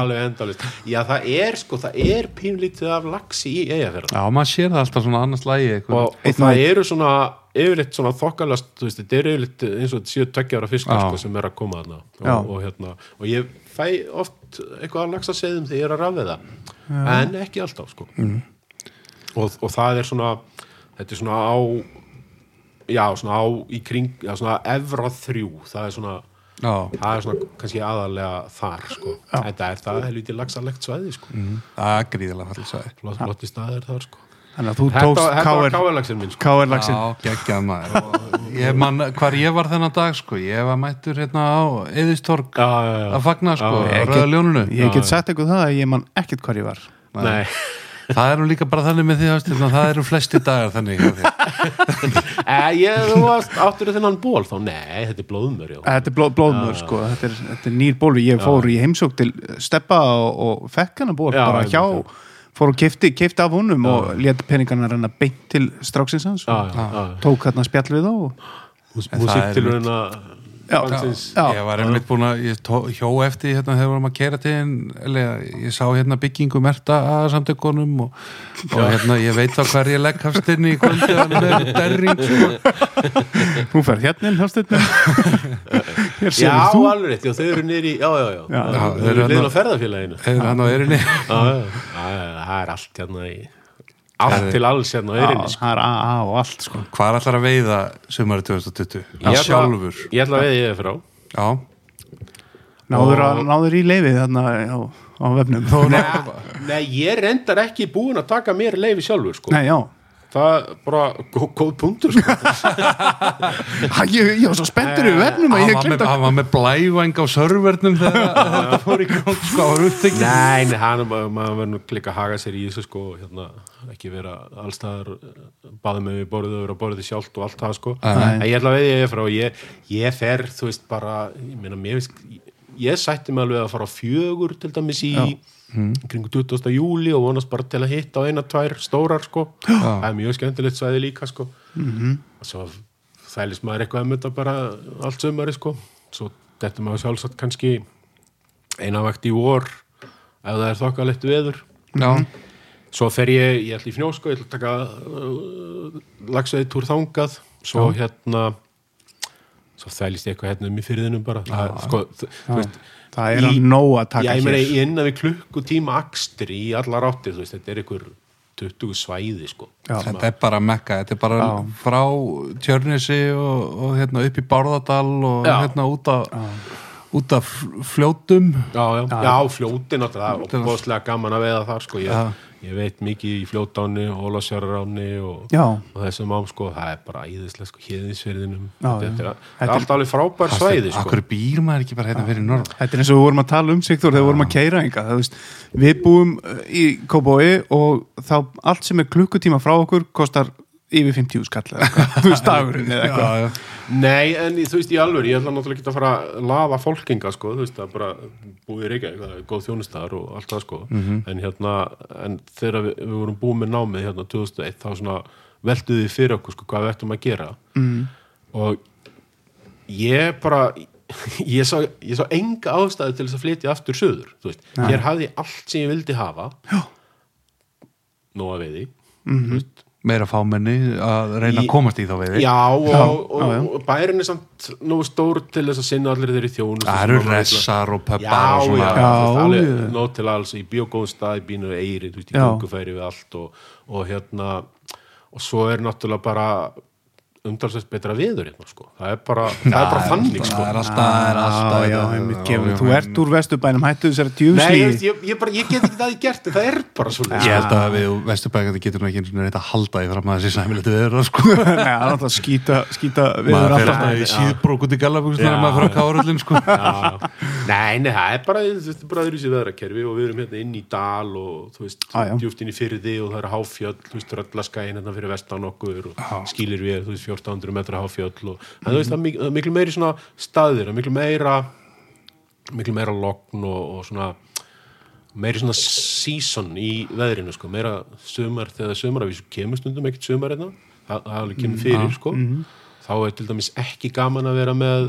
alveg endalist já það er sko, það er pínlítið af laxi í eigafjörða já, maður sér það alltaf svona annars lægi og, og það eru svona yfirleitt svona þokkalast þú veist, þetta er yfirleitt eins og þetta séu tveggjára fiskar sko, sem er að koma þarna. Og, og, hérna, og ég fæ oft eitthvað að laxa seðum þegar ég er að rafið það en ekki alltaf sko. og, og það er svona þetta er svona á já, svona á í kring já, svona evra þrjú það er svona, já, það er svona kannski aðalega þar sko. þetta er það helviti laxalegt svæði sko. það er gríðilega fallið sæði flott, flotti staðir þar sko. Þannig að þú tókst þetta var KR káverlaxin minn sko. Já, maður. Og ég man hvar ég var þennan dag sko, ég var mættur hérna á Eðistorg já, já, já. að fagna sko, Já, get- ljónunu Ég get sagt eitthvað það að ég man ekkert hvar ég var. Nei. Það er nú líka bara þannig með því að það eru flesti dagar þannig. Eh, ég, þú varst áttur þennan ból þá, nei, þetta er blóðmör já. Þetta er bló, blóðmör sko, þetta er, þetta er nýr bólu Ég fór í heimsók til Steppa og, og fekk hana ból Já, bara hjá já. Fór og kefti, kefti af honum og lét peningana renna beint til Já, og já, já. tók hérna spjall við þá og... Músík til mitt- já. ég var einmitt búin að hjó eftir hérna þegar við vorum að kera til hinn ég sá hérna byggingu merta að samtökunum og, og hérna ég veit þá hver ég legg hafstinni í kvöldi og hann er derring sko. Hún fer hérna inn hafstinni Já, alveg rétt, já, þau eru nýri Já, já, já, Já, þau eru eru liðin þarna- á á erinni já, já, já, það er allt hérna í Allt til alls hérna á erinni sko. það er AA og allt sko. Hvað er allar að veiða sumari 2020 Ég sjálfur? Ég ætla að veið ég frá. Já, Náður, að, Og- náður í leifið þarna á, á vefnum? Þó, Nei, nei, ég reyndar ekki búin að taka mér leifi sjálfur sko. Nei, já Það er bara góð, punktur sko. Ha, ég, ég var svo spenntur í vefnum að ég að hann var með blævæng á servernum þegar þetta fór í gang sko, hann var upptekinn Nei, nei, hann verður nú líka að haga sér í þessu sko, hérna, ekki vera allstaðar baða með við borðið og vera borðið sjálft og allt það sko. En ég ætla að veið ég frá ég, ég fer, þú veist, bara ég meina, mér veist ég sætti mig alveg að fara á fjögur til dæmis í kringu 20. júli og vonast bara til að hitta á eina, tvær stórar sko. Það er mjög skemmtilegt svæði líka sko. Og svo þælist maður eitthvað um þetta bara allt sömari sko. Svo þetta maður sjálfsagt kannski eina vakt í vor ef það er þokkalegt veður. Já, svo fer ég, ég ætla í fnjósko ég ætla að taka uh, lagsveið túr þangað. Svo hérna svo þælist ég eitthvað hérna um í fyrðinum bara það, er, sko, veist Það er að nóg að taka já, ég meina, hér ég innan við klukkutíma akstri í allar áttir, veist, þetta er einhver 20 svæði, sko Já. þetta er bara mekka þetta er bara Já. frá Tjörnesi og, og hérna upp í Bárðardal og Já. hérna út af út af fljótum já, já, já, Fljótin. og bóðslega gaman að veiða þar, sko Já. ég, ég veit mikið í Ólafsjárráni og, Já, og þessum ám, sko, það er bara íðislega, sko, héðinsverðinum Já, þetta, er, Þetta þetta er- alltaf alveg frábær svæði, sko. Akkur býr maður ekki bara hérna fyrir norð þetta er eins og við vorum að tala um Sigþór þegar við vorum að keira enga veist, Við búum uh, í Kóbói og þá allt sem er klukkutíma frá okkur kostar yfir 50 skall eða eitthvað, þú veist dagurinn eða eitthvað. Nei, en þú veist, í alveg, ég ætla náttúrulega ekki að fara að laða fólkinga, sko, þú veist, er bara búið í Reykjavík, það er góð þjónustæðar og allt það, sko, en hérna en þegar við, við vorum búið með námið hérna 2001, þá svona velduði fyrir okkur, sko, hvað við ættum að gera. Mm. og ég bara ég sá, ég sá enga ástæðu til þess að flytja aftur söður, þú veist, hér hafði allt sem ég vildi hafa. Já. Nóa veiði, þú veist meira fámenni að reyna Í- að komast í þá veiði. Já, og, og, já. og bærin er samt nú stór til þess að sinna allir þeirri þjónu það eru ressar og pöppar já, og já, nót til alls í bíógóðum stað, í bínu eiri, þú veist, í gungufæri við allt og, og hérna og svo er náttúrulega bara umdalsvægt betra viður hérna, sko. það er bara, það er bara þannig, sko það er alltaf, það er alltaf Já, já, gefur, já, þú já. ert úr vesturbænum hættu þessari Nei, djúsli ég, ég, ég, bara, ég get ekki það í gert, það er bara svo ég held að við vesturbækandi getum ekki eins og reynt að halda því fram að þessi sæmilegt við erum sko. Nei, það er alltaf skýta, skýta við maður fer alltaf alltaf í síðbrók út í gallabúksna Já. en maður fyrir að kára öllum sko. Já. Nei, nei, það er bara, þetta er bara öðru sér veðrakerfi og við erum hérna inn í dal og þú veist, Ah, já. djúft inn í fyrði og það eru háfjöll, þú veist, röllaskæin hérna fyrir vestan okkur og skýlir við, þú veist, 1400 metra háfjöll og, en þú veist, það er er miklu meiri svona staðir, miklu meira miklu meira logn og, og svona meiri svona season í veðrinu, sko, meira sumar, þegar sumar, að við kemur stundum ekkert sumar hérna, það, það alveg kemur fyrir, sko. þá er til dæmis ekki gaman að vera með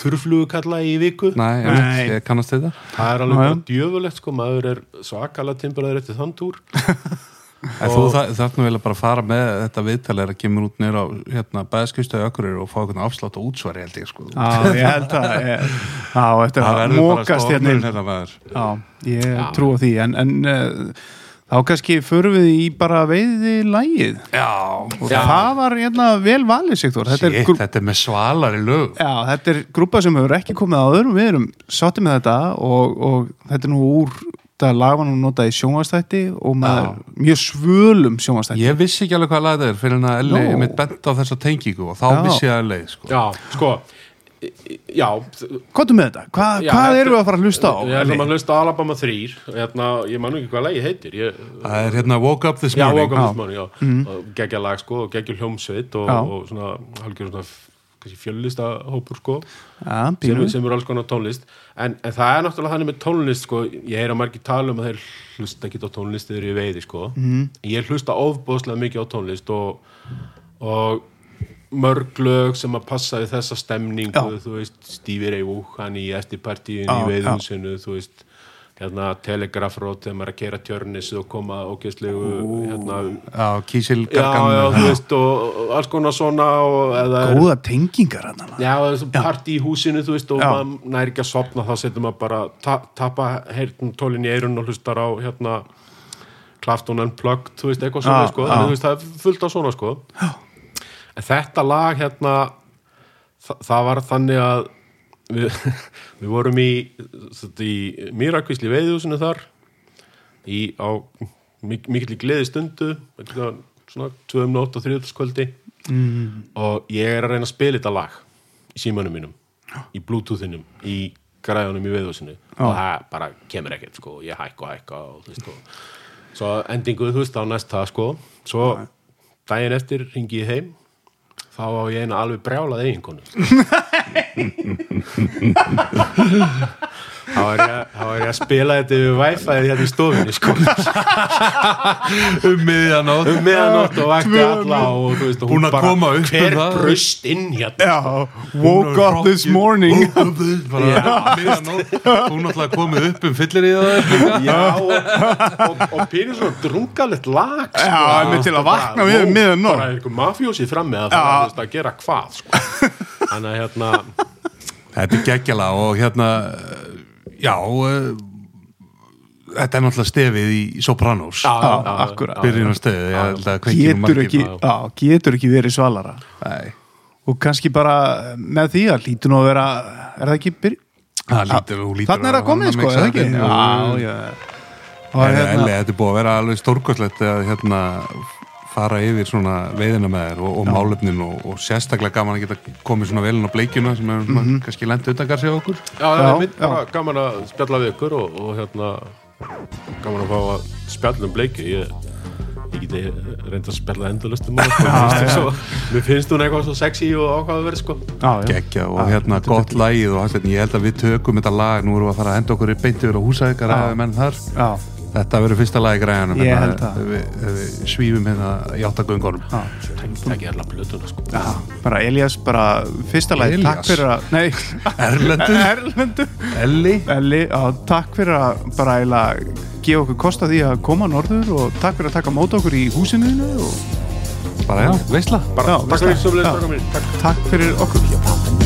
þurrflugukalla í viku. Nei, Nei. Nei. ég kannast þetta Það. Er alveg djöfulegt sko, maður er svakalega timburaður eftir þann túr En þú þa- þarf nú vel að bara fara með þetta viðtalega að kemur út nýra á hérna, bæðskristu ökkurir og fá eitthvað afslátt og útsvari held ég sko. Já, ég held að ég- Já, eftir það að bara mókast hérna stofnun hérna Já, ég trú á því. En, en uh, þá kannski förum við í bara veiði lægið Já, og Já. það var hérna vel valið Sigþór. Þetta, er Shit, grú- þetta er með svalari lög. Já, þetta er grúpa sem hefur ekki komið áður. Við erum sáttið með þetta og, og þetta er nú úr það lag var nú notað í sjónvastætti og maður mjög svölum sjónvastætti Ég vissi ekki alveg hvað lag þetta er fyrir en að Elli Nú. mitt bent á þessa tengingu og þá Já. vissi ég að leið sko. Já, sko Já, Hvað með þetta? Hva, já hvað þetta- erum við að fara að hlusta á? Ég ætlum að hlusta á Alabama 3 hérna, Ég man nú ekki hvað lagi heitir ég, Það er hérna Woke Up This Já, Morning Walk of this morning, já og geggja lag sko, og geggja hljómsveit og, Já. og svona, halgjör svona fjöllista hópur sko Já, sem, sem eru alls konar tónlist en, en það er náttúrulega þannig með tónlist sko, ég heyra margir tala um að þeir hlusta ekki á tónlist þegar ég veiði sko. mm. ég hlusta ofbóðslega mikið á tónlist og, og mörg lög sem að passa í þessa stemningu, Já. þú veist Stevie Ray Vaughan í eftirpartíin Já, í veiðhúsinu, þú veist hérna telegrafrót þegar maður er að kera tjörnis og koma ógeðslegu hérna, Já, Kísil já, já, þú veist og, alls konar svona og eða er- Góða tengingar hann. Já, það partí í húsinu, þú veist, og Já. maður næri ekki að sopna, þá setur maður bara ta tapa heyrn tólinn í eirun og hlustar á hérna Clafton Unplugged, þú veist, eitthvað svona, Já, sko, þú veist, það er fullt af svona, sko. En þetta lag, hérna, þa það var þannig að við, við vorum í, í Mýrakvísli veiðhúsinu þar, í, á mik mikill í gleði stundu, eitthvað, svona, tvöum nótt og þriðutaskvöldi mm. og ég er að reyna að spila þetta lag í símanum mínum, í bluetoothinum, í græðunum í veiðhúsinu og það bara kemur ekkert, sko, ég hækka og hækka og þú veist, og svo endingu, þú veist, á næst það, sko, svo daginn eftir ringi ég heim þá á ég eina alveg brjálað eiginkonu þá er ég, er að spila þetta yfir wifi hérna í stofinni sko. Um miðjanótt. Um meðanótt og vakti alla og þú veist, hún bara um hver það. brust inn hérna. Já, woke up this morning. Bara miðjanótt. Hún náttúrulega komið upp um fyllir í það Já, og, og, og pýrir svona drungalegt lag sko, Já, einmitt til að vakna við um miðjanótt. Bara einhver mafjósi frammi að það Já. þú veist, að gera hvað sko. Þannig að hérna Þetta er geggjala og hérna já uh, þetta er náttúrulega stefið í Sopranos. Já, Já, já, akkurat. byrjun á stefi ég held að kveikir nú getur já, getur ekki verið svalara. Nei, og kannski bara með því að lítur nú að vera er það ekki byrj... það lítur, hún lítur þannig er það komið sko, er það ekki? Já, já. Og Elli, hérna, þetta er búið að vera alveg stórkostlegt að hérna fara yfir svona veiðina með þér og, og málefnin og, og sérstaklega gaman að geta komið svona velin á bleikjuna sem er mm kannski lent utakar sig á okkur. Já, það Já, er mitt bara gaman að spjalla við ykkur og, og hérna gaman að fá að spjalla um bleiki ég, ég get geti reynda að um hana sko. Mér finnst hún eitthvað svo sexy og ákvaða verið sko. Já, já. geggja og Já, hérna gott lagið og ég held að við tökum þetta lag. Nú erum við að fara að henda okkur í beint yfir á húsækar Já. menn þar, já, þetta verður fyrsta lagi græðanum Ég held það. við, við svífum hérna í áttagöngunum. Það er allar plötuna sko Já, bara Elias, bara fyrsta lagi, takk fyrir að, nei, Erlendur, Erlendur, Elli Elli, já, takk fyrir að bara eiginlega gefa okkur kost að því að koma norður og takk fyrir að taka mót okkur í húsinu þínu og bara já, veistla Bara Já, takk veist fyrir það. sömulegis Já. strákar mínir. Takk takk fyrir okkur.